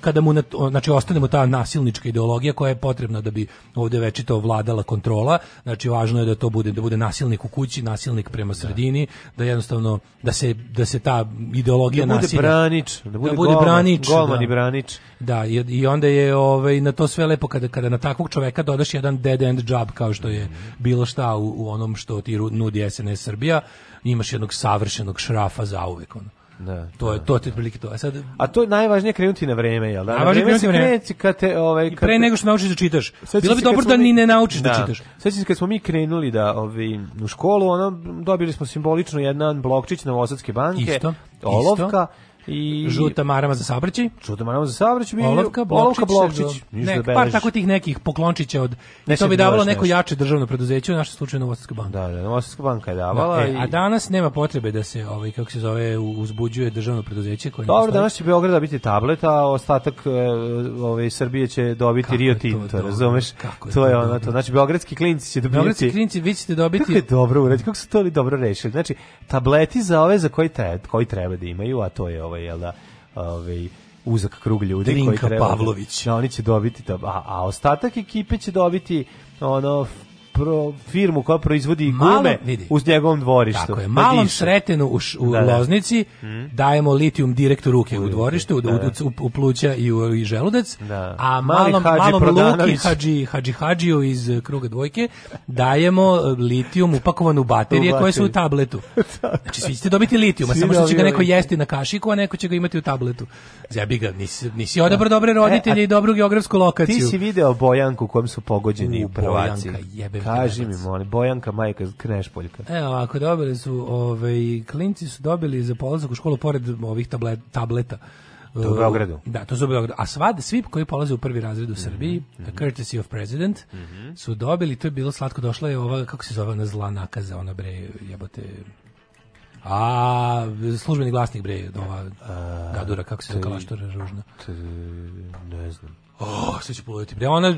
kada mu, znači ostanemo ta nasilnička ideologija koja je potrebna da bi ovdje večito vladala kontrola, znači važno je da to bude, da bude nasilnik u kući, nasilnik prema da. sredini, da jednostavno, da se, da se ta ideologija da bude nasilja, branič, da, da bude, da bude golman, branič, golman da, i branič Da, i, i onda je ovaj, na to sve lepo kada, kada na takvog čoveka dodaš jedan dead end job kao što je bilo šta u, u onom što ti nudi SNS Srbija, imaš jednog savršenog šrafa za uvek. Ono. Da, to je da, to da. ti prilike to. A sad A to je najvažnije krenuti na vreme, jel da? Na vreme krenuti vreme. kad te ovaj kad... I pre nego što naučiš da čitaš. Bilo bi dobro da mi... ni ne naučiš da, da čitaš. Sećam se kad smo mi krenuli da ovaj u školu, ono dobili smo simbolično jedan blokčić Novosadske banke. Isto. Olovka. Isto i žuta marama za saobraćaj. Žuta marama za saobraćaj, olovka, blokčić, olovka, blokčić, nek, da par tako tih nekih poklončića od ne to bi davalo neko jače državno preduzeće, u našem slučaju Novosadska banka. Da, da, Novosadska banka je da, davala. Da, i... A danas nema potrebe da se ovaj kako se zove uzbuđuje državno preduzeće koje Dobro, danas će Beograda biti tablet, a ostatak e, ove Srbije će dobiti kako Rio Tinto, razumeš? Kako to je ona, to. Znači beogradski klinci će dobiti. Beogradski klinci vi ćete dobiti. Kako je dobro uređeno, kako su to li dobro rešili. Znači tableti za ove za koji treba, koji treba da imaju, a to je ovo ovaj, ovaj, jel da, ovaj, uzak krug ljudi Trinka koji treba... Da- Pavlović. Da, oni će dobiti, a, a ostatak ekipe će dobiti ono pro, firmu koja proizvodi gume uz njegovom dvorištu. Tako je, malom sretenu u, u da, da. loznici da. dajemo litijum direkt u ruke u dvorištu, da, u, da. u, u, pluća i u i želudac, da. a malom, hađi malom Luki hađi, hađi Hađiju iz eh, kruga dvojke dajemo eh, litijum upakovan u baterije u koje su u tabletu. Znači, svi ćete dobiti litijum, a samo što će ga neko jesti na kašiku, a neko će ga imati u tabletu. Zebi ga, nisi, nisi odabro dobre roditelje e, i dobru geografsku lokaciju. Ti si video Bojanku kojem su pogođeni u, u Bojanka, jebem Kaži mi, molim, Bojanka, majka Knešpoljka. Evo, ako dobili su, ovaj, klinci su dobili za polazak u školu pored ovih tablet, tableta. To u e, Beogradu. Da, to su u Beogradu. A svad, svi koji polaze u prvi razred u mhm, Srbiji, mm -hmm. courtesy of president, mm -hmm. su dobili, to je bilo slatko, došla je ova, kako se zove, ona zla nakaza, ona bre, jebote, a službeni glasnik bre, ova a, gadura, kako se zove, kalaštora ružna. Te, ne znam. Oh, sve ću poloviti. Bre, ona,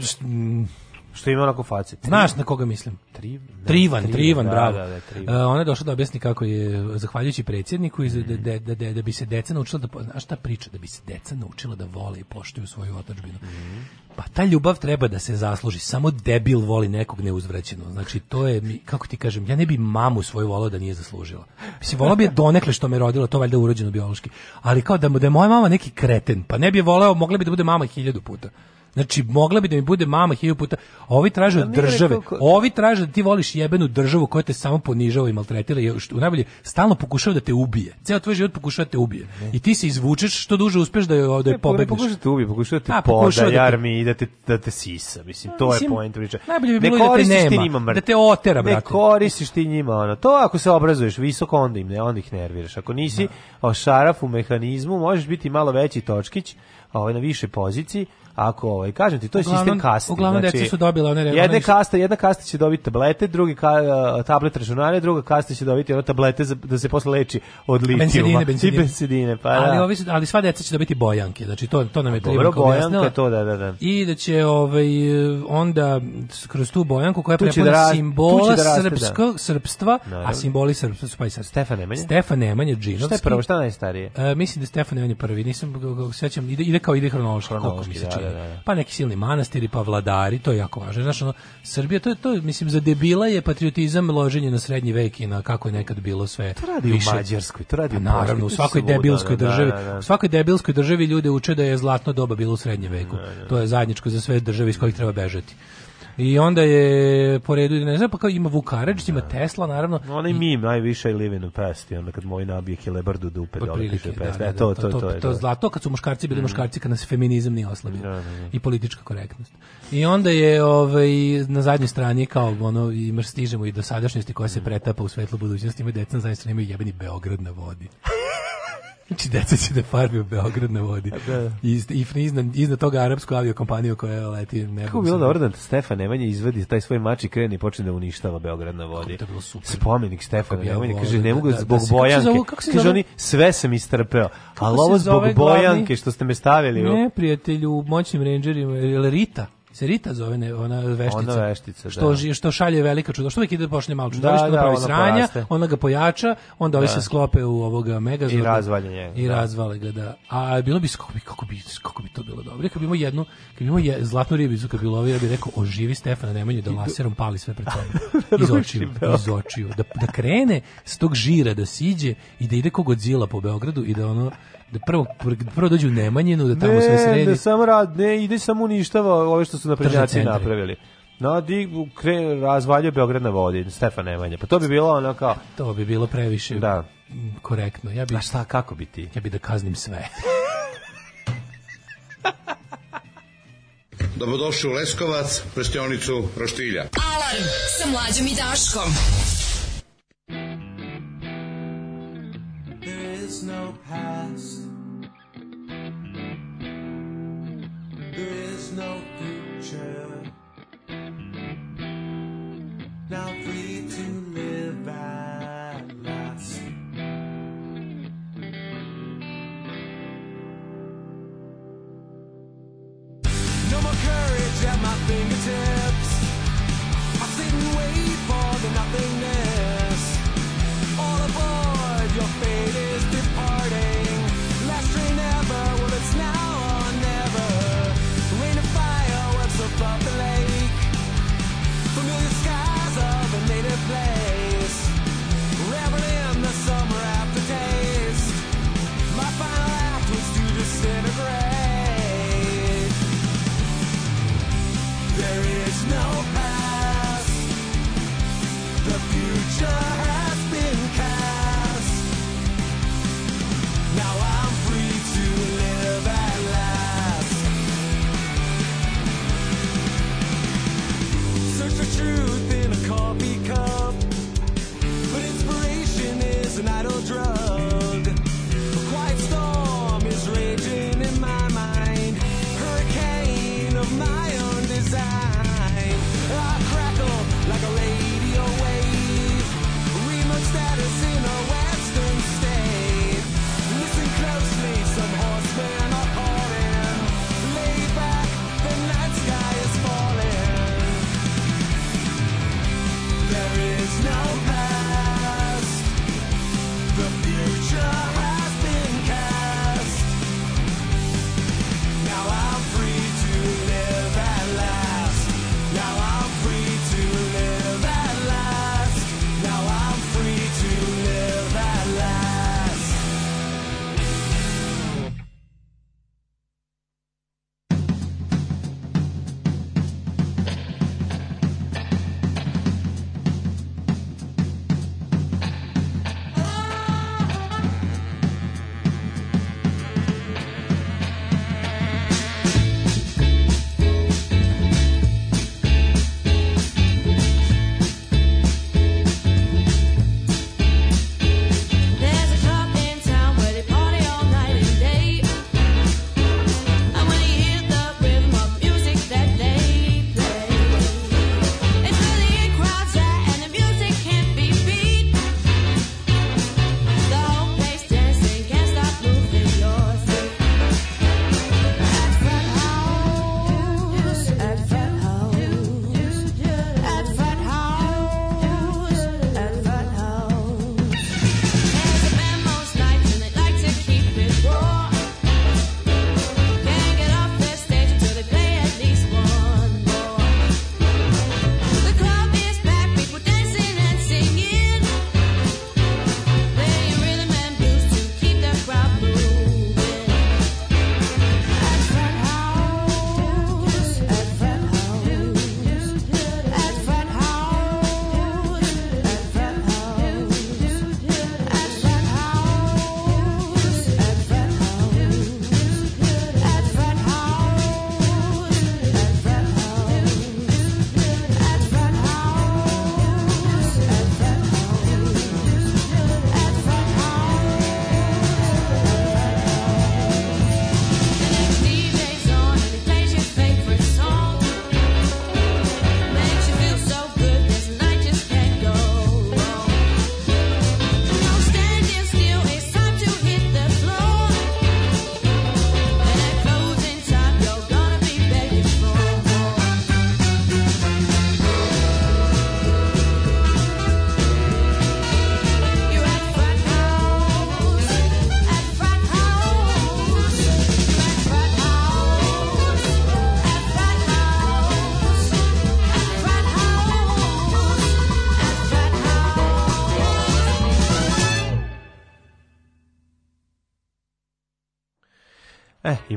Što ima onako faci. Znaš na koga mislim? trivan, Trivan, Trivan, da, bravo. Da, da, trivan. Uh, ona je došla da objasni kako je, zahvaljujući predsjedniku, iz, mm. da, da, da, da, bi se deca naučila da, znaš ta priča, da bi se deca naučila da vole i poštuju svoju otačbinu. Mm. Pa ta ljubav treba da se zasluži. Samo debil voli nekog neuzvraćeno. Znači, to je, kako ti kažem, ja ne bi mamu svoju volao da nije zaslužila. Mislim, volao bi je donekle što me rodila, to valjda urođeno biološki. Ali kao da, da je moja mama neki kreten, pa ne bi je volao, mogla bi da bude mama hiljadu puta. Znači, mogla bi da mi bude mama hilju puta. Ovi traže od pa države. Ovi traže da ti voliš jebenu državu koja te samo ponižava i maltretira. I u najbolje, stalno pokušava da te ubije. Ceo tvoj život pokušava da te ubije. I ti se izvučeš što duže uspeš da je, da je pobegneš. Pokušava da te ubije, pokušava da te A, poda, da, da te... Armi, da te, da te sisa. Mislim, to Mislim, je point priča. Najbolje bi bilo ne da te nema, ti njima da te otera, brate. Ne koristiš ti njima ono. To ako se obrazuješ visoko, onda im ne, onda ih nerviraš. Ako nisi no. Da. ošaraf u mehanizmu, možeš biti malo veći točkić, ovaj, na više poziciji, ako ovaj kažem ti to je sistem kaste. Uglavnom znači, deca su dobila one Jedne one kaste, jedna kasta će dobiti tablete, drugi ka, e, tablet računare, druga kasta će dobiti ove tablete za, da se posle leči od litijuma. Bensedine, bensedine. bensedine pa da. ali, da. ovi, ali sva deca će dobiti bojanke. Znači to to nam je Dobro, bojanke to da, da, da. I da će ovaj onda kroz tu bojanku koja prepuna da simbola da raste, da. srpstva, Naravno. a simboli srpstva su pa i sad Stefan Nemanja. Stefan Nemanja Džinovski. Šta je prvo, šta najstarije? Uh, mislim da Stefan Nemanja prvi, nisam sećam, ide, ide kao ide hronološki, kako mi se da, da, čini. Da, da, da, pa neki silni manastiri, pa vladari, to je jako važno. Znaš, ono, Srbija, to je to, mislim, za debila je patriotizam loženje na srednji vek i na kako je nekad bilo sve. To radi više. u Mađarskoj, to radi pa, naravno, u svakoj da, debilskoj državi. U svakoj debilskoj državi ljude uče da je zlatno doba bilo u srednjem veku. To je zajedničko za sve države iz kojih treba bežati. I onda je po redu, ne znam, pa kao ima Vukarađić, ima da. Tesla, naravno. No, onaj mim najviše i Live in Past, i onda kad moji nabije Kelebardu da upe dole piše pesme. Da, da, e, da, to, da, to, to, to, je, to, zlato, kad su muškarci bili mm. muškarci, kad nas feminizam nije oslabio. Da, da, da. I politička korektnost. I onda je ovaj, na zadnjoj strani kao ono, i stižemo i do sadašnjosti koja se mhm. pretapa u svetlu budućnosti, ima deca na zadnjoj strani, imaju jebeni Beograd na vodi. Znači, deca će da farbi u Beograd na vodi. Da, da. I, i iznad, iznad toga arapsku aviokompaniju koja leti nebom. Kako bilo dobro da Stefan Nemanja izvadi taj svoj mač i krene i počne da uništava Beograd na vodi. Kako to bilo super. Spomenik Stefana ja Nemanja, kaže, da- ne mogu da, da zbog da, da, Bojanke. Kako, zove, kako kaže, zove? oni, sve sam istrpeo. Ali ovo zbog Bojanke glavni, što ste me stavili. Ne, prijatelju, moćnim rangerima, ili Rita se Rita zove ne, ona veštica. Ona veštica, što, da. što šalje velika čuda. Što uvijek ide da pošle malo čudovište, da, da, napravi sranja, poraste. ona ga pojača, onda ovi da. se sklope u ovoga megazorda. I razvalje njega. I da. razvale ga, da. A bilo bi, kako bi, kako bi, kako bi to bilo dobro. Kad bi imao jednu, kad bi imao je, zlatnu ribicu, kad bi lovio, ja bi rekao, oživi Stefana Nemanju da laserom pali sve pred sobom. Da iz očiju, iz očiju. Da, da krene s tog žira, da siđe i da ide kogod Godzilla po Beogradu i da ono da prvo, prvo dođu u Nemanjinu, da tamo ne, sve sredi. Ne, da samo rad, ne, ide samo uništava ove što su na naprednjaci napravili. No, di kre, razvaljuje Beograd na vodi, Stefan Nemanja. Pa to bi bilo ono kao... Pa to bi bilo previše da. korektno. Ja bi, A šta, kako bi ti? Ja bi da kaznim sve. Dobrodošli u Leskovac, prestionicu Roštilja. Alarm sa mlađom i Daškom. no past. There is no future. Now free to live at last. No more courage at my fingertips. I sit and wait for the nothing.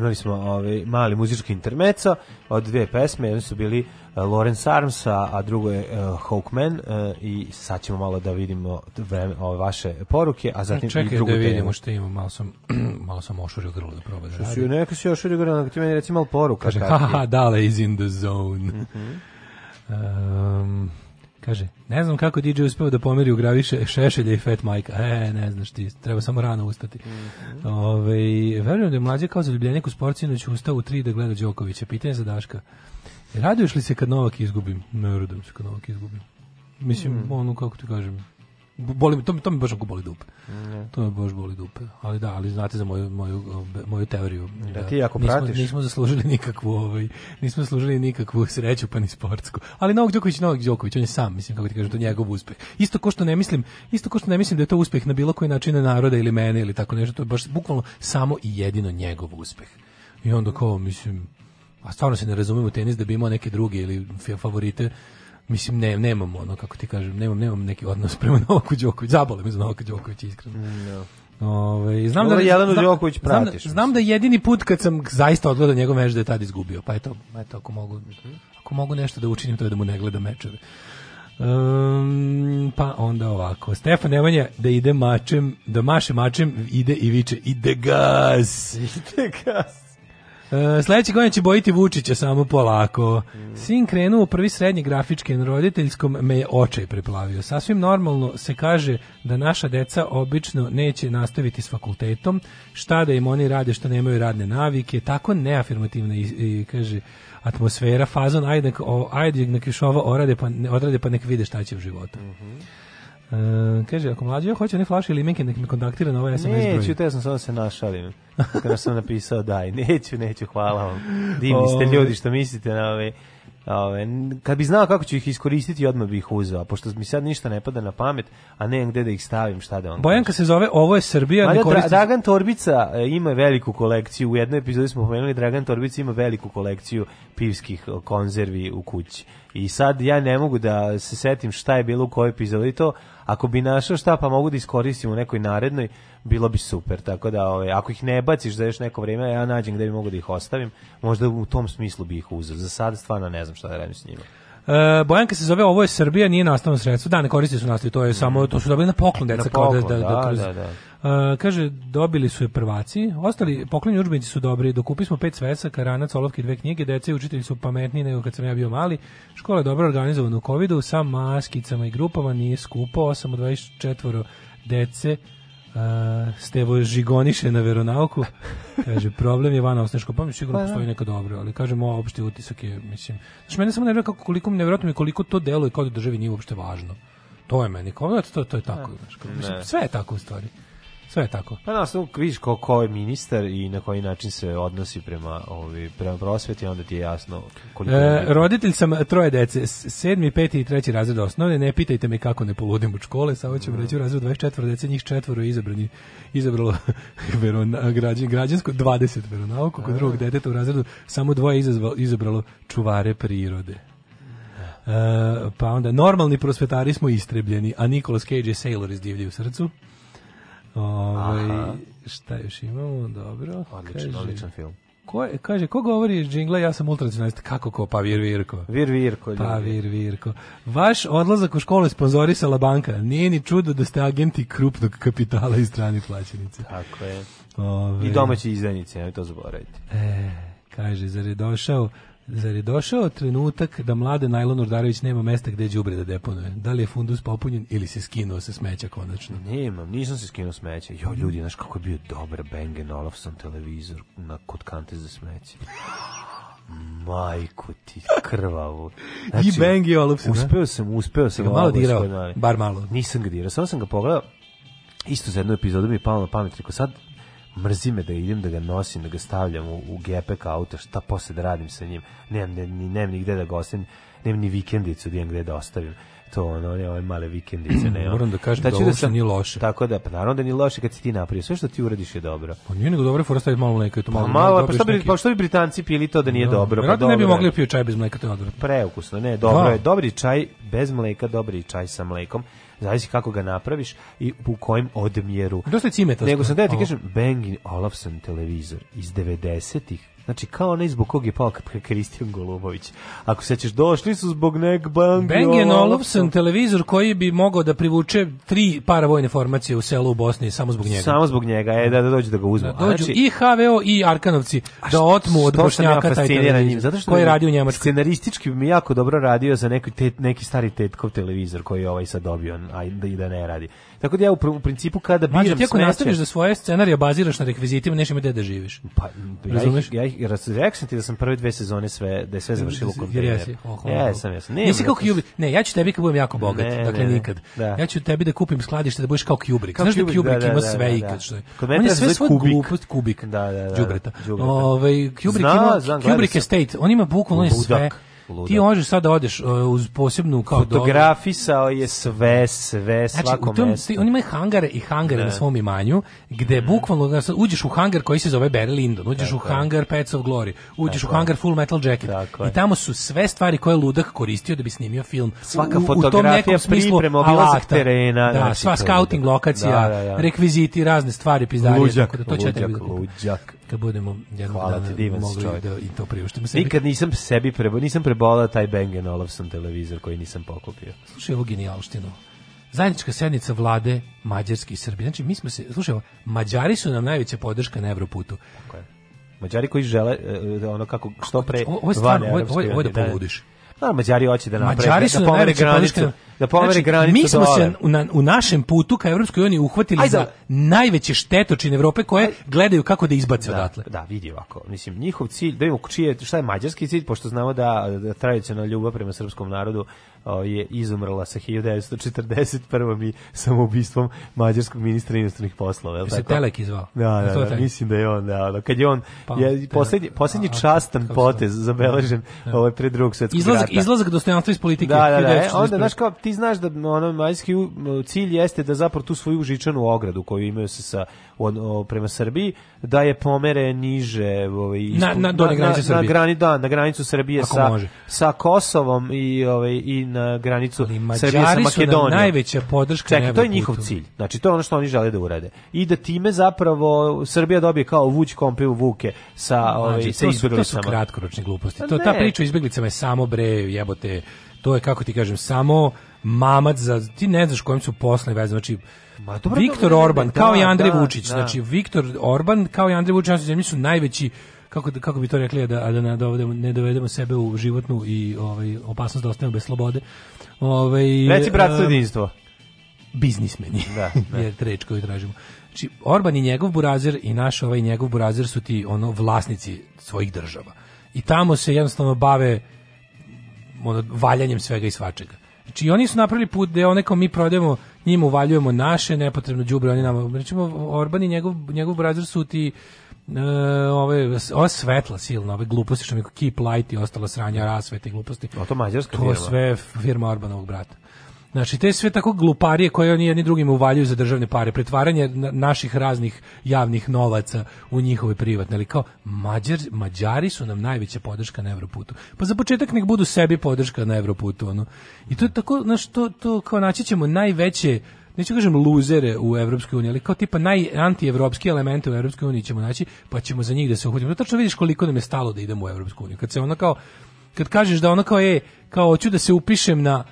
imali smo ovaj mali muzički intermeco od dve pesme, jedni su bili eh, Lawrence Arms, a drugo je eh, Hawkman eh, i sad ćemo malo da vidimo vreme, ove vaše poruke, a zatim e, Čekaj, i drugu da vidimo temu. što imamo, malo sam, malo sam ošurio grlo da probam. Da što si, neka si ošurio grlo, nego ti meni reci malo poruka. Kaže, haha, dale is in the zone. Mm -hmm. um, Kaže, ne znam kako DJ uspeo da pomeri u graviše Šešelja i Fat Mike. E, ne znaš ti, treba samo rano ustati. Mm -hmm. Ove, ovaj, verujem da je mlađe kao zaljubljenik u sporcinoć ustao u tri da gleda Đokovića. Pitanje za Daška. Raduješ li se kad Novak izgubim? Ne radujem se kad Novak izgubim. Mislim, mm. ono kako ti kažem, boli, to, to mi baš boli dupe. Ne. To mi baš boli dupe. Ali da, ali znate za moju, moju, moju teoriju. Da, da ti ako nismo, pratiš. Nismo zaslužili nikakvu, ovaj, nismo zaslužili nikakvu sreću, pa ni sportsku. Ali Novak Đoković, Novak Đoković, on je sam, mislim, kako ti kažem, to je njegov uspeh. Isto ko što ne mislim, isto ko što ne mislim da je to uspeh na bilo koji način naroda ili mene ili tako nešto, to je baš bukvalno samo i jedino njegov uspeh. I onda kao, mislim, a stvarno se ne razumemo tenis da bi imao neke druge ili favorite mislim ne nemam ono kako ti kažem nemam nemam neki odnos prema Novaku Đokoviću zabole me za Novaka Đokovića iskreno mm, no. Da. Ove, ovaj, znam Ovo da Jelenu da- znam, Đoković da- pratiš. Znam, znam da jedini put kad sam zaista odgledao njegov meč da je tad izgubio. Pa eto, eto ako mogu ako mogu nešto da učinim to je da mu ne gleda mečeve. Um, pa onda ovako. Stefan Nemanja da ide mačem, da maše mačem, ide i viče ide gas. Ide gas. Uh, sledeće godine će bojiti Vučića samo polako. Mm. Sin krenuo u prvi srednji grafički na roditeljskom, me je očaj preplavio. Sasvim normalno se kaže da naša deca obično neće nastaviti s fakultetom, šta da im oni rade što nemaju radne navike, tako neafirmativna i, i kaže atmosfera, fazon, ajde, ajde nek još ovo orade pa, odrade pa nek vide šta će u životu. Mm -hmm. Uh, kaže, ako mlađe ja hoće ne flaše ili menke, nek me kontaktira na ovaj SMS broj. Neću, te sam samo se našalim. Kada sam napisao, daj, neću, neću, hvala vam. Divni ste ovaj. ljudi što mislite na ove... Ove, kad bi znao kako ću ih iskoristiti, odmah bih ih uzeo, pošto mi sad ništa ne pada na pamet, a ne gde da ih stavim, šta da on Bojanka se zove, ovo je Srbija, Ma, ne koristi... Dragan Torbica e, ima veliku kolekciju, u jednoj epizodi smo pomenuli, Dragan Torbica ima veliku kolekciju pivskih konzervi u kući. I sad ja ne mogu da se setim šta je bilo u kojoj epizodi to. Ako bi našao šta pa mogu da iskoristim u nekoj narednoj, bilo bi super. Tako da ovaj, ako ih ne baciš za još neko vrijeme, ja nađem gde bi mogu da ih ostavim. Možda u tom smislu bi ih uzeo. Za sad stvarno ne znam šta da radim s njima. E, Bojanka se zove ovo je Srbija, nije nastavno sredstvo. Da, ne koristi su nastavi, to je samo to su dobili na poklon deca na da- poklon, da, da, da, kroz, da, da Uh, kaže, dobili su je prvaci. Ostali poklonji udžbenici su dobri. Dokupili smo pet svesaka, ranac, olovke, dve knjige. Dece i učitelji su pametniji nego kad sam ja bio mali. Škola je dobro organizovana u COVID-u sa maskicama i grupama. Nije skupo. 8 od 24 dece Uh, Stevo žigoniše na veronauku kaže problem je vana osneško pa mi sigurno pa, da. postoji neka dobro ali kažemo opšti utisak je mislim znači mene samo nervira kako koliko mi nevjerojatno mi koliko to deluje kao da državi nije uopšte važno to je meni kao to, to je tako da. znaš, mislim, sve je tako u stvari Sve je tako. Pa nas da, tu vidiš ko, ko je ministar i na koji način se odnosi prema, ovi, prema prosveti, onda ti je jasno koliko... E, roditelj sam troje dece, sedmi, peti i treći razred osnovne, ne pitajte me kako ne poludim od škole, samo ću mm. reći u razredu 24 dece, njih četvoro je izabrani, izabralo verona, građan, građansko, 20 veronauku, kod drugog deteta u razredu, samo dvoje izazval, izabralo čuvare prirode. Uh, pa onda normalni prosvetari smo istrebljeni, a Nicolas Cage je sailor iz divlje u srcu. Ovaj, šta još imamo? Dobro. Odličan, odličan film. Ko, je, kaže, ko govori iz džingla, ja sam ultracionalist. Kako ko? Pa Vir Virko. Vir Virko. Pa ljudi. Pa Vir Virko. Vaš odlazak u školu je sponzorisala banka. Nije ni čudo da ste agenti krupnog kapitala i strani plaćenice. Tako je. Ove, ovaj. I domaći izdajnici, nemoj to zaboraviti. E, kaže, zar je došao Zar je došao trenutak da mlade Najlon Urdarević nema mesta gde đubre da deponuje? Da li je fundus popunjen ili se skinuo sa smeća konačno? Nemam, nisam se skinuo smeća. Jo, ljudi, znaš kako je bio dobar Bang Olufsen televizor na, kod kante za smeće. Majku ti krvavu. Znači, I Bang i Olufsen. Da? Uspeo sam, uspeo sam. Ga malo dirao, bar malo. Nisam ga dirao, samo sam ga pogledao. Isto za jednu epizodu mi je palo na pamet, rekao sad mrzi me da idem da ga nosim, da ga stavljam u, u gepek auta, šta posle da radim sa njim, nemam, ne, nemam nigde da ga ostavim, nemam ni vikendicu da imam gde da ostavim to ono, ne, ove male vikendice, ne. Moram da kažem da, da ovo sam, nije loše. Tako da, pa naravno da nije loše kad si ti napravio. Sve što ti uradiš je dobro. Pa nije nego dobro, fora staviti malo mleka i to malo. Pa, malo, pa što bi neki... pa što bi Britanci pili to da nije no, da. dobro? Pa ne bi mogli da pio čaj bez mleka, to je odvratno. Preukusno, ne, dobro da. je. Dobri čaj bez mleka, dobri čaj sa mlekom zavisi kako ga napraviš i u kojem odmjeru. Dosta cimeta. Nego sam da ti kažem, Bang Olufsen televizor iz 90-ih Znači, kao onaj zbog kog je pao Kristijan Golubović. Ako sećaš, došli su zbog nek Bang Bang Olufsen, televizor koji bi mogao da privuče tri paravojne formacije u selu u Bosni samo zbog njega. Samo zbog njega, e, da, da dođu da ga uzmu. Da, dođu znači, i HVO i Arkanovci da otmu od Bošnjaka taj televizor. Zato što koji radi u Njemačkoj. Scenaristički bi jako dobro radio za neki, tet, neki stari tetkov televizor koji je ovaj sad dobio, a i da, da ne radi. Tako da ja u, u principu kada biram smeće... ti ako nastaviš da svoje scenarije baziraš na rekvizitima, neš ima da živiš. Pa, Razumeš? ja ih, ja ih ti da sam prve dve sezone sve, da je sve završilo kod kontejneru. jesi. Oh, oh, ja sam, ja sam. Nisi kao Kubrick. Ne, ja ću tebi kad budem jako bogat, ne, dakle ne, nikad. Da. Ja ću tebi da kupim skladište da budeš kao Kubrick. Kao Znaš da Kubrick, da Kubrick da, ima da, da, sve i kad što je. Kod mene je sve svoj glupost Kubik. Da, da, da. Đubreta. Ovaj Kubrick ima Kubrick Estate, on ima bukvalno sve luda. Ti možeš sad da odeš uh, uz posebnu kao Fotografisao je sve, sve, znači, svako u tom, mesto. Ti, on ima hangare i hangare ne. Da. na svom imanju, gde mm. bukvalno sad, uđeš u hangar koji se zove Barry Lyndon, uđeš Tako u hangar Pets of Glory, uđeš Tako u hangar Full Metal Jacket. Tako I tamo su sve stvari koje ludak koristio da bi snimio film. Svaka u, fotografija, u tom nekom priprema, obilazak terena. Da, znači, sva scouting ludak. lokacija, da, da, da. rekviziti, razne stvari, pizdarije. Luđak, tako da to luđak, da luđak kad budemo jednog Hvala dana ti, mogli čovjek. da i to priuštimo sebi. Nikad nisam sebi prebo, nisam prebolao taj Bang Olufsen televizor koji nisam pokupio. Slušaj ovo genijalštinu. Zajednička sednica vlade Mađarske i Srbije. Znači, mi smo se, slušaj, Mađari su nam najveća podrška na Evroputu. Tako je. Mađari koji žele e, e, ono kako što znači, pre ovo, ovo je stvarno, ovo, ovo, ovo da, da poludiš. Da, Mađari hoće da naprave, da pomere granicu. Na da pomeri znači, granicu Mi smo se u, na, u, našem putu ka Evropskoj uniji uhvatili Aj, za najveće štetočine Evrope koje Aj, gledaju kako da izbace da, odatle. Da, vidi ovako. Mislim, njihov cilj, da čije, šta je mađarski cilj, pošto znamo da, da tradicionalna ljubav prema srpskom narodu je izumrla sa 1941. i samoubistvom mađarskog ministra inostranih poslova. Je se Telek izvao. Da, da, da, da mislim da je on, da, da, kad je on, pa, je, posljednji, posljednji a, častan potez zabeležen da. ovaj, pre drugog svetskog izlazak, rata. Izlazak dostojanstva iz politike. Da, da, da, e, onda, znaš kao, ti ti znaš da ono majski cilj jeste da zapravo tu svoju žičanu ogradu koju imaju se sa on, o, prema Srbiji da je pomere niže ovaj na na, do na, granice na, Srbije. Na, grani, da, na granicu Srbije Ako sa može. sa Kosovom i ovaj i na granicu Ali Srbije sa Makedonijom. Su najveća podrška Čekaj, to je njihov putu. cilj. Znači to je ono što oni žele da urade. I da time zapravo Srbija dobije kao vuć kompeju vuke sa ovaj sa izbeglicama. To su kratkoročne gluposti. Pa to ta priča o izbeglicama je samo bre jebote to je, kako ti kažem, samo mamac za, ti ne znaš kojim su posle vezani, znači, Ma, dobro, Viktor dobro, Orban, da, kao i da, Andrej da, Vučić, da. znači, Viktor Orban, kao i Andrej Vučić, znači, su najveći, kako, kako bi to rekli, da, da ne, dovedemo, ne dovedemo sebe u životnu i ovaj, opasnost da ostanemo bez slobode. Ovaj, Reci bratstvo eh, jedinstvo. Biznismeni, da, da. jer treč koju tražimo. Znači, Orban i njegov burazer i naš ovaj njegov burazer su ti ono vlasnici svojih država. I tamo se jednostavno bave ono, valjanjem svega i svačega. Znači oni su napravili put da one kao mi prodajemo, njima uvaljujemo naše nepotrebno đubre, oni nam, recimo Orban i njegov njegov brazir su ti e, ove, ova svetla silna, ove gluposti što mi Keep Light i ostala sranja rasvete i gluposti. A to mađarska To sve firma Orbanovog brata. Znači, te sve tako gluparije koje oni jedni drugim uvaljuju za državne pare, pretvaranje naših raznih javnih novaca u njihove privatne, ali kao Mađar, Mađari su nam najveća podrška na Evroputu. Pa za početak nek budu sebi podrška na Evroputu, ono. I to je tako, znaš, to, to kao naći ćemo najveće neću kažem luzere u Evropskoj uniji, ali kao tipa najantievropski elemente u Evropskoj uniji ćemo naći, pa ćemo za njih da se uhodimo. uhvatimo. Da tačno vidiš koliko nam je stalo da idemo u Evropsku uniju. Kad se ona kao kad kažeš da ono kao je, kao hoću da se upišem na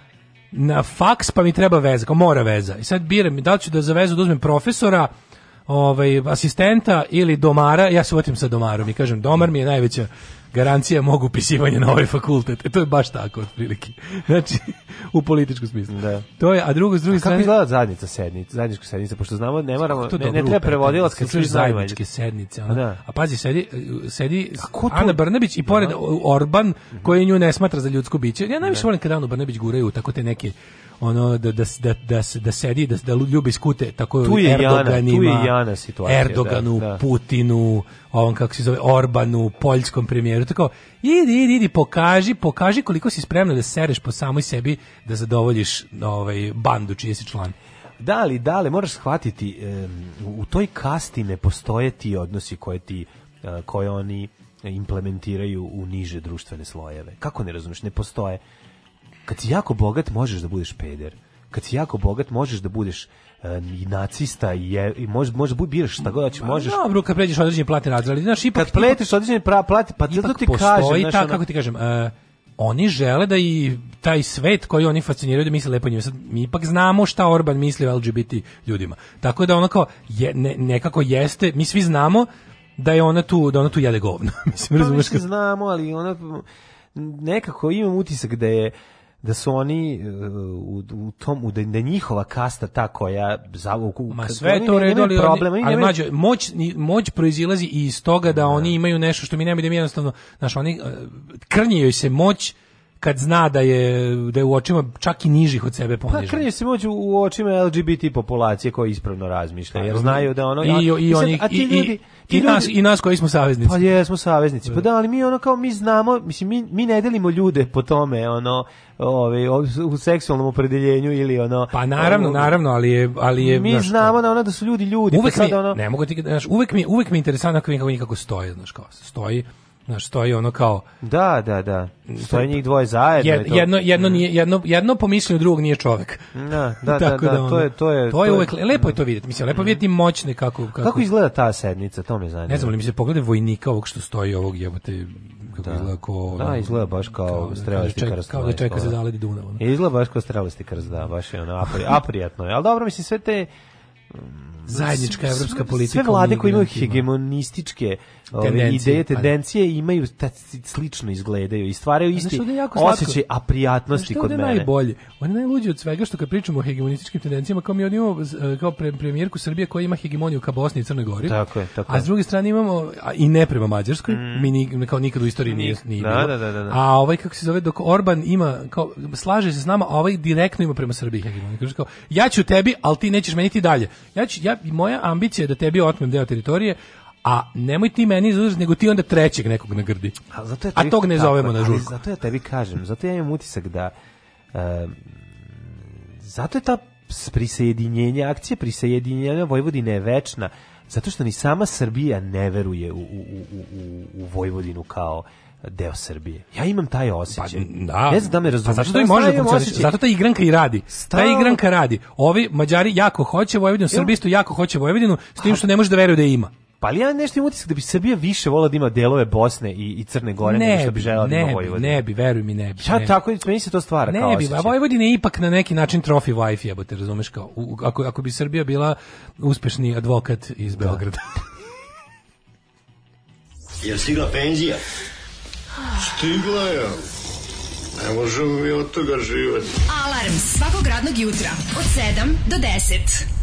na faks pa mi treba veza, kao mora veza. I sad biram, da li ću da za vezu da uzmem profesora, ovaj, asistenta ili domara, ja se votim sa domarom i kažem, domar mi je najveća garancija mogu upisivanje na ovaj fakultet. E, to je baš tako, otprilike. Znači, u političkom smislu. Da. To je, a drugo, s druge strane... Kako izgleda zadnica sednica, zajednička sednica, pošto znamo, ne moramo, ne, ne treba prevodilac kad čuješ zajedničke sednice. Ona. Da. A pazi, sedi, sedi Ana Brnabić i pored da. Orban, mhm. koji nju ne smatra za ljudsko biće. Ja najviše da. volim kad Anu Brnabić guraju tako te neke ono da da da da, da sedi da da ljubi skute tako tu je Erdoganima, Jana, tu je Jana situacija, da, Erdoganu, da, da. Putinu, ovom kako se zove Orbanu, poljskom premijeru, tako idi idi idi pokaži, pokaži koliko si spremna da sereš po samoj sebi da zadovoljiš ovaj bandu čiji si član. Da li, da li, moraš shvatiti, um, u toj kasti ne postoje ti odnosi koje ti, uh, koje oni implementiraju u niže društvene slojeve. Kako ne razumeš, Ne postoje kad si jako bogat možeš da budeš peder kad si jako bogat možeš da budeš eh, i nacista i, je, i možeš možeš da biraš šta god hoćeš pa možeš dobro kad pređeš određene platne razrede znači ipak kad pleteš određene pra, plati pa zato ti kažem znaš ta, ono... kako ti kažem e, oni žele da i taj svet koji oni fasciniraju da misle lepo njima. Sad, mi ipak znamo šta Orban misli o LGBT ljudima. Tako da ono kao je, ne, nekako jeste, mi svi znamo da je ona tu, da ona tu jede govno. Mislim, pa, mi znamo, ali ona nekako imam utisak da je da su oni e, u, u tom u da, da njihova kasta ta koja za ma sve to redu ali problem oni, ali nemaju... mađo, moć moć proizilazi i iz toga da, da, oni imaju nešto što mi nemamo da mi jednostavno naš oni e, krnjio se moć kad zna da je da je u očima čak i nižih od sebe pa ponižen. Pa krnje se moći u očima LGBT populacije koja ispravno razmišlja, jer znaju da ono... I, i, i, oni, a ti i, ljudi, ti i, ljudi, nas, I nas koji smo saveznici. Pa smo saveznici. Pa da, ali mi ono kao, mi znamo, mislim, mi, mi ne delimo ljude po tome, ono, ovaj, u seksualnom opredeljenju ili ono... Pa naravno, ono, naravno, ali je... Ali je mi znaš, znamo da, ono, da su ljudi ljudi. Pa uvek pa sad, mi, ono, ne mogu ti, znaš, uvek mi, uvek mi je interesantno kako, kako, kako stoje, znaš, kao stoji Znaš, stoji ono kao... Da, da, da. Stoji njih dvoje zajedno. Jed, jedno, jedno, mhm. nije, jedno, jedno po mišljenju drugog nije čovek. Da, da, da, da, da, ono, to je... To je, to je uvek, lepo je to mhm. vidjeti. Mislim, lepo je vidjeti mhm. moćne kako... Kako, kako izgleda ta sednica, to me zanima. Ne znam, ali mi se pogleda vojnika ovog što stoji ovog jebote kako da. izgleda ko... Da, izgleda baš kao, kao da strelasti krst. Kao da čeka se zaledi Dunav. Ono. Izgleda baš kao strelasti krst, da, baš je ono, apri, aprijatno je. Ali dobro, mislim, sve te... Zajednička evropska politika. Sve vlade koje imaju hegemonističke ove, ideje, pa da. tendencije imaju ta, slično izgledaju i stvaraju isti da osjećaj prijatnosti kod mene. najbolji? On je najluđi od svega što kad pričamo o hegemonističkim tendencijama, kao mi on imamo e, kao pre, premijerku Srbije koja ima hegemoniju ka Bosni i Crnoj Gori, tako je, tako je. a s druge strane imamo, a, i ne prema Mađarskoj, mm. mi ni, kao nikad u istoriji nije, nije da, bilo. Da, da, da, a ovaj, kako se zove, dok Orban ima, kao, slaže se s nama, a ovaj direktno ima prema Srbiji hegemoniju. Kao, ja ću tebi, ali ti nećeš meni dalje. Ja, ću, ja, moja ambicija je da tebi otmem deo teritorije, a nemoj ti meni izuzeti, nego ti onda trećeg nekog nagrdi. A, zato ja tebi, a tog ne zovemo tako, na žurku. zato ja tebi kažem, zato ja imam utisak da... Um, zato je ta prisjedinjenje, akcija prisjedinjenja Vojvodine je večna, zato što ni sama Srbija ne veruje u, u, u, u Vojvodinu kao deo Srbije. Ja imam taj pa, osjećaj. Pa, da. Ne znam da me razumeš. Pa zato to može da funkcioniše. Zato ta igranka i radi. Stav... Ta igranka radi. Ovi Mađari jako hoće Vojvodinu, Srbistu jako hoće Vojvodinu, s tim što ne može da veruje da je ima. Pa ali ja nešto imam utisak da bi Srbija više volila da ima delove Bosne i, i Crne Gore ne nego što bi želela da ima Vojvodina. Ne bi, veruj mi, ne bi. Ja ne tako, meni se to stvara ne kao bi, osjećaj. A Vojvodina je ipak na neki način trofi wife, jebote, razumeš kao, u, ako, ako bi Srbija bila uspešni advokat iz da. Beograda. je stigla penzija? Stigla je. Ne možemo mi od toga živati. Alarm svakog radnog jutra od 7 do 10.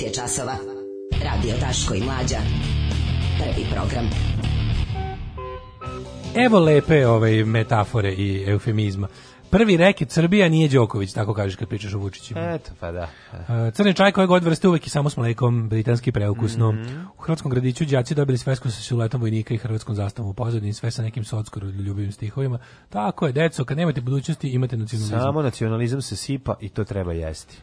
9 je časova. Radio Taško i Mlađa. Prvi program. Evo lepe ove ovaj, metafore i eufemizma. Prvi reket Srbija nije Đoković, tako kažeš kad pričaš o Vučiću. Eto, pa da. E, crni čaj koje god vrste uvek i samo s mlekom, britanski preukusno. Mm -hmm. U hrvatskom gradiću đaci dobili svesku sa siluetom vojnika i hrvatskom zastavom u pozadini, sve sa nekim socskoro ljubivim stihovima. Tako je, deco, kad nemate budućnosti, imate nacionalizam. Samo nacionalizam se sipa i to treba jesti.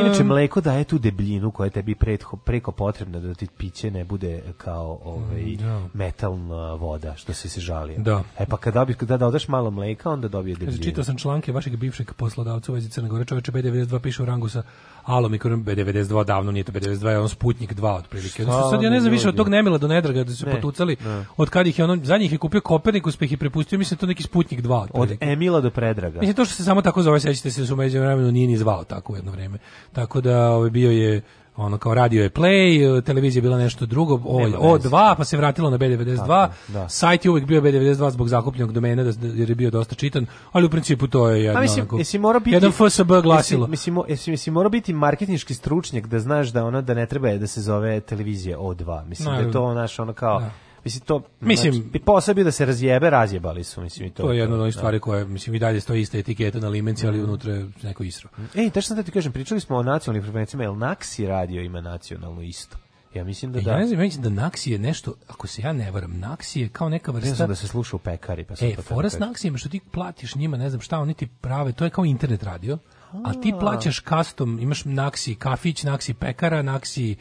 Inače, mleko daje tu debljinu koja je tebi preko, preko potrebna da ti piće ne bude kao ovaj, mm, da. metalna voda, što se se žalio. Da. E pa kada dobiš, kada dodaš malo mleka, onda dobije debljinu. Čitao sam članke vašeg bivšeg poslodavca u vezi Crne Gore, čoveče B92 piše u rangu sa Alo, Mikron B92 davno nije to B92, je on Sputnik 2 otprilike. Znači, sad ja ne znam više od tog Nemila do Nedraga da su se ne, potucali. Ne. Od kad ih je on zadnjih je kupio Kopernik uspeh i prepustio, mislim da to neki Sputnik 2 otprilike. Od Emila do Predraga. Mislim to što se samo tako zove, sećate se, da su međuvremenu nije ni zvao tako u jedno vreme. Tako da ovaj bio je ono kao radio je Play, e, televizija je bila nešto drugo, o, O2, pa se vratilo na B92. Da. Sajt je uvek bio B92 zbog zakupljenog domena da, da, jer je bio dosta čitan, ali u principu to je pa jedno. A mislim, onako, jesi mora biti jedan FSB glasilo. Mislim, mislim, mislim mora biti marketinški stručnjak da znaš da ona da ne treba je da se zove televizija O2. Mislim no, da je to naš ono kao da Mislim to znači, mislim znači, sebi da se razjebe, razjebali su, mislim i to. To je jedna od onih da. stvari koje, mislim i dalje stoji ista etiketa na limenci, ali mm. unutra je neko isro. Ej, tačno da ti kažem, pričali smo o nacionalnim frekvencijama, jel Naxi radio ima nacionalno isto. Ja mislim da e, da. Ja znam, mislim da Naxi je nešto, ako se ja ne varam, Naxi je kao neka vrsta ne da se sluša u pekari, pa se E, Foras Naxi ima što ti platiš njima, ne znam šta, oni ti prave, to je kao internet radio. A ti plaćaš custom, imaš Naxi kafić, Naxi pekara, Naxi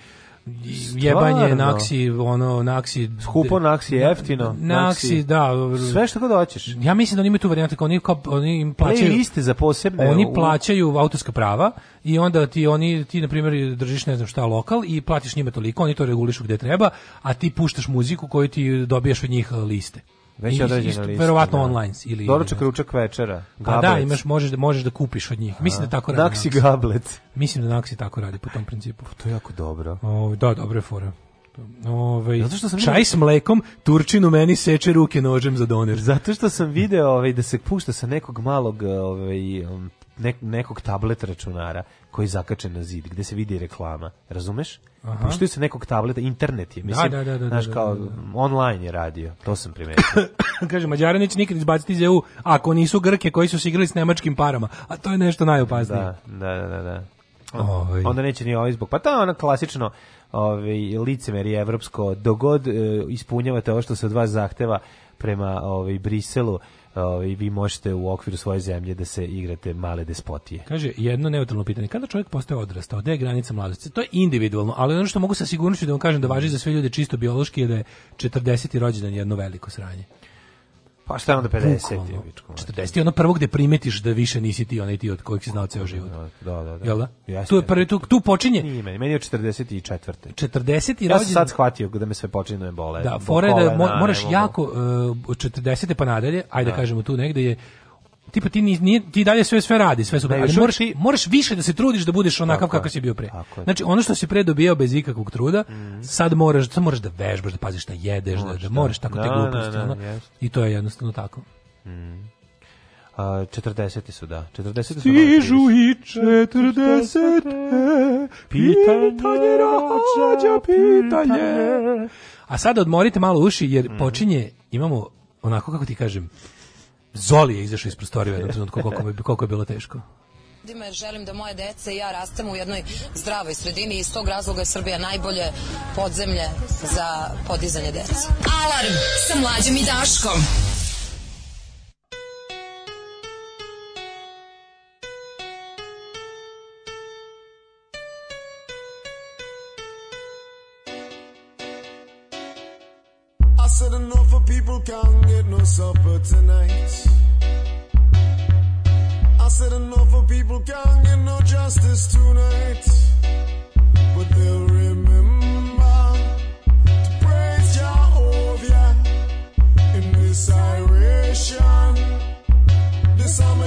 jebanje, naksi, ono, naksi... Skupo, naksi, jeftino. Naksi, da. Sve što god hoćeš. Ja mislim da oni imaju tu varijantu kao oni, kao, oni im plaćaju... liste za posebne... Oni plaćaju autorska prava i onda ti oni, ti na primjer držiš ne znam šta lokal i platiš njima toliko, oni to regulišu gde treba, a ti puštaš muziku koju ti dobiješ od njih liste. Već je određena lista. Verovatno da. online ili Doručak, ručak, večera. A pa da, imaš možeš da možeš da kupiš od njih. Mislim da tako radi. Naksi gablet. Mislim da Naksi tako radi po tom principu. Pa to je jako dobro. O, da, dobre fore. Ove, ovaj, Zato što sam čaj vidio... s mlekom, turčinu meni seče ruke nožem za doner. Zato što sam video ovaj da se pušta sa nekog malog ovaj um, nek, nekog tablet računara koji je zakačen na zid gde se vidi reklama. Razumeš? Puštaju se nekog tableta, internet je, da, mislim, da, da, da, da znaš, da, kao online je radio, to sam primetio. Kaže, Mađara neće nikad izbaciti iz EU, ako nisu Grke koji su se igrali s nemačkim parama, a to je nešto najopasnije. Da, da, da, da. Ovi. Ovaj. Onda neće ni ovaj zbog. Pa to je ono klasično ovaj, licemerije evropsko, dogod e, ispunjavate ovo što se od vas zahteva prema ovaj, Briselu, i ovaj, vi možete u okviru svoje zemlje da se igrate male despotije. Kaže, jedno neutralno pitanje, kada čovjek postaje odrastao, gde je granica mladosti? To je individualno, ali ono što mogu sa sigurnošću da vam kažem da važi za sve ljude čisto biološki je da je 40. rođendan jedno veliko sranje. Pa šta je onda 50? Ono, 40 je ono prvo gde primetiš da više nisi ti onaj ti od kojeg si znao ceo život. Da, da, da. da. Jel da? Jasne. Tu, je prvi, tu, tu počinje... Nije meni, meni je 44. 40. i ja sam sad shvatio da me sve počinje da bole. Da, fora je da mo, moraš jako... Uh, e, 40. pa nadalje, ajde da. kažemo tu negde je tipa ti ni ti dalje sve sve radi, sve super, da, ali moraš, ti... moraš više da se trudiš da budeš onakav kakav si bio pre. Znači ono što si pre dobijao bez ikakvog truda, mm. sad moraš, sad moraš da vežbaš, da paziš šta jedeš, moraš, da, da moraš tako da, te da, gluposti, da, yes. Da, i to je jednostavno tako. Mm. A, 40. su, da. 40. Stižu i 40. Pitanje rađa, pitanje. A sada odmorite malo uši, jer mm. počinje, imamo, onako kako ti kažem, Zoli je izašao iz prostorije u jednom trenutku koliko, bi, koliko je bilo teško jer želim da moje dece i ja rastemo u jednoj zdravoj sredini i iz tog razloga je Srbija najbolje podzemlje za podizanje dece. Alarm sa mlađim i Daškom. supper tonight. I said enough for people can get no justice tonight, but they'll remember to praise Jehovah in this iration. This I'm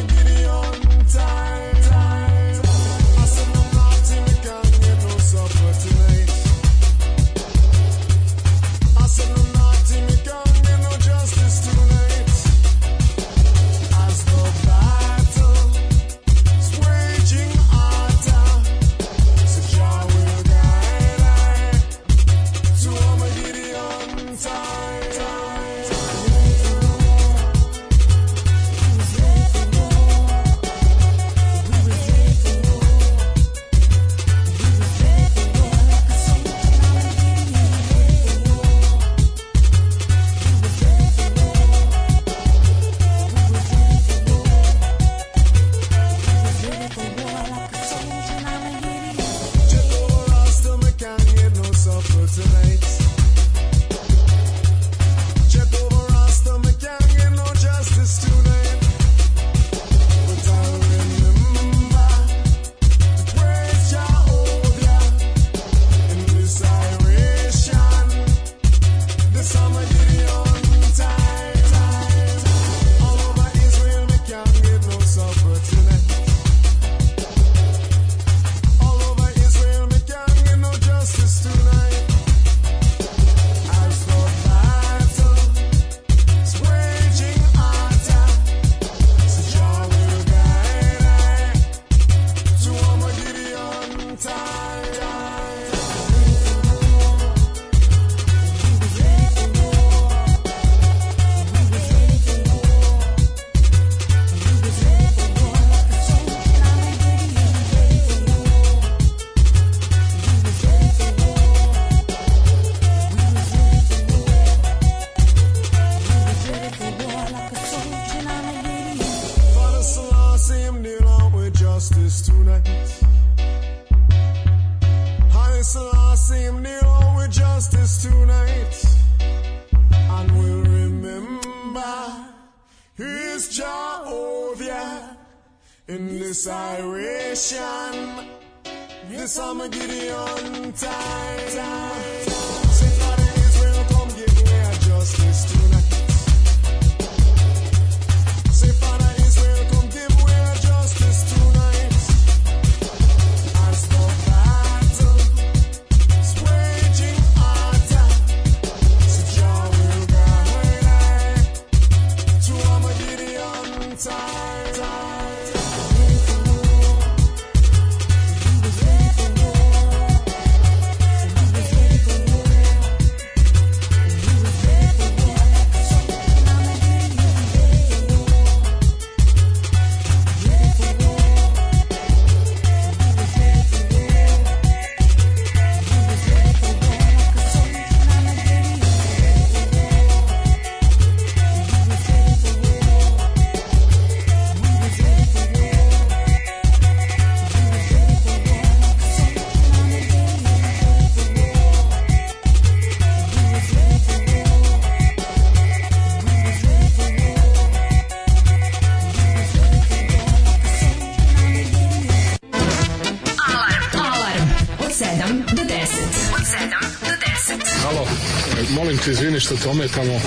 ništa to ometamo.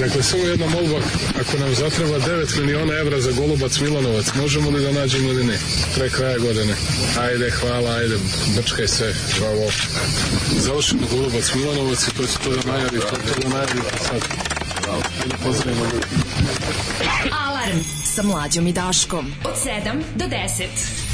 Dakle, samo jedna molba, ako nam zatreba 9 miliona evra za Golubac Milanovac, možemo li da nađemo ili ne? Pre kraja godine. Ajde, hvala, ajde, brčkaj sve, bravo. Završimo Golubac Milanovac i to će to da najavi, to, to da najavi sad. Bravo. Pozdravimo ljudi. Alarm sa mlađom i Daškom od 7 do 10.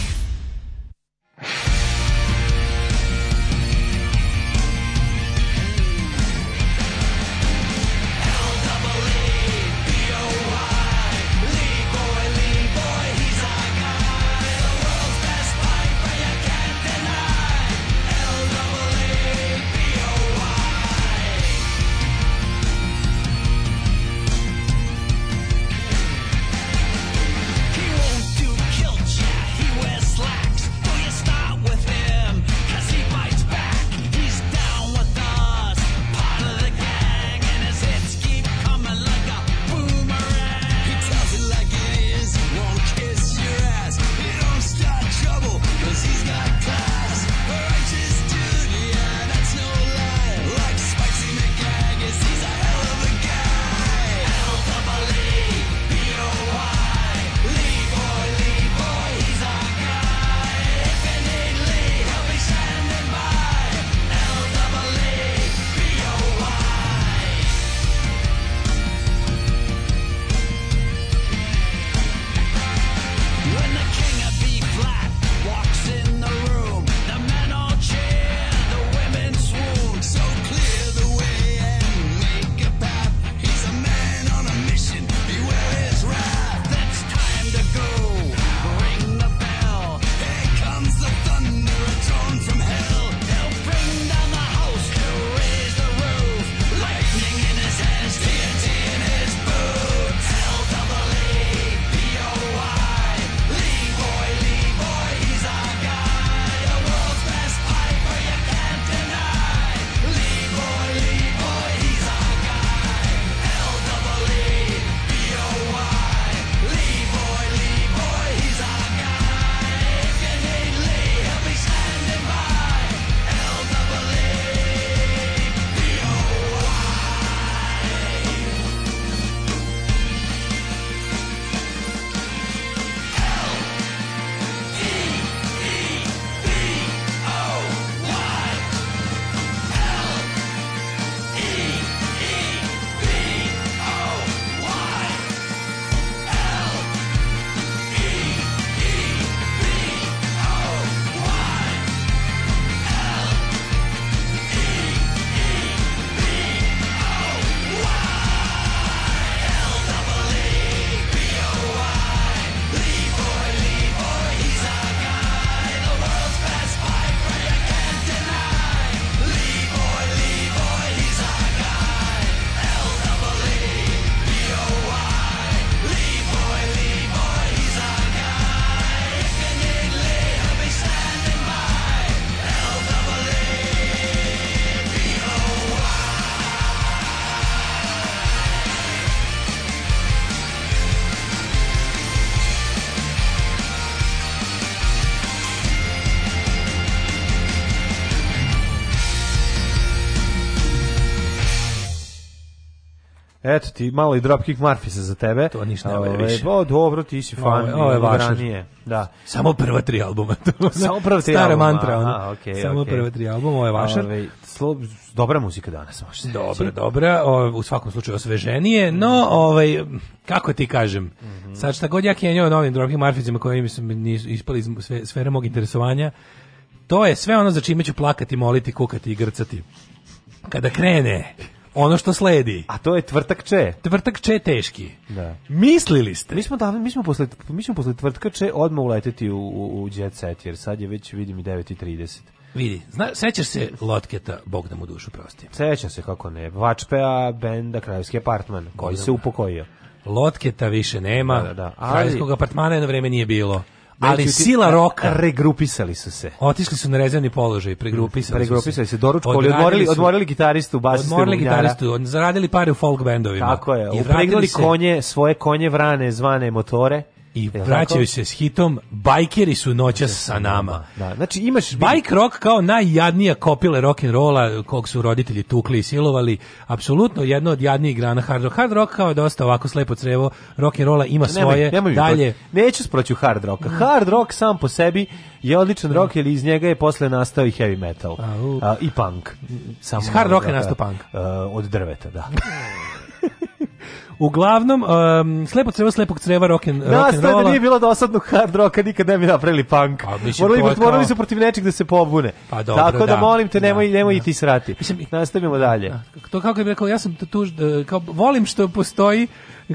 ti malo i Dropkick Murphysa za tebe. To ništa ne više. O, dobro, ti si fan. Ovo, je vaše. Da. Samo prva tri albuma. Samo prva tri Stara mantra. Ona. okay, Samo okay. prva tri albuma, ovo je vašar. dobra muzika danas. Možda. Dobra, dobra. O, u svakom slučaju osveženije, mm. no, mhm. ovaj, kako ti kažem, mm -hmm. sad šta god ja kenjao novim Dropkick Murphysa koji mi ispali iz sve, sfere mog interesovanja, to je sve ono za čime ću plakati, moliti, kukati i grcati. Kada krene ono što sledi. A to je tvrtak če. Tvrtak če teški. Da. Mislili ste? Mi smo da mi smo posle mi smo posle tvrtka če odmah uleteti u, u, u jet set jer sad je već vidim i 9:30. Vidi, zna, sećaš se Lotketa, Bog da mu dušu prosti. Sećam se kako ne, Vačpea, Benda, Krajevski apartman, koji se upokojio. Lotketa više nema, da, da, da. Ali, Krajevskog apartmana jedno vreme nije bilo ali sila roka regrupisali su se. Otišli su na rezervni položaj, pregrupisali, pregrupisali su se. doručkali, odmorili, odmorili gitaristu, basistu, odmorili gitaristu, zaradili pare u folk bendovima. Tako je. I konje, svoje konje vrane zvane motore I vraćaju se s hitom Bajkeri su noća sa nama. Da, znači imaš bike rock kao najjadnija kopile rock and rolla kog su roditelji tukli i silovali. Apsolutno jedno od jadnijih grana hard rock. Hard rock kao dosta ovako slepo crevo rock and rolla ima svoje nemoj, nemoj dalje. Neću sproću hard rocka. Hard rock sam po sebi je odličan rock jer iz njega je posle nastao i heavy metal. A, uh, i punk. Samo iz hard rocka je nastao punk. Uh, od drveta, da. Uglavnom, um, slepo crevo, slepog creva, rock and, roll. rock and nije bilo dosadnog hard rocka, nikad ne bi napravili punk. Pa, mislim, morali, kao... morali su protiv nečeg da se pobune. Pa dobro, Tako da, da molim te, nemoj, da, nemoj da. i ti srati. Mislim, Nastavimo dalje. Da, to kako bih rekao, ja sam tu, e, kao, volim što postoji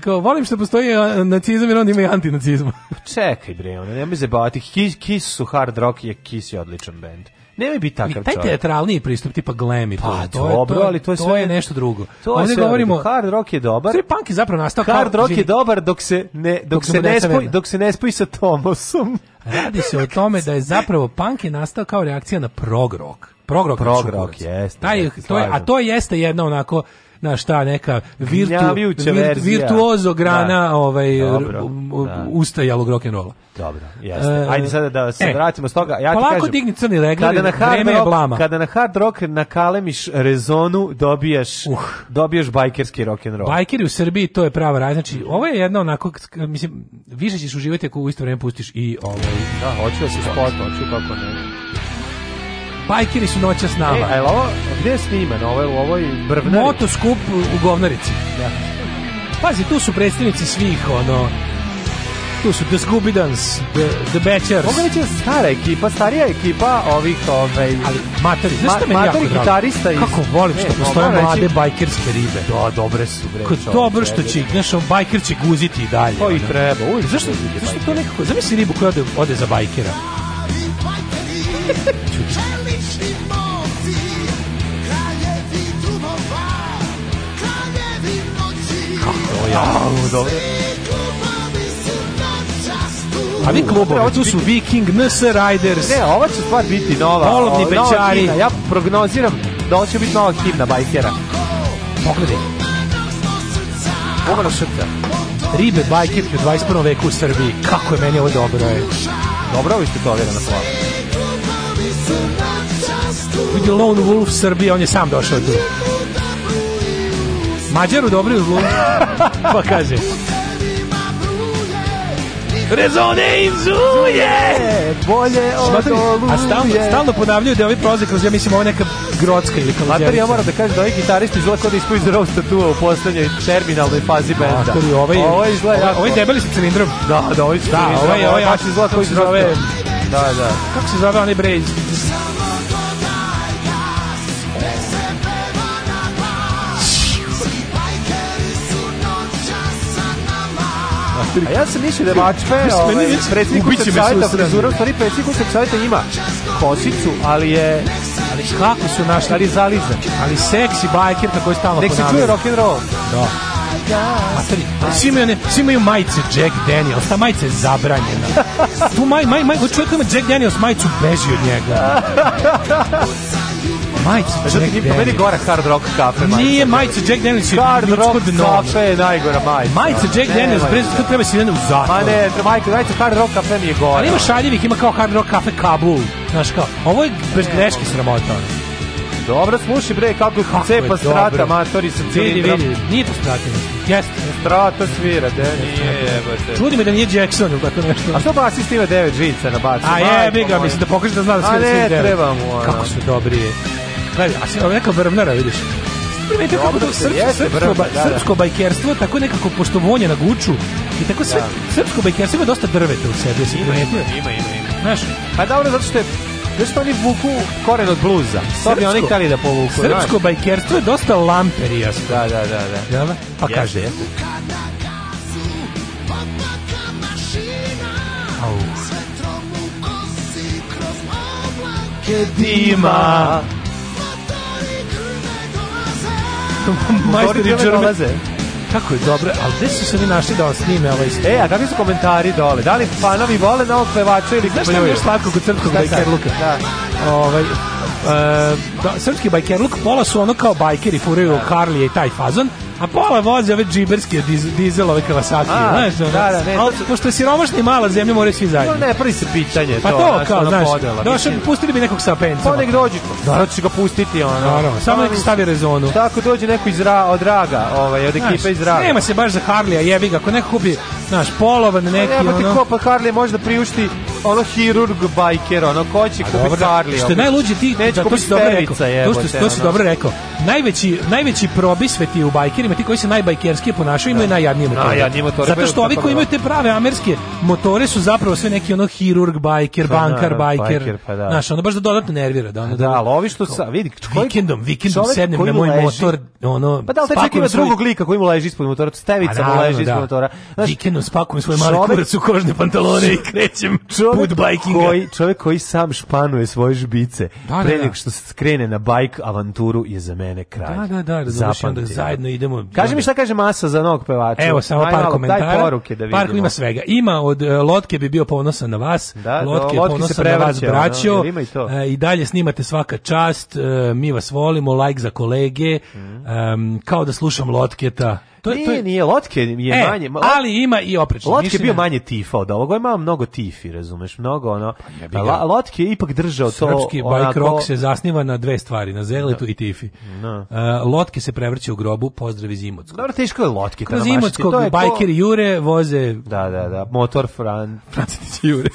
kao volim što postoji e, nacizam jer onda ima i antinacizam. Pa čekaj bre, ono, nemoj zabavati. Kiss, Kiss su hard rock, je Kiss je odličan bend. Nemoj biti takav čovjek. Taj teatralni pristup tipa glemi pa, to. to dobro, je, to, ali to je sve to je nešto drugo. To je govorimo hard rock je dobar. Sve punk je zapravo nastao hard rock je dobar dok se ne dok, dok se ne spoji, dok se ne spoji sa Tomosom. Radi se o tome da je zapravo punk je nastao kao reakcija na prog rock. Prog rock, prog rock jeste. Taj, to je, a to jeste jedna onako na šta neka virtu, virtu virtuozo grana da. ovaj Dobro, da. ustajalog rock and rolla. Dobro, jeste. E, Ajde sada da se e, vratimo s toga. Ja ti kažem, digni crni regler, kada na hard rock, blama. Kada na hard rock nakalemiš rezonu, dobijaš, uh. dobijaš bajkerski rock and roll. Bajkeri u Srbiji, to je prava razlika. Znači, ovo je jedno onako, mislim, više ćeš uživati ako u isto vrijeme pustiš i ovaj... Da, hoću da se spot, hoću kako ne. Pajkiri su noća s nama. E, a ovo, gde je sniman? Ovo je u ovoj brvnarici? Motoskup u govnarici. Da. Pazi, tu su predstavnici svih, ono, tu su The Scooby The, the Batchers. Mogu reći da stara ekipa, starija ekipa ovih, ovaj... Ali, materi, znaš šta meni jako gitarista iz... Kako volim što ne, postoje no, mlade bajkerske ribe. Da, dobre su, bre. Kako dobro što će, znaš, on bajker će guziti i dalje. To i treba, uvijek. Zašto, zašto to nekako, zamisli ribu koja ode, ode za bajkera. Čuti. ja. A, dobro. A vi klubovi, tu su Viking, NS Riders. Ne, ova će stvar biti nova. Polovni pečari. Ovaj, ja prognoziram da ovo će biti nova himna bajkera. Pogledaj. Umano šrta. Ribe bajkerke u 21. veku u Srbiji. Kako je meni ovo dobro je. Dobro ovo ste to vjera na slavu. Vidi Lone Wolf Srbije, on je sam došao tu. Mađaru je u zlu. pa kaže. Rezone im Bolje od oluje! A stalno, stalno ponavljaju da je ovi prolaze kroz, ja mislim, ovo neka grocka ili kaludjerica. Mater, ja moram da kažem da ovi gitarist izgleda kod da ispoji zdrav statua u poslednjoj terminalnoj fazi benda. Ovi, ovaj, ovaj, izgleda ovaj, Ovo debeli sa cilindrom. Da, da, da ovaj, je cilindrom. Da, ovaj, ovaj, ovo je, baš izgleda koji zove... Da, da. Kako se zove onaj brej? A ja sam mislio da je Mačpe, ovaj, predsjednik Ustavnog savjeta frizura, u stvari predsjednik Ustavnog savjeta ima kosicu, ali je ali kako su našli, ali zalizan, ali seksi bajker tako je stalno ponavlja. Nek se čuje rock and roll. Da. Materi, svi imaju, ne, svi imaju majice Jack Daniels, ta majica je zabranjena. tu maj, maj, maj, čovjek ima Jack Daniels majicu, beži od njega. Majica e, Jack Daniels. Meni gora Hard Rock kafe. Nije majica Jack Daniels. Hard Rock kafe je najgora majica. Majica Jack Daniels, pre to treba si jedan u zatvor. Ma ne, majka, majica Hard Rock kafe mi je gora. Ali ima šaljivih, ima kao Hard Rock kafe Kabul. Znaš kao, ovo je bez greške sramota. Dobro, slušaj bre kako, je cepa strata, matori sa cilindrom. Vidi, vidi, nije po strata. Jeste. Strata svira, de, da, nije jebate. Čudi me da nije Jackson ili tako nešto. A što basist ima devet žica na bacu? A jebi ga, mislim da pokaže da zna da svira svih devet. A ne, treba mu. Kako su dobri Gledaj, a se neka brvnara, vidiš. Primete kako to srpsko, da, da. srpsko, bajkerstvo, tako nekako pošto vonje na guču i tako sve, da. srpsko bajkerstvo ima dosta drveta u sebi, se ima, ima, ima, ima. Znaš? Pa dobro, zato što je Znaš što oni vuku koren od bluza? To bi oni hteli da povuku. Srpsko znaš? bajkerstvo je dosta lamperijasto. Da, da, da. da. Jel? Da? Pa yes. kaže. Au. Sve dima. majstori German. Kako je dobro, ali gde su se oni našli da on snime ovaj skup? E, a kakvi su komentari dole? Da li fanovi vole novog pevača ili kupljuje? Znaš što mi je još slatko kod srpskog luka? Da. Ovaj, e, da, srpski bajkerluk, pola su ono kao bajkeri, furaju da. Karlije i taj fazon, A pola voze ove džiberske dizelove kawasaki, znaš, da, da, ne, ali, pošto je siromašna i mala zemlja, moraju svi zajedno. No, ne, prvi se pitanje, pa to, to kao, znaš, podela, došao, pustili bi nekog sa pencama. Pa nek dođe, da, će ga pustiti, ono. Naravno, samo pa nek stavi rezonu. Tako dođe neko iz ra, od Raga, ovaj, od znaš, ekipe iz Raga. Nema se baš za Harley-a, jebi ga, ako neko kupi, znaš, polovan pa neki, pa, nema ono. Nema ti ko, pa Harley može da priušti ono hirurg bajker, ono ko će kupiti Harlija. Što je najluđe ti, da, to si dobro rekao, to što si dobro rekao, najveći, najveći probisveti u bajkerima motorima, ti koji se najbajkerski ponašaju, imaju da. najjadnije motore. Najjadnije motore. Zato što pa ovi koji pa imaju te prave amerske motore su zapravo sve neki ono hirurg, bajker, pa da, bankar, da, bajker. Znaš, ono baš da dodatno nervira. Da, ono, da, ali ovi što sa, vidi, vikendom, vikendom sednem na moj motor, ono, Pa da li taj čovjek ima drugog lika koji mu leži ispod motora, stavica mu leži ispod motora. Vikendom spakujem svoje mali kurac u kožne pantalone i krećem put bajkinga. Koji, čovjek koji sam španuje svoje žbice, pre nego što se skrene na bajk avanturu je za mene kraj. Da, da, da, da, zajedno idemo Kaži mi šta kaže masa za nog pevača. Evo, samo par komentara. da vidimo. Park ima svega. Ima od e, Lotke bi bio ponosan na vas, da, da Lotke je ponosan na vas, braćo. Ono, ima i, to. E, I dalje snimate svaka čast, e, mi vas volimo, like za kolege, mm. e, kao da slušam Lotketa. To, nije, to je... nije, Lotke je e, manje... Lot... Ali ima i oprečno. Lotke je bio manje tifa od ovoga, ima mnogo tifi, razumeš, mnogo ono... Pa La, Lotke ipak držao to... Srpski onako... rock se zasniva na dve stvari, na Zeletu da. i tifi. Da. Uh, lotke se prevrće u grobu, pozdrav iz Imotskog. Dobro, teško je Lotke. Kroz Imotskog, bajkeri Jure voze... Da, da, da, motor Fran... Francetić Jure.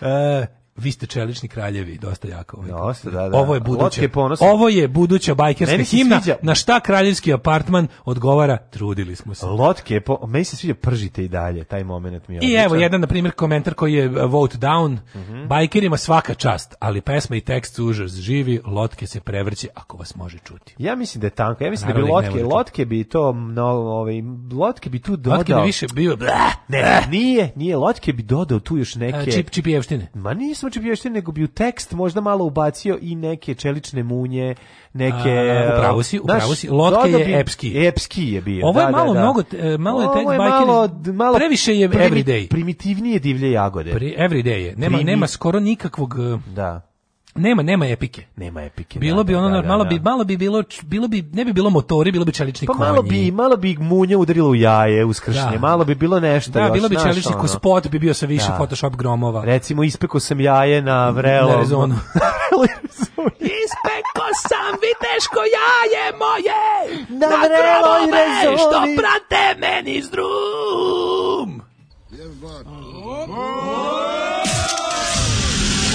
uh, vi ste čelični kraljevi, dosta jako. Ovaj. Dosta, da, da. Ovo je buduća, ovo je buduća bajkerska himna, sviđa... na šta kraljevski apartman odgovara, trudili smo se. Lotke po... me se sviđa pržite i dalje, taj moment mi je I evo jedan, na primjer, komentar koji je uh, vote down, mm -hmm. bajkerima svaka čast, ali pesma i tekst su užas, živi, lotke se prevrće, ako vas može čuti. Ja mislim da je tanko, ja mislim Naravno, da bi lotke, lotke bi to, no, ovaj, lotke bi tu dodao. Lotke bi više bio, blah, ne, nije, nije, lotke bi dodao tu još e, neke... A, čip, čipijevštine. Ma nisam samo čeplještina, nego bi u tekst možda malo ubacio i neke čelične munje, neke... A, upravo si, u upravo si. Lotke je bi, epski. Epski je bio. Ovo je da, da malo, da, da. mnogo, malo je tekst malo, malo, previše je everyday. Primitivnije divlje jagode. Pri, everyday je. Nema, Primi... nema skoro nikakvog... E, da Nema, nema epike. Nema epike. Bilo da, bi da, ono da, da, da, malo bi malo bi bilo bilo bi ne bi bilo motori, bilo bi čelični pa konji. Pa malo bi malo bi munja udarilo u jaje, uskršnje. Da. Malo bi bilo nešto. Da, još, bilo bi čelični ono. spot bi bio sa više Photoshop gromova. Recimo ispekao sam jaje na vrelo. Na rezonu. ispekao sam viteško jaje moje. Na, na vrelo i rezoni. Što prate meni zdrum.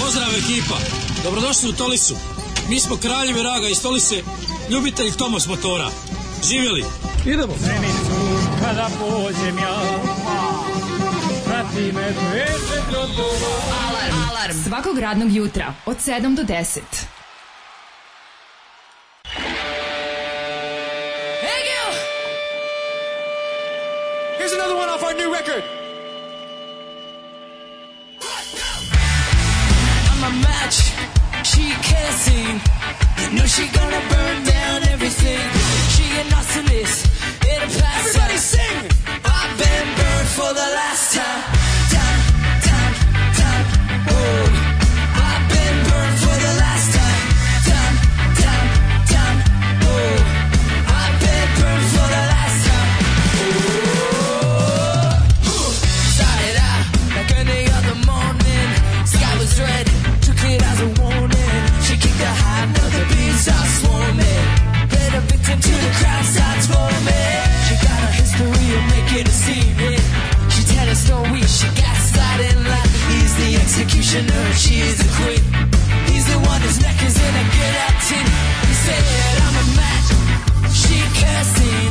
Pozdrav ekipa Dobrodošli u Tolisu. Mi smo kraljevi Raga iz Tolise, ljubitelj Tomos motora. Živjeli! Idemo! Zenicu kada pođem ja, prati me Alarm. Alarm! Svakog radnog jutra od 7 do 10. Here's another one off our new record. She can't sing. No, she gonna burn down everything. She an arsonist. It'll pass. Everybody sing. I've been burned for the last time. commissioner, she is a queen. He's the one whose neck is in a guillotine. He said, I'm a match, she cursing.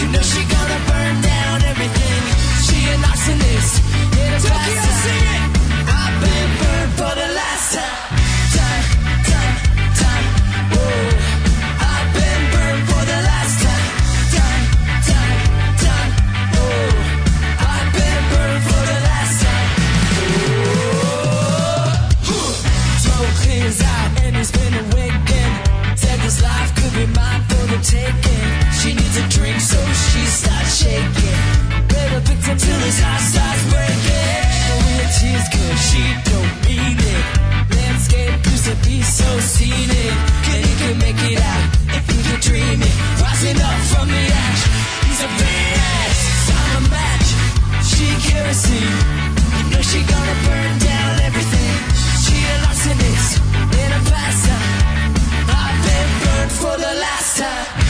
You know she gonna burn down everything. She an arsonist, hit a Tokyo, sing it. I've been burned for the last time. taking. She needs a drink, so she starts shaking. Better picks up till his heart starts breaking. her tears, cause she don't mean it. Landscape used to be so scenic. Can he can make it out if he can dream it? Rising up from the ash, he's a badass. I'm a match, she kerosene. You know she gonna burn down everything. She a arsonist. the last time.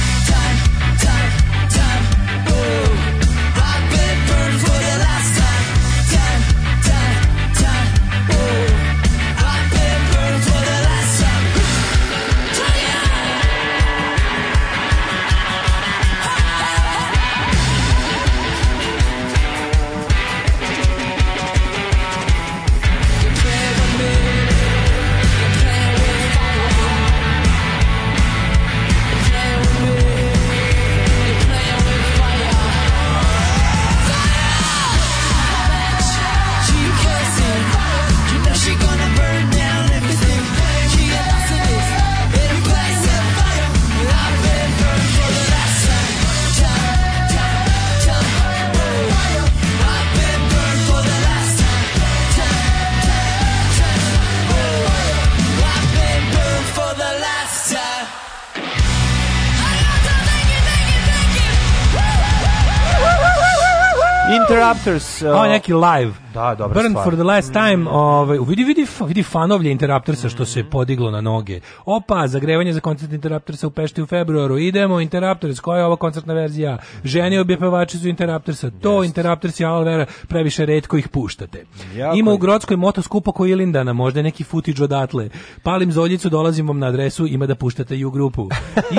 Oh, Uh, Kao neki live. Da, dobra Burn stvar. for the last time, mm. ovaj, vidi, vidi, vidi fanovlje Interruptorsa što se mm. podiglo na noge. Opa, zagrevanje za koncert Interruptorsa u Pešti u februaru. Idemo, Interruptors, koja je ova koncertna verzija? Ženio bi pevačicu Interruptorsa. To Interruptors i Alvera previše redko ih puštate. Jako Ima u Grodskoj motoskupo koji Ilindana, možda neki footage odatle. Palim zoljicu, dolazim vam na adresu, ima da puštate i u grupu.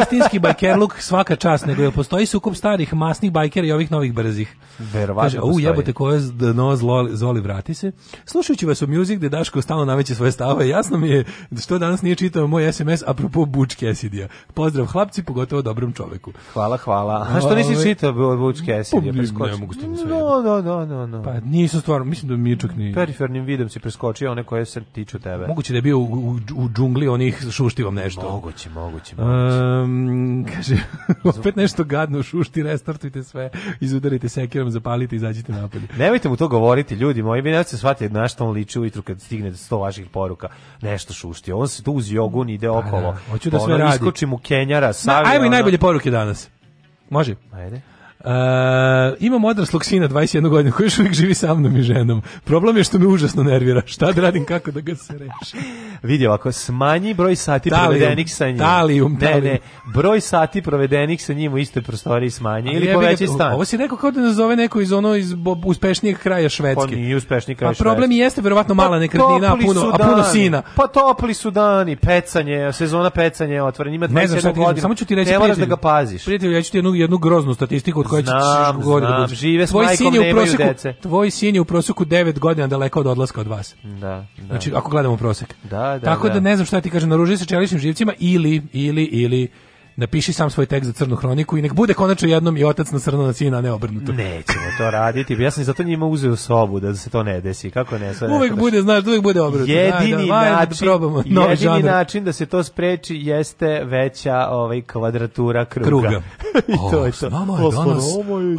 Istinski biker look svaka čast, nego je postoji sukup starih masnih bajkera i ovih novih brzih. Verovatno. Kaže, u jebote koje dno zlo, Zoli vrati se. Slušajući vas u Music gde Daško stalno nameće svoje stave, jasno mi je što danas nije čitao moj SMS apropo Buč Kesidija. Pozdrav hlapci, pogotovo dobrom čoveku. Hvala, hvala. A što nisi ovaj, čitao Buč Kesidija? Pa, pa, ne mogu sve. No, no, no, no, no. Pa nisu stvarno, mislim da mi je čak ni... Perifernim vidom se preskočio one koje se tiču tebe. Moguće da je bio u, u, u džungli onih šuštivom nešto. Moguće, moguće, moguće. Um, kaže, opet nešto gadno, šušti, restartujte sve, izudarite sekirom, zapalite i izađite napolje. Nemojte mu to govoriti, ljudi ljudi moji, vi nećete da shvatiti na što on liči ujutru kad stigne do da 100 vaših poruka. Nešto šušti. On se tu uz jogun ide pa da, okolo. Da, da. Hoću da pa sve ono, radi. Iskoči mu Kenjara, Savi. Ajmo i najbolje poruke danas. Može? Ajde. Uh, imam odraslog sina 21 godina koji još uvijek živi sa mnom i ženom. Problem je što me užasno nervira. Šta da radim, kako da ga se reši? Vidio, ako smanji broj sati talium, provedenih sa njim. Talium, talium. Ne, ne, broj sati provedenih sa njim u istoj prostoriji smanji ili ja poveći stan. Ovo si neko kao da nazove neko iz ono iz uspešnijeg kraja Švedske. Pa nije uspešniji kraj Švedske. Pa problem jeste verovatno pa mala pa, nekretnina, a puno, a puno sina. Pa topli su dani, pecanje, sezona pecanja je otvorena. Ima 21 godina. Samo ću ti reći, ne moraš da ga paziš. Prijatelju, ja ću ti jednu, jednu groznu statistiku od koja će znam, godine znam. Žive s tvoj majkom, sin je u proseku, dece. Tvoj sin je u proseku 9 godina daleko od odlaska od vas. Da, da. Znači, ako gledamo prosek. Da, da, Tako da, da ne znam šta ti kažem, naružuje se čeličnim živcima ili, ili, ili, napiši sam svoj tekst za crnu hroniku i nek bude konačno jednom i otac na crno na sina, ne obrnuto. Nećemo to raditi, ja sam zato njima uzeo sobu da se to ne desi, kako ne? Sve uvek bude, znaš, uvek bude obrnuto. Jedini, da, da, način, da jedini način da se to spreči jeste veća ovaj, kvadratura kruga. kruga. I to je to. nama je danas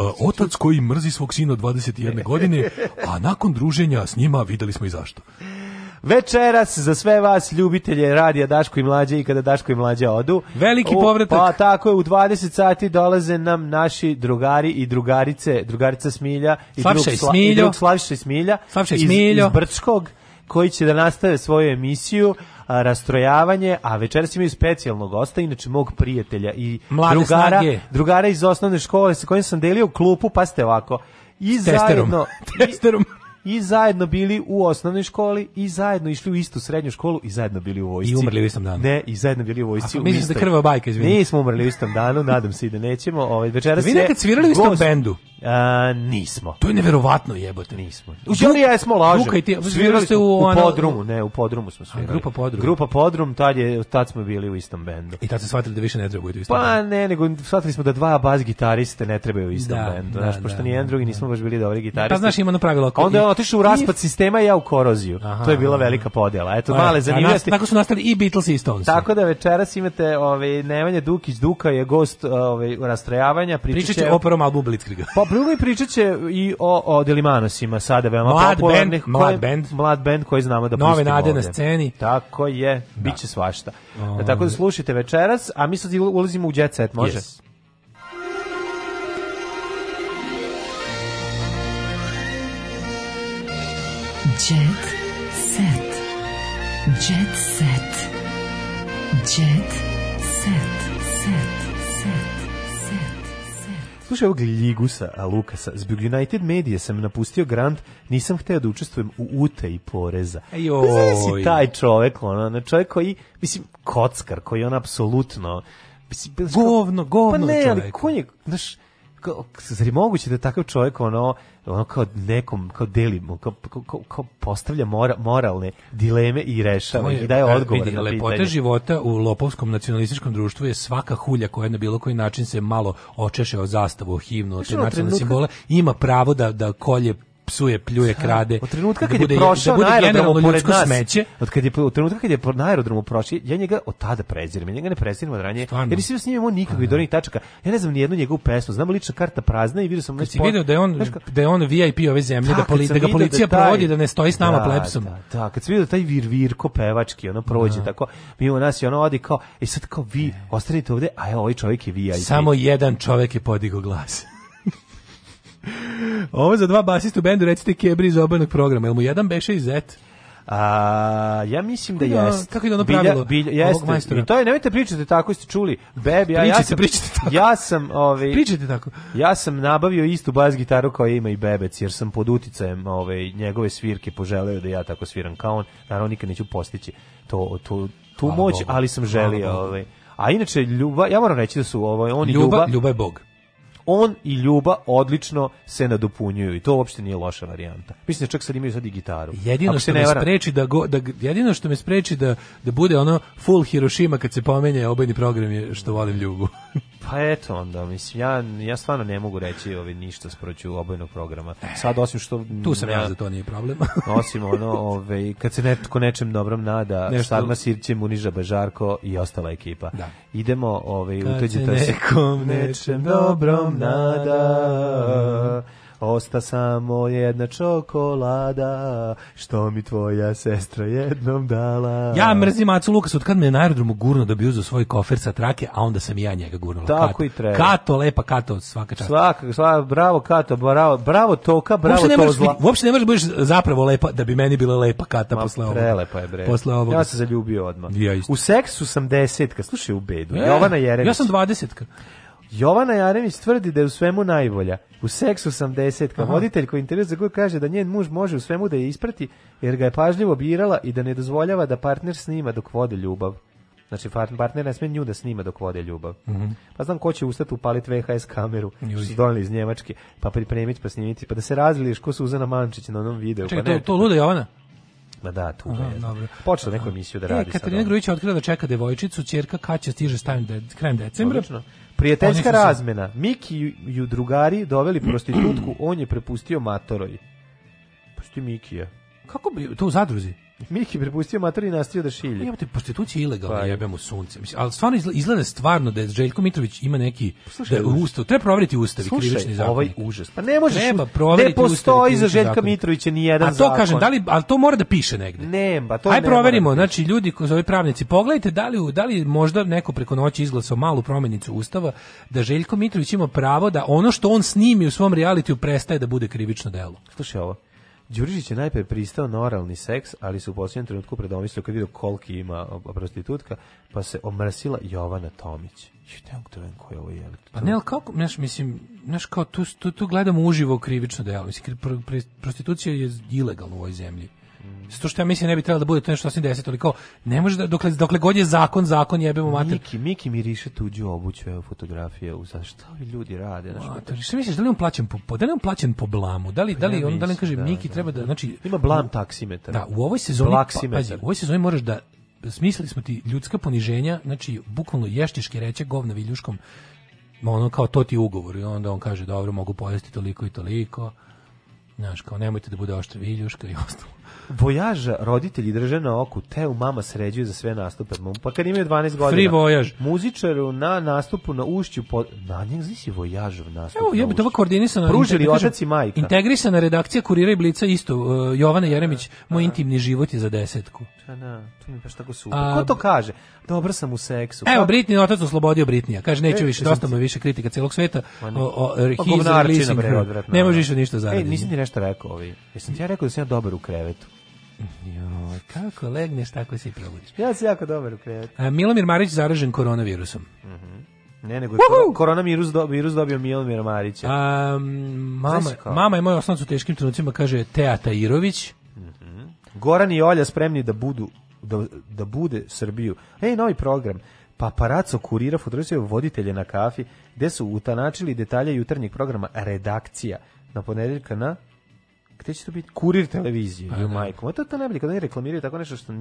o, otac koji mrzi svog sina od 21 godine, a nakon druženja s njima videli smo i zašto. Večeras za sve vas ljubitelje radija Daško i Mlađe i kada Daško i Mlađe odu. Veliki povratak. Pa tako je, u 20 sati dolaze nam naši drugari i drugarice, drugarica Smilja i Slavša drug, Smiljo. i drug Slavša Smilja Slavša iz, Smiljo. iz Brčkog koji će da nastave svoju emisiju a, rastrojavanje, a večeras imaju specijalnog gosta, inače mog prijatelja i Mlade drugara, snage. drugara iz osnovne škole sa kojim sam delio klupu, pa ste ovako. I Testerom. zajedno... Testerom i zajedno bili u osnovnoj školi i zajedno išli u istu srednju školu i zajedno bili u vojsci. I umrli u istom danu. Ne, i zajedno bili u vojsci. Ako misliš da krva bajka, izvinite. Nismo umrli u istom danu, nadam se i da nećemo. Ovaj večeras Vi nekad svirali u istom gost... bendu? A, nismo. To je neverovatno jebote. Nismo. U Đuri ja smo lažem. Luka i ti, svirali ste u, ona... u podrumu, ne, u podrumu smo svirali. A, grupa podrum. Grupa podrum, tad, je, tad smo bili u istom bendu. I tad se shvatili da više ne trebaju da u istom Pa bendu. ne, nego shvatili smo da dva bas gitariste ne trebaju u istom da, bendu. Da, znaš, da, pošto ni jedan da, drugi da. nismo baš bili dobri gitaristi. Pa znaš, ima ono pravilo. Onda otišao u raspad sistema ja u koroziju. Aha, to je bila velika podjela. Eto, male zanimljivosti. Tako su nastali i Beatles i Stones. Tako da večeras imate ovaj, Nemanja Dukić, Duka je gost ovaj, rastrojavanja. Pričaće o prvom albumu Blitzkriga. Pa drugo i pričaće i o, o Delimanosima, sada veoma mlad popularnih. Band, mlad band. Mlad band koji znamo da Nove Nove nade ovdje. na sceni. Tako je, da. bit će svašta. Um, tako da slušajte večeras, a mi sad ulazimo u Jet Set, može? Yes. Jet set. Jet set. Jet set. Set. Set. Set. Slušaj ovog Ljigusa Lukasa, zbog United Media sam napustio grant, nisam hteo da učestvujem u ute i poreza. Joj. Znaš da si taj čovek, ono, čovek koji, mislim, kockar, koji on apsolutno... Mislim, govno, govno pa ne, čovek. ali ko je, znaš, kao, zar je moguće da takav čovjek ono, ono kao nekom, kao delimo, kao, kao, kao postavlja mora, moralne dileme i rešava i daje odgovor vidi, na pitanje. Lepota života u lopovskom nacionalističkom društvu je svaka hulja koja na bilo koji način se malo očeše od zastavu, o himnu, od te nacionalne simbole, ima pravo da, da kolje psuje, pljuje, krade. Od trenutka da kad da bude, je prošao da na aerodromu pored nas, smeće. od kad je od trenutka kad je na aerodromu prošao, ja njega od tada prezirem, ja njega ne prezirem od ranije. Stvarno. Jer nisam s njim imao nikakvih donih tačaka. Ja ne znam ni jednu njegovu pesmu, znam lična karta prazna i vidio sam kad si video da je on da je on VIP ove zemlje, da, da, poli, da ga da policija da taj, provodi da ne stoji s nama da, plepsom. Da, da, kad si video da taj vir virko pevački, ono prođe da. tako, mimo nas i ono odi kao, e sad kao vi ostanite ovde, a evo ovaj čovjek je VIP. Samo jedan čovjek je podigao glas. Ovo za dva basista u bendu, recite Kebri iz obanog programa. Jel mu jedan beše i zet? A, ja mislim da jeste. Kako je ono pravilo? Bilja, bilja, jeste. I to je, nemojte pričati tako, ste čuli. Bebi, ja, pričajte, ja sam, pričate tako. Ja sam, ovaj, pričajte tako. Ja sam nabavio istu bas gitaru kao ima i Bebec, jer sam pod uticajem ovaj, njegove svirke poželeo da ja tako sviram kao on. Naravno, nikad neću postići to, to, tu moć, ali sam želio. Ovaj. A inače, ljuba, ja moram reći da su ovaj, oni ljuba... Ljuba, ljuba je Bog on i Ljuba odlično se nadopunjuju i to uopšte nije loša varijanta. Mislim da čak sad imaju sad i gitaru. Jedino što me spreči da, go, da jedino što me spreči da da bude ono full Hiroshima kad se pomenje obojni program je što volim Ljubu. Pa eto onda, mislim, ja, ja stvarno ne mogu reći ovi, ništa sproću obojnog programa. E, sad, osim što... Tu sam na, ja, za da to nije problem. osim ono, ove, ovaj, kad se netko nečem dobrom nada, Nešto... Štarma Sirće, Muniža Bežarko i ostala ekipa. Da. Idemo, ove, ovaj, utođite se... nekom nečem dobrom nada... Osta samo jedna čokolada, što mi tvoja sestra jednom dala. Ja mrzim Acu Lukas, od kad me je na aerodromu gurno da bi uzeo svoj kofer sa trake, a onda sam i ja njega gurnula. Tako kato. i treba. Kato, lepa Kato, svaka čast. Svaka, svaka bravo Kato, bravo, bravo Toka, bravo uopšte to zla. Uopšte ne možeš da budeš zapravo lepa, da bi meni bila lepa Kata Ma, posle ovoga. Prelepa je bre. Posle ovoga. Ja se zaljubio odmah. Ja isto. U seksu sam desetka, slušaj u bedu. E, Jovana Jeremić. Ja sam dvadesetka. Jovana Jaremić tvrdi da je u svemu najbolja. U seksu 80, desetka. Voditelj koji intervju za koju kaže da njen muž može u svemu da je isprati, jer ga je pažljivo birala i da ne dozvoljava da partner snima dok vode ljubav. Znači, partner ne smije nju da snima dok vode ljubav. Mm -hmm. Pa znam ko će ustati upaliti VHS kameru, Ljudi. što doneli iz Njemačke, pa pripremiti, pa snimiti, pa da se razliješ ko Suzana Mančić na onom videu. Čekaj, pa ne, to, to pa- luda Jovana? Ma da, tu je. Dobro. Počela neku emisiju da e, radi e, Katarina Grujić otkrila da čeka devojčicu, ćerka Kaća stiže stavim de, krajem decembra. Odlično. Prijateljska razmena. Miki ju drugari doveli prostitutku, on je prepustio Matoroj. Pusti pa Mikija. Kako bi to u zadruzi? Miki prepustio mater i nastavio da šilje. Pa jebote, prostitucija je ilegalna, pa, jebe sunce. Mislim, ali stvarno izgleda stvarno da je Željko Mitrović ima neki Slušaj, da ustav, treba proveriti ustav i krivični zakon. ovaj užas. Pa ne možeš. Treba proveriti Ne postoji za Željka Mitrovića ni jedan zakon. A to zakon. kažem, da li al to mora da piše negde. Ne, pa to Aj proverimo, da znači ljudi ko zove pravnici, pogledajte da li da li možda neko preko noći izglasao malu promenicu ustava da Željko Mitrović ima pravo da ono što on snimi u svom realitiju prestaje da bude krivično delo. Slušaj ovo. Đurišić je najpre pristao na oralni seks, ali su u posljednjem trenutku predomislio kad vidio koliki ima prostitutka, pa se omrsila Jovana Tomić. Ju, ne mogu da ko je ovo je. Pa ne, ali kako, znaš, mislim, znaš, kao tu, tu, tu gledamo uživo krivično delo. Mislim, prostitucija je ilegalna u ovoj zemlji. Zato što ja mislim ne bi trebalo da bude to nešto sasvim deset, toliko ne može da, dokle, dokle god je zakon, zakon jebemo mater. Miki, Miki mi miriše tuđu obuću, evo fotografije, u šta ovi ljudi rade, znači. Mater, šta misliš, da li on plaćen po, da li on plaćen po blamu? Da li, pa da, da li on da li kaže da, Miki da, treba da. da, znači ima blam taksimetar. Da, u ovoj sezoni, pazi, u ovoj sezoni moraš da smislili smo ti ljudska poniženja, znači bukvalno ještiški reče govna viljuškom ono kao to ti ugovor i onda on kaže dobro mogu pojesti toliko i toliko znaš kao nemojte da bude oštra viljuška i ostalo Vojaža roditelji drže na oku, te u mama sređuje za sve nastupe. Pa kad imaju 12 godina. Free vojaž. Muzičaru na nastupu na ušću pod na njeg znači vojažov nastup. Evo ja to bilo koordinisano. Pružili da otac i majka. Integrisana redakcija Kurira i Blica isto uh, e, Jovana Jeremić, da, da, moj a, intimni život je za desetku. Da, da, to mi baš tako super. A, Ko to kaže? Dobro sam u seksu. Evo Britni otac oslobodio Britnija. Kaže neću e, više, dosta mu više kritika celog sveta. O, o, pa o, ne možeš ništa zaraditi. E, Ej, nisi ti nešto rekao, ovi. Jesam ti ja rekao da sam ja dobar u krevetu. Jo, kako legneš, tako se i probudiš. Ja sam jako dobar u krevetu. E, Milomir Marić zaražen koronavirusom. Mm -hmm. Ne, nego je kor koronavirus do, virus dobio Milomir Marić. Um, mama, mama je moj osnovac u teškim trenutcima, kaže Teata Irović. Mm -hmm. Goran i Olja spremni da budu da, da bude Srbiju. Ej, novi program. Paparaco kurira fotografije voditelje na kafi, gde su utanačili detalje jutarnjeg programa Redakcija na ponedeljka na gde će to biti? Kurir televizije, pa, ju da. majko. To je to najbolje, kada oni reklamiraju tako nešto što...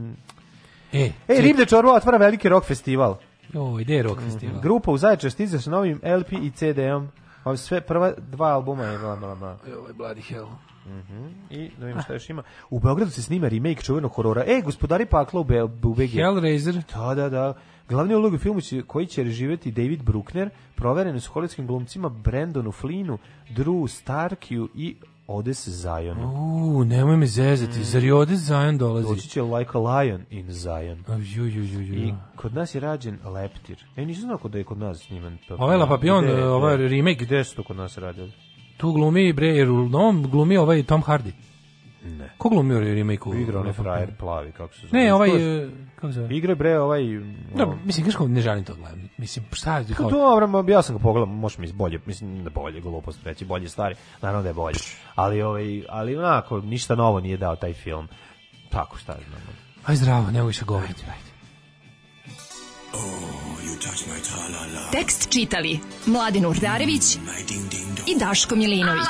E, e Riblja čorba otvara veliki rock festival. O, ide rock mhm. festival. Mm -hmm. Grupa u Zaječar stiže sa novim LP i CD-om. Ovo sve prva dva albuma je bla bla bla. E, ovaj bloody hell. Mhm. Mm I da vidimo šta još ima. U Beogradu se snima remake čuvenog horora. E, gospodari pakla u, Be u BG. Hellraiser. Da, da, da. Glavni ulog u filmu će, koji će reživjeti David Bruckner, provereni su hollywoodskim glumcima Brandonu Flinu, Drew Starkiju i Ode se Zion. U, nemoj me zezati, mm. zar i Odes Zion dolazi? Doći će like a lion in Zion. A, ju, ju, ju, ju. I kod nas je rađen Leptir. E, nisam znao da je kod nas sniman. Ovo ovaj je La Papillon, ovo ovaj remake. Gde su to kod nas radili? Tu glumi, bre, Rulnom glumi ovaj Tom Hardy. Ne. Ko glumi u remake'u? Igra onaj frajer plavi, kako se zove. Ne, ovaj, e, kako se zove? Igra bre, ovaj... Da, mislim, kako ne želim to gledam. Mislim, šta je... Pa kao... Dobro, ja sam ga pogledao, možeš mi bolje, mislim da bolje, glupost reći, bolje stari, naravno da je bolje. Ali, ovaj, ali onako, ništa novo nije dao taj film. Tako, šta je znam. Aj zdravo, nemoj više govoriti. Ajde, ajde. Oh, Tekst čitali Mladin Urdarević mm, i Daško Milinović.